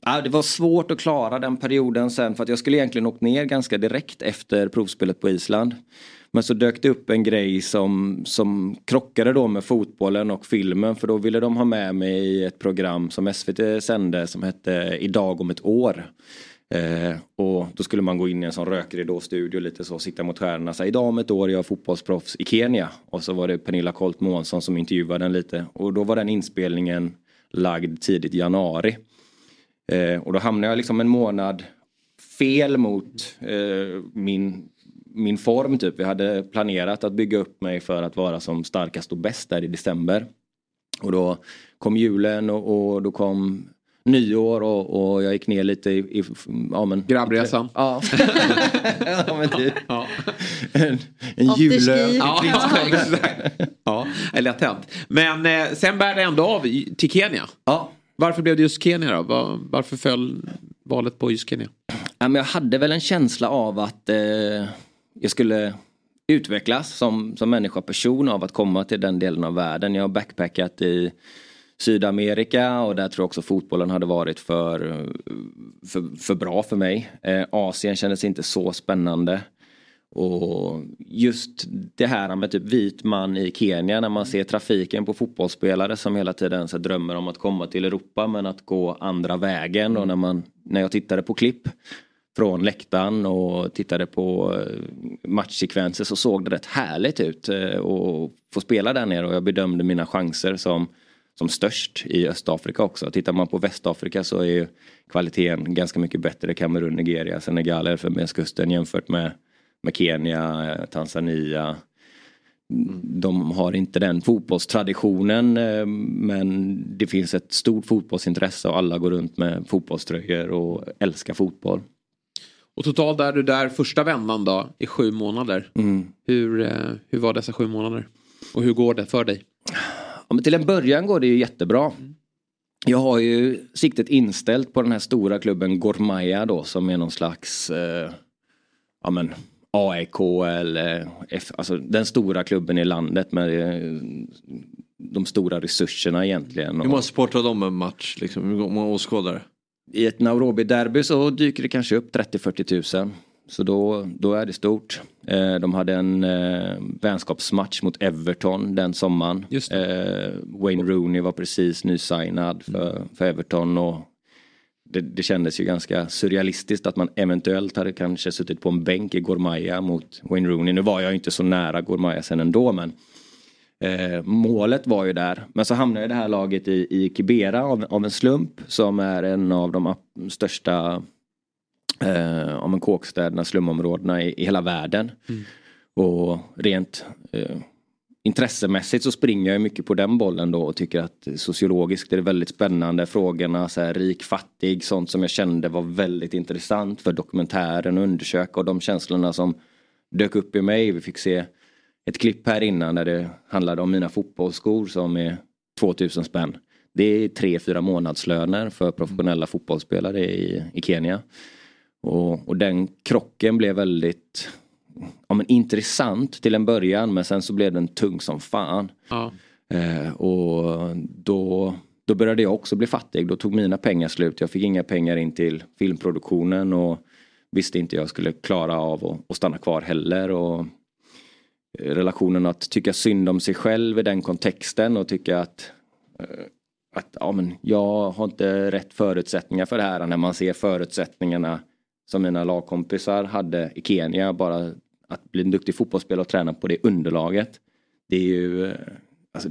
ja, det var svårt att klara den perioden sen för att jag skulle egentligen åkt ner ganska direkt efter provspelet på Island. Men så dök det upp en grej som, som krockade då med fotbollen och filmen för då ville de ha med mig i ett program som SVT sände som hette Idag om ett år. Eh, och då skulle man gå in i en sån rökridåstudio lite så, sitta mot stjärnorna. Så, Idag om ett år är jag fotbollsproffs i Kenya. Och så var det Pernilla Colt Månsson som intervjuade den lite. Och då var den inspelningen lagd tidigt januari. Eh, och då hamnade jag liksom en månad fel mot eh, min, min form typ. Vi hade planerat att bygga upp mig för att vara som starkast och bäst där i december. Och då kom julen och, och då kom nyår och, och jag gick ner lite i... i ja, men, Grabbresan. Ja. ja men typ. Ja. En, en jullön. Ja, exakt. Ja, lätt hänt. Men eh, sen bär det ändå av i- till Kenya. Ja. Varför blev det just Kenya då? Var, varför föll valet på just Kenya? Ja, men jag hade väl en känsla av att eh, jag skulle utvecklas som, som människa person av att komma till den delen av världen. Jag har backpackat i Sydamerika och där tror jag också fotbollen hade varit för, för, för bra för mig. Eh, Asien kändes inte så spännande. Och just det här med typ vit man i Kenya när man ser trafiken på fotbollsspelare som hela tiden så drömmer om att komma till Europa men att gå andra vägen. Och när, man, när jag tittade på klipp från läktaren och tittade på eh, matchsekvenser så såg det rätt härligt ut eh, att få spela där nere och jag bedömde mina chanser som, som störst i Östafrika också. Tittar man på Västafrika så är ju kvaliteten ganska mycket bättre. Kamerun, Nigeria, Senegal, Elfenbenskusten jämfört med, med Kenya, eh, Tanzania. De har inte den fotbollstraditionen men det finns ett stort fotbollsintresse och alla går runt med fotbollströjor och älskar fotboll. Och totalt är du där första vändan då i sju månader. Mm. Hur, eh, hur var dessa sju månader? Och hur går det för dig? Ja, men till en början går det ju jättebra. Jag har ju siktet inställt på den här stora klubben Gormaya då som är någon slags eh, ja, men, AIK eller F, alltså den stora klubben i landet med eh, de stora resurserna egentligen. Hur många supportrar de en match? Liksom? Hur många åskådare? I ett Nairobi-derby så dyker det kanske upp 30-40 000. Så då, då är det stort. Eh, de hade en eh, vänskapsmatch mot Everton den sommaren. Eh, Wayne Rooney var precis nysignad för, för Everton. Och det, det kändes ju ganska surrealistiskt att man eventuellt hade kanske suttit på en bänk i Gormaya mot Wayne Rooney. Nu var jag ju inte så nära Gormaya sen ändå men Eh, målet var ju där. Men så hamnade det här laget i, i Kibera av, av en slump som är en av de största eh, om en kåkstäderna, slumområdena i, i hela världen. Och rent eh, intressemässigt så springer jag mycket på den bollen då och tycker att sociologiskt är det väldigt spännande frågorna så här rik, fattig, sånt som jag kände var väldigt intressant för dokumentären att undersöka och de känslorna som dök upp i mig. Vi fick se ett klipp här innan där det handlade om mina fotbollsskor som är 2000 spänn. Det är tre, fyra månadslöner för professionella fotbollsspelare i, i Kenya. Och, och den krocken blev väldigt ja, men intressant till en början men sen så blev den tung som fan. Ja. Eh, och då, då började jag också bli fattig. Då tog mina pengar slut. Jag fick inga pengar in till filmproduktionen och visste inte jag skulle klara av att, att stanna kvar heller. Och relationen att tycka synd om sig själv i den kontexten och tycka att eh, att ja, men jag har inte rätt förutsättningar för det här när man ser förutsättningarna som mina lagkompisar hade i Kenya. Bara att bli en duktig fotbollsspelare och träna på det underlaget. Det är ju, eh, alltså,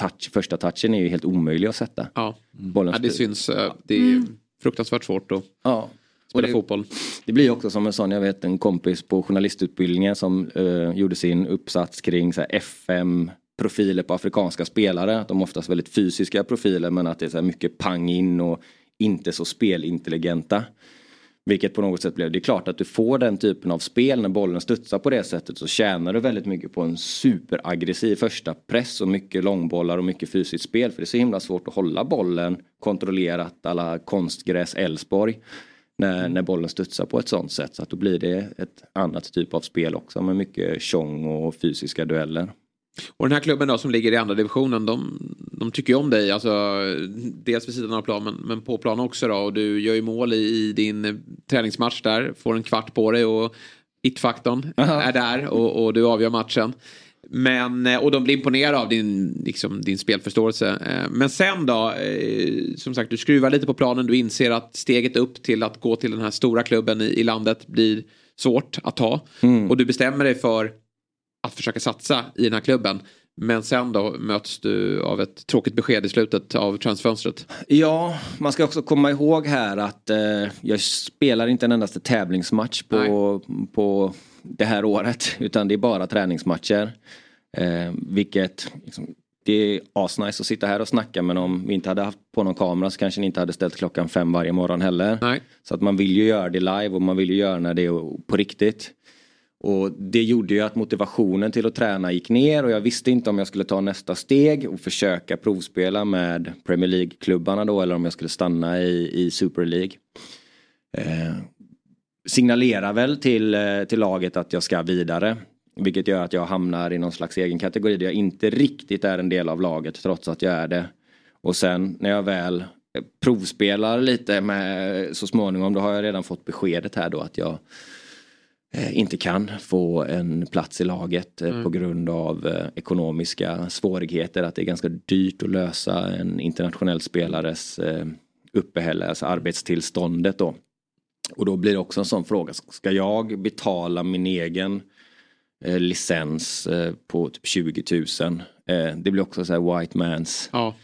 touch, första touchen är ju helt omöjlig att sätta. Ja, Bollen ja det syns. eh, Det är fruktansvärt svårt att Ja. Spela det- fotboll. Det blir också som en sån, jag vet en kompis på journalistutbildningen som eh, gjorde sin uppsats kring så FM profiler på afrikanska spelare. Att de är oftast väldigt fysiska profiler men att det är så mycket pang in och inte så spelintelligenta. Vilket på något sätt blev, det är klart att du får den typen av spel när bollen studsar på det sättet så tjänar du väldigt mycket på en superaggressiv första press och mycket långbollar och mycket fysiskt spel. För det är så himla svårt att hålla bollen kontrollerat alla konstgräs Elfsborg. När, när bollen studsar på ett sånt sätt så att då blir det ett annat typ av spel också med mycket tjong och fysiska dueller. Och den här klubben då som ligger i andra divisionen, de, de tycker ju om dig. Alltså, dels vid sidan av plan men, men på plan också då. Och du gör ju mål i, i din eh, träningsmatch där. Får en kvart på dig och it-faktorn är där och, och du avgör matchen. Men, eh, och de blir imponerade av din, liksom, din spelförståelse. Eh, Men sen då, eh, som sagt du skruvar lite på planen. Du inser att steget upp till att gå till den här stora klubben i, i landet blir svårt att ta. Och du bestämmer dig för att försöka satsa i den här klubben. Men sen då möts du av ett tråkigt besked i slutet av transfönstret. Ja, man ska också komma ihåg här att eh, jag spelar inte en endaste tävlingsmatch på, på det här året. Utan det är bara träningsmatcher. Eh, vilket liksom, det är asnice att sitta här och snacka men om vi inte hade haft på någon kamera så kanske ni inte hade ställt klockan fem varje morgon heller. Så att man vill ju göra det live och man vill ju göra när det är på riktigt. Och det gjorde ju att motivationen till att träna gick ner och jag visste inte om jag skulle ta nästa steg och försöka provspela med Premier League-klubbarna då eller om jag skulle stanna i, i Super League. Eh, signalerar väl till, eh, till laget att jag ska vidare. Vilket gör att jag hamnar i någon slags egen kategori där jag inte riktigt är en del av laget trots att jag är det. Och sen när jag väl eh, provspelar lite med så småningom då har jag redan fått beskedet här då att jag eh, inte kan få en plats i laget eh, Mm. på grund av eh, ekonomiska svårigheter. Att det är ganska dyrt att lösa en internationell spelares eh, uppehälle, alltså arbetstillståndet då. Och då blir det också en sån fråga, ska jag betala min egen eh, licens eh, på typ 20 000? Eh, det blir också så här white mans. Ja.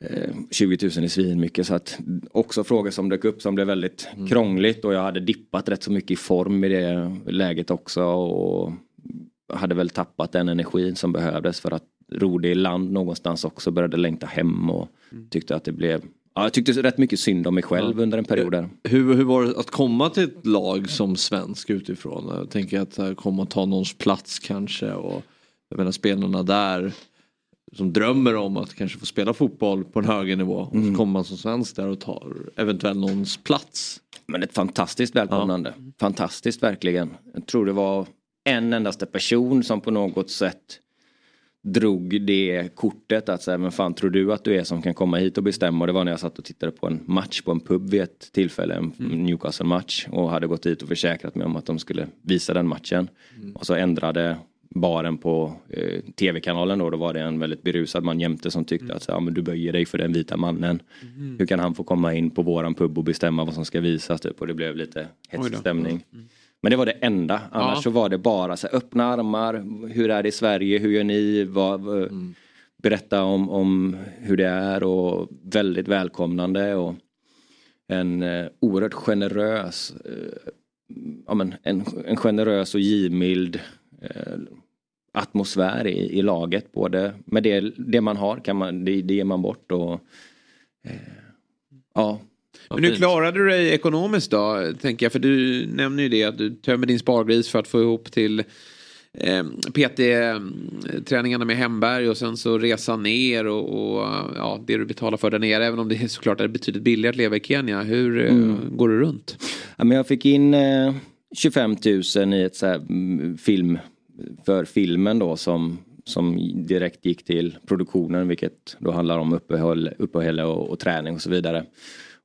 Eh, 20 000 är svinmycket så att också frågor som dök upp som blev väldigt krångligt. Och jag hade dippat rätt så mycket i form i det läget också. Och hade väl tappat den energin som behövdes för att ro det i land någonstans också. Började längta hem och tyckte att det blev Ja, jag tyckte rätt mycket synd om mig själv under en period där. Hur, hur var det att komma till ett lag som svensk utifrån? Jag tänker att eh, komma och ta någons plats kanske och jag menar spelarna där som drömmer om att kanske få spela fotboll på en högre nivå och så kommer man som svensk där och tar eventuellt någons plats. Men ett fantastiskt välkomnande. Fantastiskt verkligen. Jag tror det var en endaste person som på något sätt drog det kortet att säga, men fan tror du att du är som kan komma hit och bestämma? Och det var när jag satt och tittade på en match på en pub vid ett tillfälle, en Newcastle-match och hade gått dit och försäkrat mig om att de skulle visa den matchen. Och så ändrade baren på eh, tv-kanalen då, då var det en väldigt berusad man jämte som tyckte att så, ja, men du böjer dig för den vita mannen. Mm. Hur kan han få komma in på våran pub och bestämma vad som ska visas typ? Och det blev lite hetsig stämning. Men det var det enda. Annars Ja. så var det bara så här, öppna armar. Hur är det i Sverige? Hur gör ni? Vad, vad, Berätta om, om hur det är och väldigt välkomnande och en eh, oerhört generös eh, ja, men en, en generös och givmild eh, atmosfär i, i laget. Både med det, det man har, kan man, det, det ger man bort och eh, ja. Men hur klarade du dig ekonomiskt då? Tänker jag, för du nämner ju det att du tömmer din spargris för att få ihop till eh, PT-träningarna med Hemberg och sen så resa ner och, och ja, det du betalar för där nere. Även om det är såklart är betydligt billigare att leva i Kenya. Hur eh, Mm. går du runt? Ja, men jag fick in eh, 25 000 i ett så här, mm, film för filmen då som som direkt gick till produktionen vilket då handlar om uppehåll, uppehåll och, och träning och så vidare.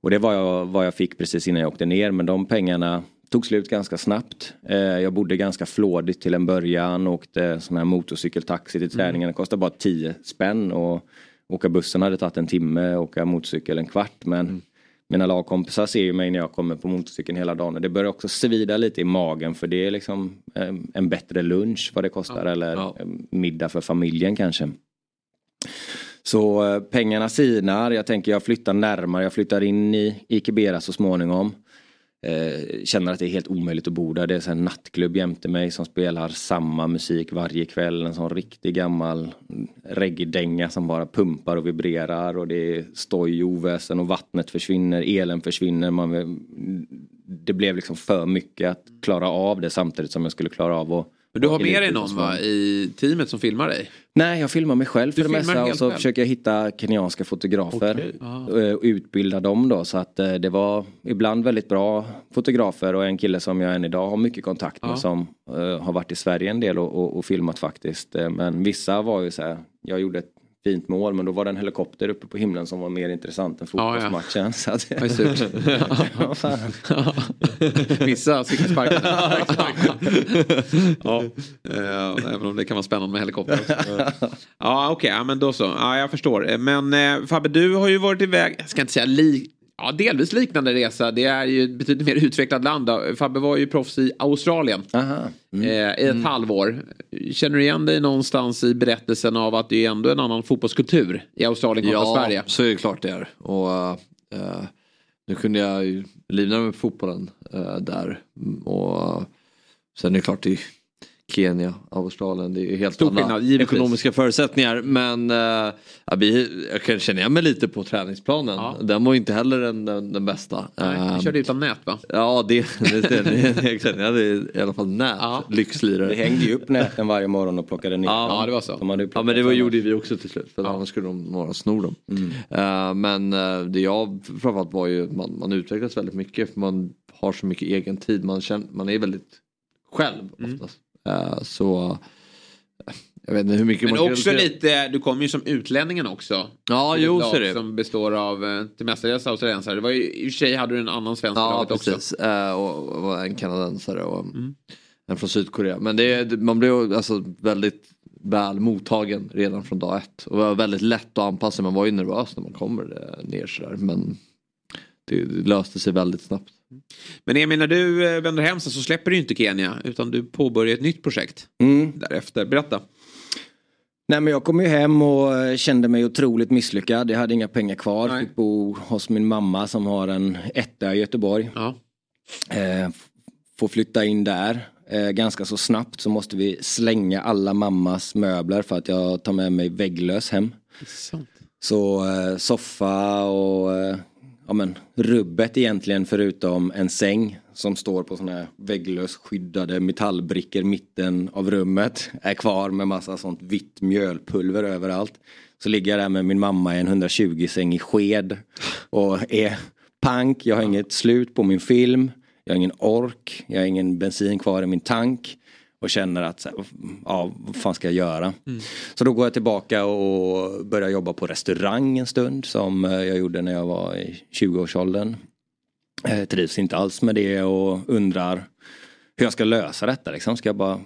Och det var jag, vad jag fick precis innan jag åkte ner men de pengarna tog slut ganska snabbt. Eh, jag bodde ganska flådigt till en början, åkte sån här motorcykeltaxi till träningen. Det kostade bara 10 spänn och åka bussen hade tagit en timme, åka motorcykel en kvart. Men mina lagkompisar ser ju mig när jag kommer på motorcykeln hela dagen och det börjar också svida lite i magen för det är liksom eh, en bättre lunch vad det kostar eller eh, middag för familjen kanske. Så eh, pengarna sinar, jag tänker jag flyttar närmare, jag flyttar in i, i Kibera så småningom. Eh, känner att det är helt omöjligt att bo där. Det är en nattklubb jämte mig som spelar samma musik varje kväll. En sån riktig gammal reggae-dänga som bara pumpar och vibrerar och det är stoj, och oväsen och vattnet försvinner, elen försvinner. Man, det blev liksom för mycket att klara av det samtidigt som jag skulle klara av att Men du har med dig någon va, i teamet som filmar dig? Nej, jag filmar mig själv för Du det mesta och så själv? försöker jag hitta kenyanska fotografer Okej. Ah. och utbilda dem då så att eh, det var ibland väldigt bra fotografer och en kille som jag än idag har mycket kontakt med Ja. som eh, har varit i Sverige en del och, och, och filmat faktiskt. Eh, Men vissa var ju så här, jag gjorde ett fint mål men då var det en helikopter uppe på himlen som var mer intressant än Ja, ja. fotbollsmatchen. Så att, Det är surt. Ja, fan. Vissa sparken. ja, eh, även om det kan vara spännande med helikopter. Ja, okej, ja, men då så. Ja, jag förstår. Men eh, Fabbe, du har ju varit iväg, jag ska inte säga li Ja, delvis liknande resa. Det är ju ett betydligt mer utvecklat land. Då. Fabbe var ju proffs i Australien. Mm. Eh, I ett halvår. Känner du igen dig någonstans i berättelsen av att det är ändå en annan fotbollskultur i Australien kontra Ja, Sverige? så är det klart det är. Och eh, nu kunde jag ju livnära mig på fotbollen eh, där. Mm, Och sen är det klart det Kenya, Australien, det är helt Stor andra skillnad, ekonomiska förutsättningar. Men eh, ja, vi, jag kan känna igen mig lite på träningsplanen. Den var ju inte heller den, den, den bästa. Nej, Eh, körde utan nät va? Ja, det, det, det, det. Jag hade i alla fall nät, lyxlirare. Det hängde ju upp näten varje morgon och plockade ner Ja, dem. det var så. De Ja men det var, gjorde vi också till slut för annars skulle de några sno dem. Eh, men eh, det jag framförallt var ju att man, man utvecklas väldigt mycket för man har så mycket egen tid. Man, känner, man är väldigt själv oftast. Eh, så eh, jag vet inte hur mycket Men man också lite, du kommer ju som utlänningen också. Ja, jo, så är det. Som består av eh, till mestadels australiensare. Det var ju, I och för sig hade du en annan svensk Ja laget också. precis. Eh, och, och en kanadensare och en från Sydkorea. Men det, man blev alltså väldigt väl mottagen redan från dag ett. Och det var väldigt lätt att anpassa Man var ju nervös när man kommer ner sådär. Men det, det löste sig väldigt snabbt. Men Emil, när du eh, vänder hem sen så släpper du inte Kenya. Utan du påbörjar ett nytt projekt. Mm. Därefter, berätta. Nej men jag kom ju hem och eh, kände mig otroligt misslyckad. Jag hade inga pengar kvar. Fick bo hos min mamma som har en etta i Göteborg. Eh, f- får flytta in där. Eh, ganska så snabbt så måste vi slänga alla mammas möbler för att jag tar med mig vägglös hem. Så eh, soffa och eh, ja, men, rubbet egentligen förutom en säng som står på sådana här vägglös skyddade metallbrickor mitten av rummet är kvar med massa sånt vitt mjölpulver överallt. Så ligger jag där med min mamma i en 120 säng i sked och är pank, jag har inget slut på min film, jag har ingen ork, jag har ingen bensin kvar i min tank och känner att ja, vad fan ska jag göra? Så då går jag tillbaka och börjar jobba på restaurang en stund som eh, jag gjorde när jag var i 20-årsåldern. Eh, trivs inte alls med det och undrar hur jag ska lösa detta. Liksom. Ska jag bara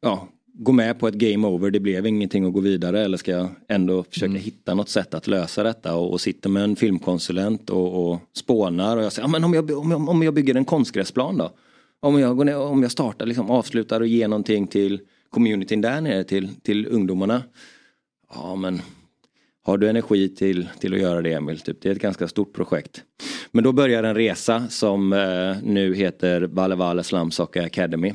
ja, gå med på ett game over, det blev ingenting att gå vidare eller ska jag ändå försöka hitta något sätt att lösa detta och, och sitter med en filmkonsulent och, och spånar och jag säger, ja, men om jag, om, jag, om jag bygger en konstgräsplan då? Om jag, går ner, om jag startar, liksom, avslutar och ger någonting till communityn där nere, till, till ungdomarna. Ja men har du energi till, till att göra det Emil? Typ, det är ett ganska stort projekt. Men då börjar en resa som eh, nu heter Valle Valle Soccer Academy.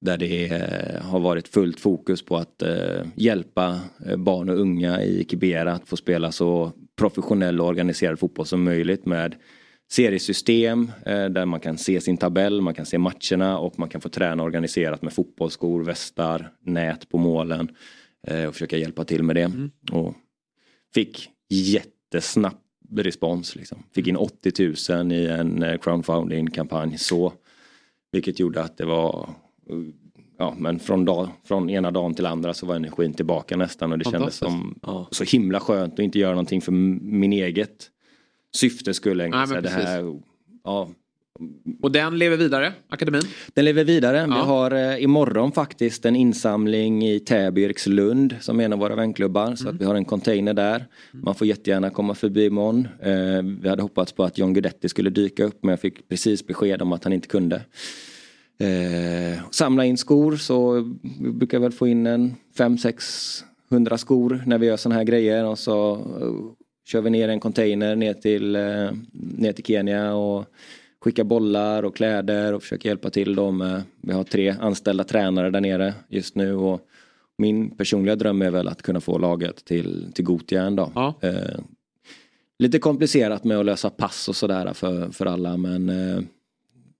Där det eh, har varit fullt fokus på att eh, hjälpa eh, barn och unga i Kibera att få spela så professionell och organiserad fotboll som möjligt med seriesystem eh, där man kan se sin tabell, man kan se matcherna och man kan få träna organiserat med fotbollsskor, västar, nät på målen eh, och försöka hjälpa till med det. Och fick jättesnabb respons. Liksom. Fick in 80 000 i en eh, crowdfunding-kampanj så. Vilket gjorde att det var, ja, men från, dag, från ena dagen till andra så var energin tillbaka nästan och det kändes som så himla skönt att inte göra någonting för min eget syfte skulle så här, det här, ja, Och den lever vidare, akademin? den lever vidare. Vi Ja. har eh, imorgon faktiskt en insamling i Täby, Erikslund som är en av våra vänklubbar. Så Mm. att vi har en container där. Man får jättegärna komma förbi imorgon. Eh, vi hade hoppats på att John Guidetti skulle dyka upp men jag fick precis besked om att han inte kunde. Eh, samla in skor så vi brukar väl få in en 500-600 skor när vi gör sådana här grejer och så eh, kör vi ner en container ner till, eh, ner till Kenya och skickar bollar och kläder och försöker hjälpa till dem. Vi har tre anställda tränare där nere just nu och min personliga dröm är väl att kunna få laget till, till Gothia en dag. Eh, lite komplicerat med att lösa pass och sådär för, för alla men eh,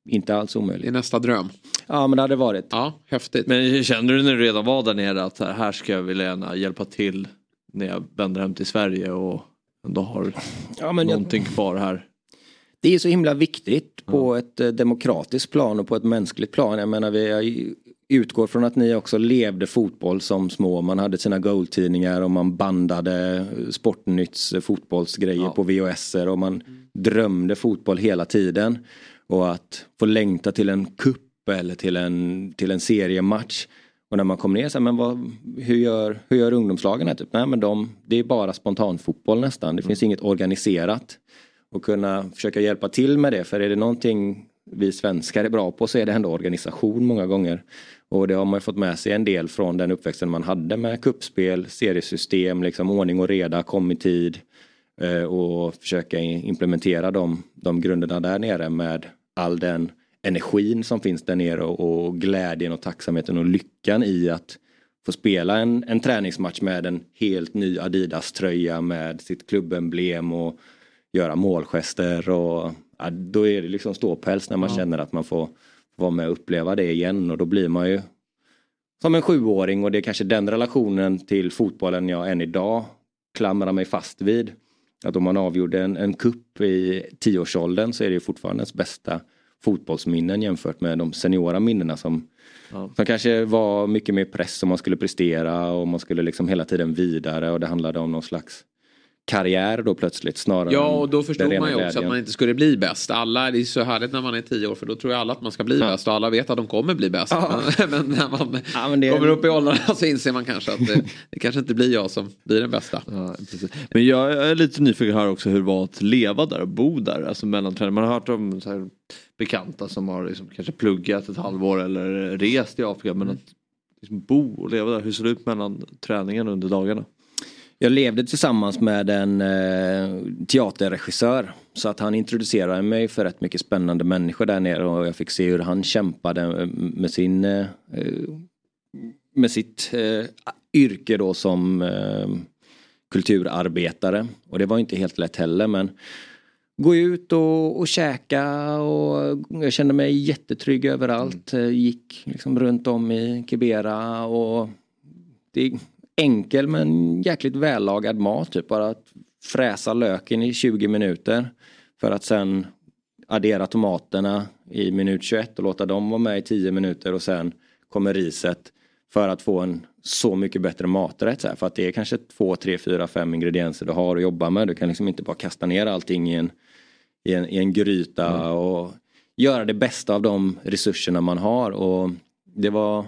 inte alls omöjligt. Det är nästa dröm. Ja men det hade varit. Ja, häftigt. Men kände du när du redan var där nere att här ska jag vilja gärna hjälpa till när jag vänder hem till Sverige och ändå har Ja, men jag- någonting kvar här? Det är så himla viktigt på ett eh, demokratiskt plan och på ett mänskligt plan. Jag menar vi jag utgår från att ni också levde fotboll som små. Man hade sina goaltidningar och man bandade eh, Sportnytts eh, fotbollsgrejer på VHS och man drömde fotboll hela tiden. Och att få längta till en kupp eller till en, till en seriematch. Och när man kom ner så här, men vad, hur, gör, hur gör ungdomslagen? Typ? Nej men de, det är bara spontanfotboll nästan. Det finns inget organiserat. Och kunna försöka hjälpa till med det. För är det någonting vi svenskar är bra på så är det ändå organisation många gånger. Och det har man fått med sig en del från den uppväxten man hade med kuppspel, seriesystem, liksom ordning och reda, kom i tid. eh, Och försöka implementera de, de grunderna där nere med all den energin som finns där nere och, och glädjen och tacksamheten och lyckan i att få spela en, en träningsmatch med en helt ny Adidas-tröja med sitt klubbemblem och göra målgester och ja, då är det liksom ståpäls när man Ja. känner att man får vara med och uppleva det igen och då blir man ju som en sjuåring och det är kanske den relationen till fotbollen jag än idag klamrar mig fast vid. Att om man avgjorde en, en kupp i tioårsåldern så är det ju fortfarande ens bästa fotbollsminnen jämfört med de seniora minnena som, som kanske var mycket mer press om man skulle prestera och man skulle liksom hela tiden vidare och det handlade om någon slags karriär då plötsligt snarare Ja, och då förstod man ju också glädjen. att man inte skulle bli bäst. Alla, det är så härligt när man är tio år för då tror jag alla att man ska bli bäst och alla vet att de kommer bli bäst. Men, men när man det- kommer upp i åldrarna så inser man kanske att det, det kanske inte blir jag som blir den bästa. Men jag är lite nyfiken här också hur det var att leva där och bo där. Alltså mellan träning. Man har hört om så här bekanta som har liksom kanske pluggat ett halvår eller rest i Afrika. Men att liksom bo och leva där. Hur ser det ut mellan träningen under dagarna? Jag levde tillsammans med en eh, teaterregissör. Så att han introducerade mig för rätt mycket spännande människor där nere och jag fick se hur han kämpade eh, med sin eh, med sitt eh, yrke då som kulturarbetare. Och det var inte helt lätt heller men gå ut och, och käka och jag kände mig jättetrygg överallt. Eh, Gick liksom runt om i Kibera och det är enkel men jäkligt vällagad mat. Typ. Bara att fräsa löken i 20 minuter för att sen addera tomaterna i minut 21 och låta dem vara med i 10 minuter och sen kommer riset för att få en så mycket bättre maträtt. Så här. För att det är kanske två, tre, fyra, fem ingredienser du har att jobba med. Du kan liksom inte bara kasta ner allting i en, i en, i en gryta och göra det bästa av de resurserna man har. Och det var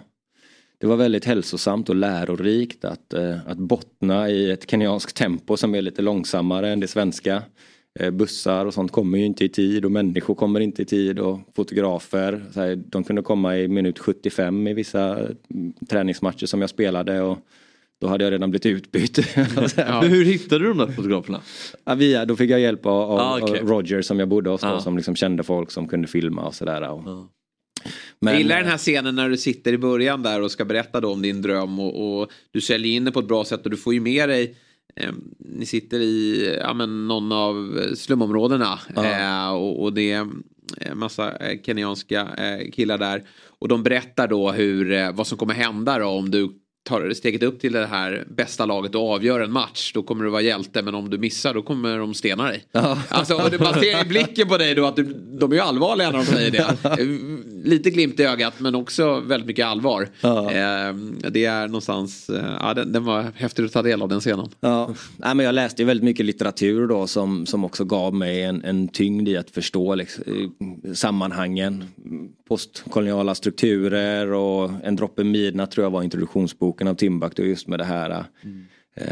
det var väldigt hälsosamt och lärorikt att, eh, att bottna i ett kenyanskt tempo som är lite långsammare än det svenska. Eh, bussar och sånt kommer ju inte i tid och människor kommer inte i tid och fotografer. De kunde komma i minut 75 i vissa mm, träningsmatcher som jag spelade och då hade jag redan blivit utbytt. Hur hittade du de där fotograferna? Ja, via, då fick jag hjälp av, av, Ah, okej. av Roger som jag bodde hos då, Ah. som liksom kände folk som kunde filma och sådär. Och... jag gillar den här scenen när du sitter i början där och ska berätta då om din dröm och, och du säljer in det på ett bra sätt och du får ju med dig eh, ni sitter i ja, men någon av slumområdena eh, och, och det är en massa eh, kenyanska eh, killar där och de berättar då hur, eh, vad som kommer hända då om du tar steget upp till det här bästa laget och avgör en match då kommer du vara hjälte men om du missar då kommer de stena dig. Alltså, och man ser i blicken på dig då att du, de är ju allvarliga när de säger det. Lite glimt i ögat men också väldigt mycket allvar. Eh, det är någonstans, eh, ja, den, den var häftig att ta del av den scenen. Ja, Nej, men jag läste ju väldigt mycket litteratur då som, som också gav mig en, en tyngd i att förstå liksom, eh, sammanhangen. Postkoloniala strukturer och En droppe midnatt tror jag var introduktionsboken av Timbuktu just med det här eh,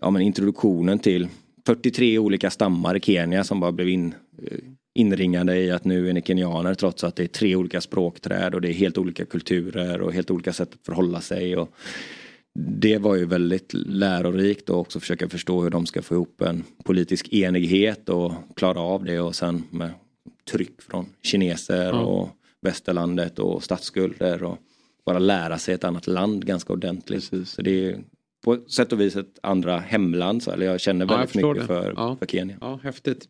ja, men introduktionen till 43 olika stammar i Kenya som bara blev in, eh, inringade i att nu är ni kenyaner trots att det är tre olika språkträd och det är helt olika kulturer och helt olika sätt att förhålla sig. Och det var ju väldigt lärorikt och också försöka förstå hur de ska få ihop en politisk enighet och klara av det och sen med tryck från kineser och västerlandet och statsskulder och bara lära sig ett annat land ganska ordentligt. Så det är på sätt och vis ett andra hemland, så, eller jag känner Ja, jag väldigt mycket för, Ja. för Kenya. Ja, häftigt.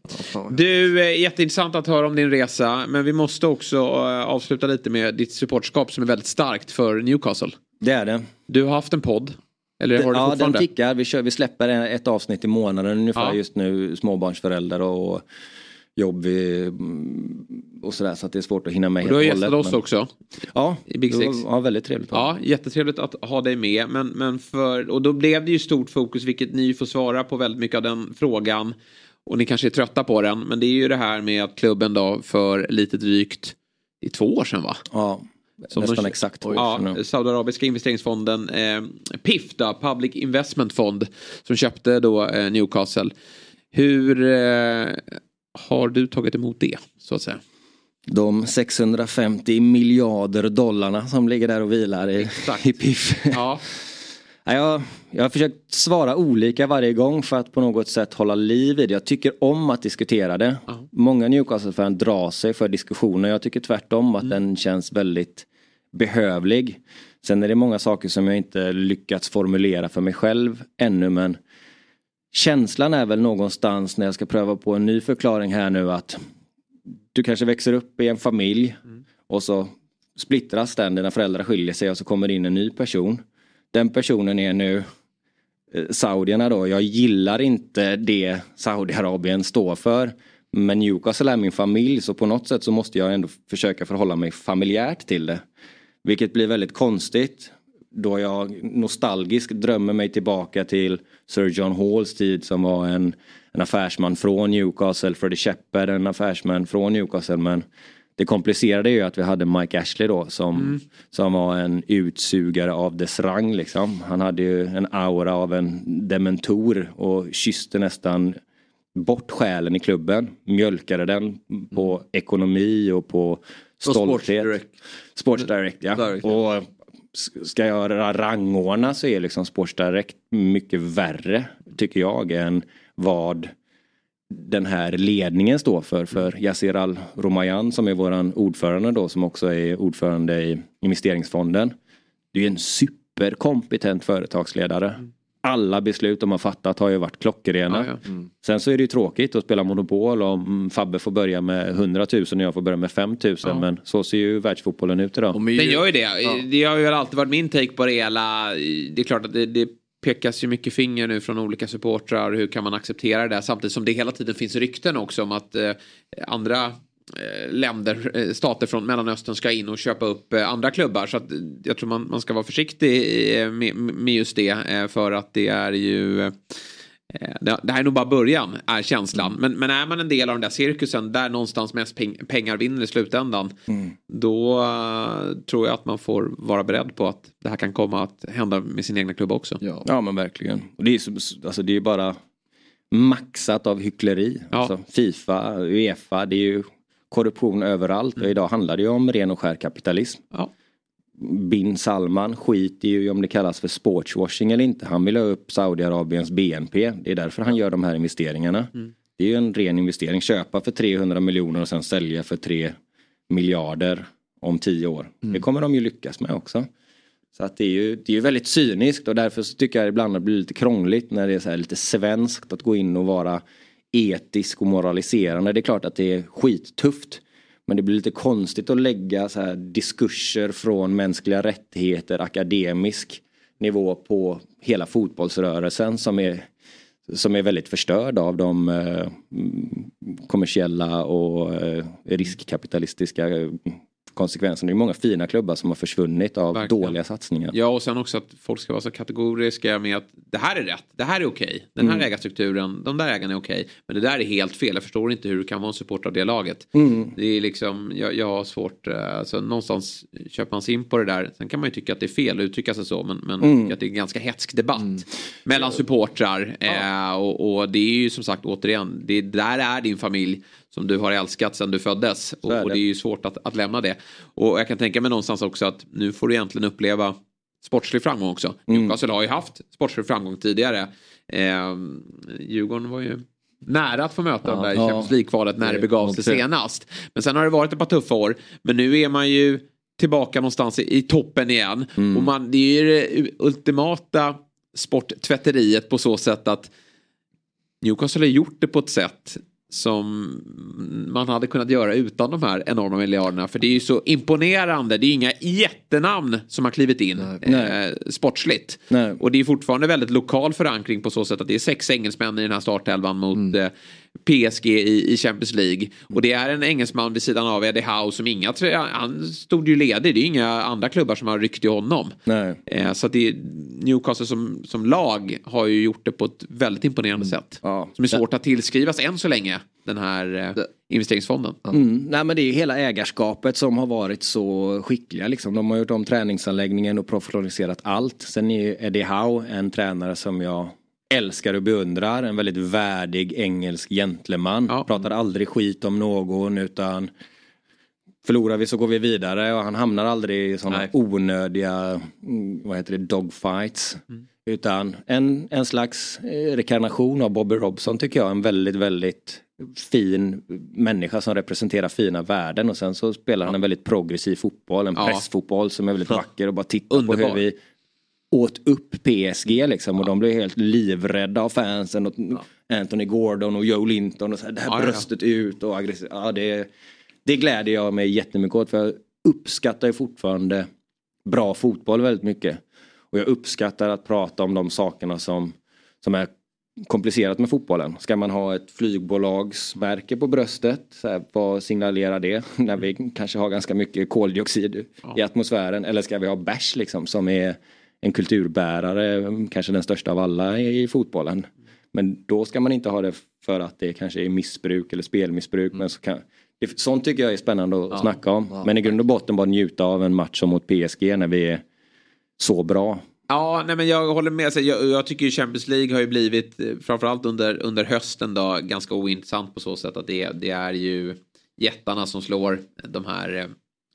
Du, eh, jätteintressant att höra om din resa. Men vi måste också eh, avsluta lite med ditt supportskap som är väldigt starkt för Newcastle. Det är det. Du har haft en podd. Eller har du ja, den tickar. Vi, kör, vi släpper ett avsnitt i månaden ungefär Ja. just nu. Småbarnsföräldrar och jobb mm, och sådär. Så att det är svårt att hinna med Och du har gästat oss men- också. Ja, i Big Six. var- Ja, väldigt trevligt. Ja, jättetrevligt att ha dig med. Men, men för, och då blev det ju stort fokus, vilket ni får svara på väldigt mycket av den frågan. Och ni kanske är trötta på den, men det är ju det här med att klubben då för lite drygt, i två år sedan va? Ja, nästan exakt två ja, nu. Saudiarabiska investeringsfonden eh, PIF då, Public Investment Fond, som köpte då eh, Newcastle. Hur eh, har du tagit emot det, så att säga? De 650 miljarder dollarna som ligger där och vilar i, i PIF. Ja. Ja, jag, jag har försökt svara olika varje gång för att på något sätt hålla liv i det. Jag tycker om att diskutera det. Många Newcastle-fan drar sig för diskussioner. Jag tycker tvärtom att den känns väldigt behövlig. Sen är det många saker som jag inte lyckats formulera för mig själv ännu men känslan är väl någonstans när jag ska pröva på en ny förklaring här nu att du kanske växer upp i en familj och så splittras den, dina föräldrar skiljer sig och så kommer det in en ny person. Den personen är nu eh, saudierna då. Jag gillar inte det Saudiarabien står för. Men Newcastle är min familj så på något sätt så måste jag ändå försöka förhålla mig familjärt till det. Vilket blir väldigt konstigt då jag nostalgiskt drömmer mig tillbaka till Sir John Halls tid som var en, en affärsman från Newcastle, Freddie Shepard en affärsman från Newcastle men det komplicerade ju att vi hade Mike Ashley då som, Mm. som var en utsugare av dess rang liksom. Han hade ju en aura av en dementor och kysste nästan bort själen i klubben. Mjölkade den på ekonomi och på På Sports stolthet. Direct. Sports Direct ja. Direct, ja. Och ska jag rangordna så är liksom Sports Direct mycket värre tycker jag än vad den här ledningen står för. För Yassir Al-Romayan som är våran ordförande då som också är ordförande i investeringsfonden. Det är en superkompetent företagsledare. Mm. Alla beslut de har fattat har ju varit klockrena. Ja, ja. Sen så är det ju tråkigt att spela Monopol om Fabbe får börja med 100 000 och jag får börja med 5 000. Men så ser ju världsfotbollen ut idag. Den gör ju det. Det har ju alltid varit min take på det hela. Det är klart att det, det pekas ju mycket finger nu från olika supportrar. Hur kan man acceptera det? Samtidigt som det hela tiden finns rykten också om att eh, andra länder, eh, stater från Mellanöstern ska in och köpa upp eh, andra klubbar. Så att, eh, jag tror man, man ska vara försiktig eh, med, med just det. Eh, för att det är ju... Eh, det här är nog bara början, är känslan. Men, men är man en del av den där cirkusen där någonstans mest peng, pengar vinner i slutändan. Då eh, tror jag att man får vara beredd på att det här kan komma att hända med sin egna klubb också. Ja men verkligen. Och det är alltså, det är bara maxat av hyckleri. Alltså, Fifa, Uefa, det är ju korruption överallt och idag handlar det ju om ren och skär kapitalism. Ja. Bin Salman skiter ju i om det kallas för sportswashing eller inte. Han vill ha upp Saudiarabiens BNP. Det är därför han gör de här investeringarna. Det är ju en ren investering. Köpa för 300 miljoner och sen sälja för 3 miljarder om 10 år. Det kommer de ju lyckas med också. Så att det är ju det är ju väldigt cyniskt och därför tycker jag ibland att det blir lite krångligt när det är lite svenskt att gå in och vara etisk och moraliserande. Det är klart att det är skittufft. Men det blir lite konstigt att lägga så här diskurser från mänskliga rättigheter, akademisk nivå på hela fotbollsrörelsen som är, som är väldigt förstörd av de eh, kommersiella och eh, riskkapitalistiska eh, konsekvenserna. Det är många fina klubbar som har försvunnit av Verkligen. dåliga satsningar. Ja och sen också att folk ska vara så kategoriska med att det här är rätt, det här är okej, den här Mm. ägarstrukturen, de där ägarna är okej. Men det där är helt fel, jag förstår inte hur du kan vara en supporter av det laget. Mm. Det är liksom, jag, jag har svårt, eh, alltså någonstans köper man sig in på det där. Sen kan man ju tycka att det är fel att uttrycka sig så, men, men Mm. att det är en ganska hetsk debatt mellan supportrar. Eh, och, och det är ju som sagt återigen, det där är din familj som du har älskat sedan du föddes. Och, är och det. det är ju svårt att, att lämna det. Och jag kan tänka mig någonstans också att nu får du egentligen uppleva sportslig framgång också. Mm. Newcastle har ju haft sportslig framgång tidigare. Eh, Djurgården var ju nära att få möta dem där i Ja. Champions League-kvalet när det Det- begav sig det- senast. Men sen har det varit ett par tuffa år. Men nu är man ju tillbaka någonstans i, i toppen igen. Mm. Och man, det är ju det ultimata sporttvätteriet på så sätt att Newcastle har gjort det på ett sätt som man hade kunnat göra utan de här enorma miljarderna. För det är ju så imponerande. Det är inga jättenamn som har klivit in eh, sportsligt. Nej. Och det är fortfarande väldigt lokal förankring på så sätt att det är sex engelsmän i den här startelvan mot eh, PSG i, i Champions League. Och det är en engelsman vid sidan av Eddie Howe som inga, han stod ju ledig. Det är inga andra klubbar som har ryckt i honom. Nej. Eh, så att det Newcastle som, som lag har ju gjort det på ett väldigt imponerande sätt. Som är svårt att tillskrivas än så länge, den här eh, investeringsfonden. Mm. Nej men det är ju hela ägarskapet som har varit så skickliga liksom. De har gjort om träningsanläggningen och professionaliserat allt. Sen är ju Eddie Howe en tränare som jag älskar och beundrar. En väldigt värdig engelsk gentleman. Pratar aldrig skit om någon utan Förlorar vi så går vi vidare och han hamnar aldrig i sådana onödiga mm, vad heter det, dogfights. Utan en, en slags eh, rekarnation av Bobby Robson tycker jag. En väldigt, väldigt fin människa som representerar fina värden. Och sen så spelar han en väldigt progressiv fotboll. En Ja. pressfotboll som är väldigt vacker och bara titta på hur vi åt upp PSG liksom. Och de blev helt livrädda av fansen. Och Anthony Gordon och Joe Linton och så här, det här Ja, ja, ja. bröstet ut och aggressivt. Ja, det, det gläder jag mig jättemycket åt. För jag uppskattar ju fortfarande bra fotboll väldigt mycket. Och jag uppskattar att prata om de sakerna som, som är komplicerat med fotbollen. Ska man ha ett flygbolagsmärke på bröstet? Så här, vad signalerar det? När vi kanske har ganska mycket koldioxid i atmosfären. Eller ska vi ha bärs liksom som är en kulturbärare, kanske den största av alla i fotbollen. Men då ska man inte ha det för att det kanske är missbruk eller spelmissbruk. Men så kan, det, sånt tycker jag är spännande att Ja, snacka om. ja. Men i grund och botten bara njuta av en match som mot PSG när vi är så bra. Ja, nej men jag håller med. Jag, jag tycker ju Champions League har ju blivit, eh, framförallt under, under hösten då, ganska ointressant på så sätt att det, det är ju jättarna som slår de här eh,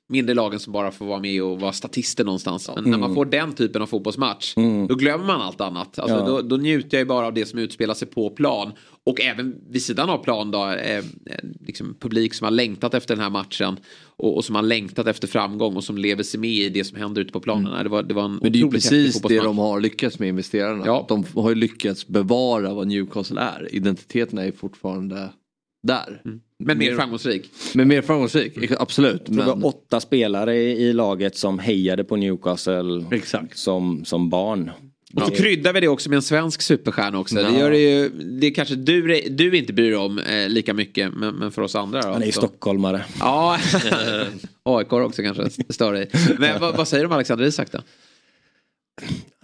mindre lagen som bara får vara med och vara statister någonstans. Men när Mm. man får den typen av fotbollsmatch, Mm. då glömmer man allt annat. Alltså, Ja. då, då njuter jag ju bara av det som utspelar sig på plan. Och även vid sidan av plan då, eh, eh, liksom publik som har längtat efter den här matchen. Och, och som har längtat efter framgång och som lever sig med i det som händer ute på planen. Nej, Det, var, det var en Mm. Men det är ju precis det de har lyckats med investerarna. De har ju lyckats bevara vad Newcastle är. Identiteten är ju fortfarande där. Mm. Men mer framgångsrik. Men mer framgångsrik, absolut. Jag tror det Men... var åtta spelare i laget som hejade på Newcastle Som, som barn. Och så kryddar vi det också med en svensk superstjärna också. Det Ja. gör det ju, det kanske du, du inte bryr dig om eh, lika mycket, men, men för oss andra då. Han är ju stockholmare. Ja, AIK också kanske stör dig. Men vad, vad säger du om Alexander Isak då?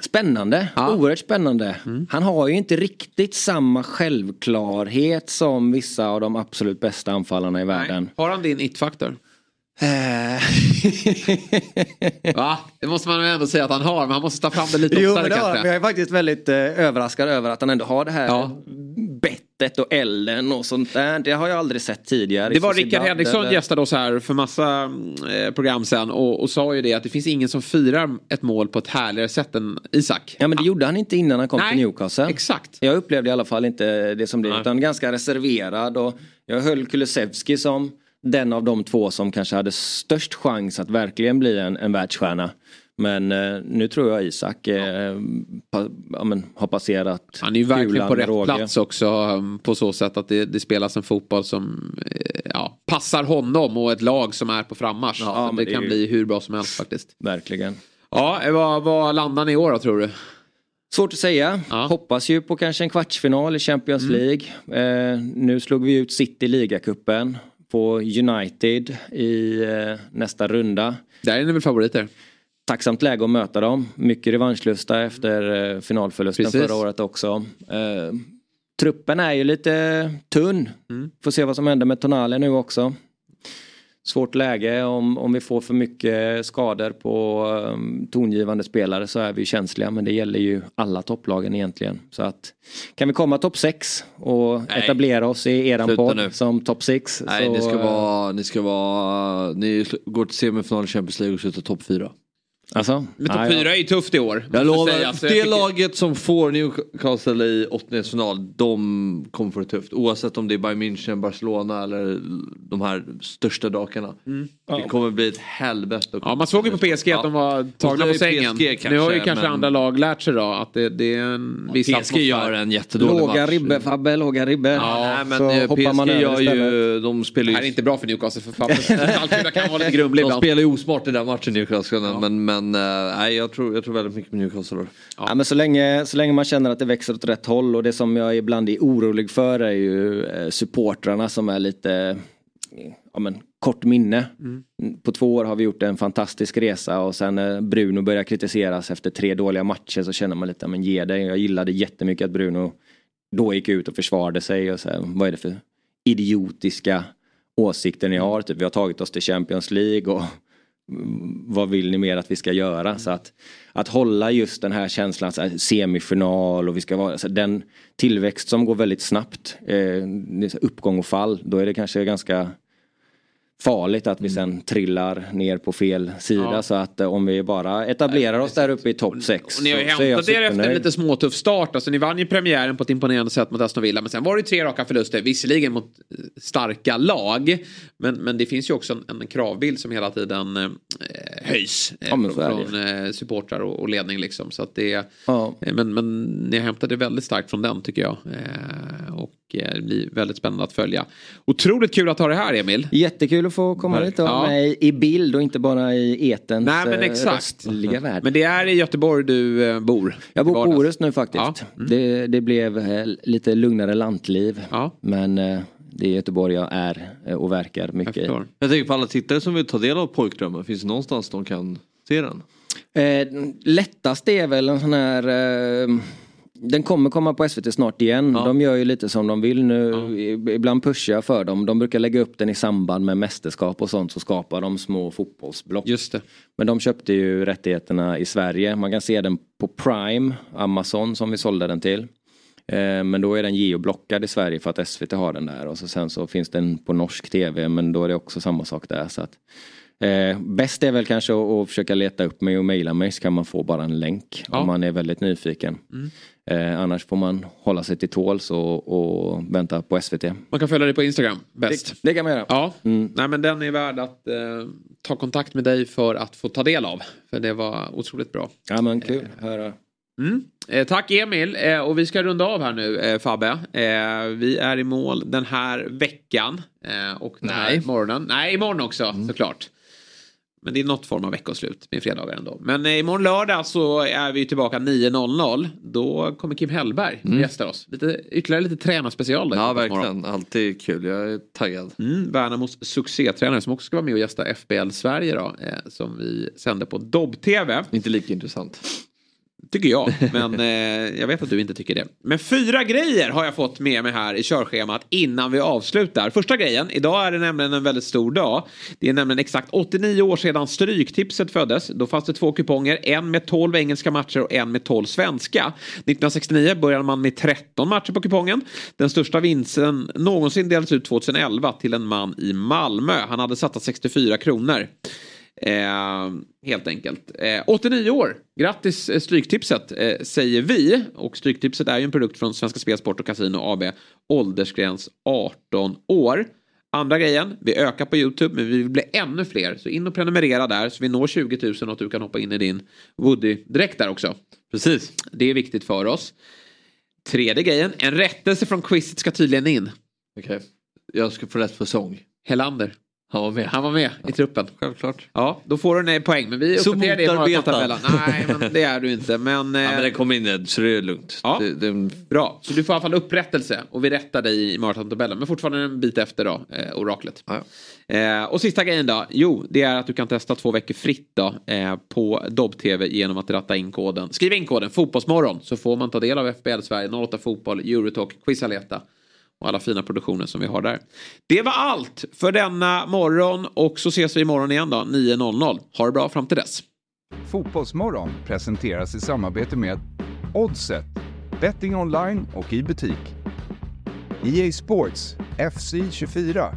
Spännande, oerhört spännande. Mm. Han har ju inte riktigt samma självklarhet som vissa av de absolut bästa anfallarna i världen. Har han din it-faktor? Eh. Va? Det måste man ändå säga att han har, men han måste ta fram det lite Jo oftare men har kanske. Men jag är faktiskt väldigt eh, överraskad över att han ändå har det här bettet och elden och sånt där. Det har jag aldrig sett tidigare. Det var Sociedad Rickard Henriksson eller- gästade oss här för massa eh, program sen och, och sa ju det att det finns ingen som firar ett mål på ett härligare sätt än Isak. Ja men det gjorde han inte innan han kom Nej, till Newcastle. Exakt. Jag upplevde i alla fall inte det som det. Utan ganska reserverad och jag höll Kulusevski som den av de två som kanske hade störst chans att verkligen bli en, en världsstjärna. Men eh, nu tror jag Isak eh, pa, ja, men, har passerat Han är ju verkligen på rätt råge. plats också um, på så sätt att det, det spelas en fotboll som eh, ja, passar honom och ett lag som är på frammarsch. Ja, det det kan ju- bli hur bra som helst faktiskt. Verkligen. Ja, vad, vad landar ni i år då tror du? Svårt att säga. Hoppas ju på kanske en kvartsfinal i Champions Mm. League. Eh, nu slog vi ut City i ligacupen. På United i eh, nästa runda. Där är ni väl favoriter? Tacksamt läge att möta dem. Mycket revanschlusta efter eh, finalförlusten Precis. förra året också. Eh, truppen är ju lite tunn. Mm. Får se vad som händer med Tonali nu också. Svårt läge om, om vi får för mycket skador på um, tongivande spelare så är vi känsliga men det gäller ju alla topplagen egentligen. Så att kan vi komma topp 6 och Nej. etablera oss i eran Sluta podd nu. som topp 6. Nej, så, ni ska eh, vara, ni ska vara, ni går till semifinal i Champions League och slutar topp fyra. Alltså? Men topp fyra är ju tufft i år. Jag lovar, sägas. det Jag tycker- laget som får Newcastle i åttondelsfinal, de kommer få det tufft. Oavsett om det är Bayern München, Barcelona eller de här största drakarna. Det kommer bli ett helvete. Mm. Ja, man såg ju på PSG att de var tagna på sängen. nu har ju kanske andra lag lärt sig då att det, det är en viss PSG atmosfär. gör en jättedålig Låga match. ribbor Fabbe, låga ribbor. Ja, nej, men så eh, hoppar man PSG över gör istället. ju, de spelar Det ju... här är inte bra för Newcastle för. Alcuna kan vara lite grumlig De spelar ju osmart i den matchen Newcastle. Men, men eh, nej, jag, tror, jag tror väldigt mycket på Newcastle. då. Ja. men så, länge, så länge man känner att det växer åt rätt håll och det som jag ibland är orolig för är ju eh, supportrarna som är lite ja, men, kort minne. Mm. På två år har vi gjort en fantastisk resa och sen när Bruno börjar kritiseras efter tre dåliga matcher så känner man lite, men ge dig. Jag gillade jättemycket att Bruno då gick ut och försvarade sig och så här, vad är det för idiotiska åsikter ni har? Typ, vi har tagit oss till Champions League och vad vill ni mer att vi ska göra? Så att, att hålla just den här känslan, så här, semifinal och vi ska vara, så den tillväxt som går väldigt snabbt, eh, uppgång och fall, då är det kanske ganska farligt att vi sen trillar ner på fel sida. Ja. Så att eh, om vi bara etablerar oss där uppe i topp 6. Och ni har ju hämtat er efter en lite småtuff start. Alltså, ni vann ju premiären på ett imponerande sätt mot Aston Villa. Men sen var det tre raka förluster. Visserligen mot eh, starka lag. Men, men det finns ju också en, en kravbild som hela tiden eh, höjs. Eh, Ja, från eh, supportrar och, och ledning liksom. Så att det, Ja. eh, men, men ni har hämtat det väldigt starkt från den tycker jag. Eh, och eh, det blir väldigt spännande att följa. Otroligt kul att ha det här Emil. Jättekul att få komma hit och Ja. med i bild och inte bara i etens Nej men eh, exakt. röstliga värld. Men det är i Göteborg du eh, bor? Jag bor på. Orust nu faktiskt. Det, det blev eh, lite lugnare lantliv. Men eh, det är Göteborg jag är och verkar mycket i. Jag tänker på alla tittare som vill ta del av pojkdrömmen. Finns det någonstans de kan se den? Eh, lättast är väl en sån här eh, den kommer komma på SVT snart igen. De gör ju lite som de vill nu. I- Ibland pushar jag för dem. De brukar lägga upp den i samband med mästerskap och sånt så skapar de små fotbollsblock. Just det. Men de köpte ju rättigheterna i Sverige. Man kan se den på Prime, Amazon som vi sålde den till. Eh, Men då är den geoblockad i Sverige för att SVT har den där och så sen så finns den på norsk tv men då är det också samma sak där. Så att, eh, bäst är väl kanske att, att försöka leta upp mig och mejla mig så kan man få bara en länk Ja. om man är väldigt nyfiken. Mm. Eh, annars får man hålla sig till tåls och, och vänta på SVT. Man kan följa dig på Instagram bäst. Det, det kan man göra. Ja, nej men den är värd att eh, ta kontakt med dig för att få ta del av. För det var otroligt bra. Ja men kul, höra. Mm. Eh, tack Emil eh, och vi ska runda av här nu eh, Fabbe. Eh, vi är i mål den här veckan. Eh, och den här Nej. morgonen. Nej, imorgon också såklart. Men det är något form av veckoslut med fredagar ändå. Men eh, imorgon lördag så är vi tillbaka 9.00. Då kommer Kim Hellberg Mm. gästar oss. Lite, ytterligare lite tränarspecial. där Ja på morgon. verkligen, alltid kul. Jag är taggad. Mm, Värnamos succétränare som också ska vara med och gästa FBL Sverige då, eh, som vi sänder på Dobb-TV. Inte lika intressant. Tycker jag, men eh, jag vet att du inte tycker det. Men fyra grejer har jag fått med mig här i körschemat innan vi avslutar. Första grejen, idag är det nämligen en väldigt stor dag. Det är nämligen exakt 89 år sedan Stryktipset föddes. Då fanns det två kuponger, en med 12 engelska matcher och en med 12 svenska. 1969 började man med 13 matcher på kupongen. Den största vinsten någonsin delades ut 2011 till en man i Malmö. Han hade satsat 64 kronor. Eh, helt enkelt. Eh, 89 år. Grattis eh, Stryktipset eh, säger vi. Och Stryktipset är ju en produkt från Svenska Spel, Sport och Casino AB. Åldersgräns 18 år. Andra grejen, vi ökar på YouTube men vi vill bli ännu fler. Så in och prenumerera där så vi når 20 000 och att du kan hoppa in i din Woody direkt där också. Precis. Det är viktigt för oss. Tredje grejen, en rättelse från quizet ska tydligen in. Okej, jag ska få rätt för sång. Helander. Han var med. Han var med i truppen. Självklart. Ja, då får du en poäng. Men vi uppdaterar det i maratontabellen. Nej, men det är du inte. Men, Ja, eh, men det kommer in Ed, så det är lugnt. Ja. Det, det, Bra, så du får i alla fall upprättelse och vi rättar dig i maratontabellen. Men fortfarande en bit efter då, eh, oraklet. Eh, och sista grejen då, jo, det är att du kan testa två veckor fritt då eh, på Dobb-TV genom att ratta in koden. Skriv in koden Fotbollsmorgon så får man ta del av FBL Sverige, 08 Fotboll, Eurotalk, Quizaleta och alla fina produktioner som vi har där. Det var allt för denna morgon och så ses vi imorgon igen då, 9.00. Ha det bra fram till dess. Fotbollsmorgon presenteras i samarbete med Oddset, betting online och i butik. EA Sports, FC 24.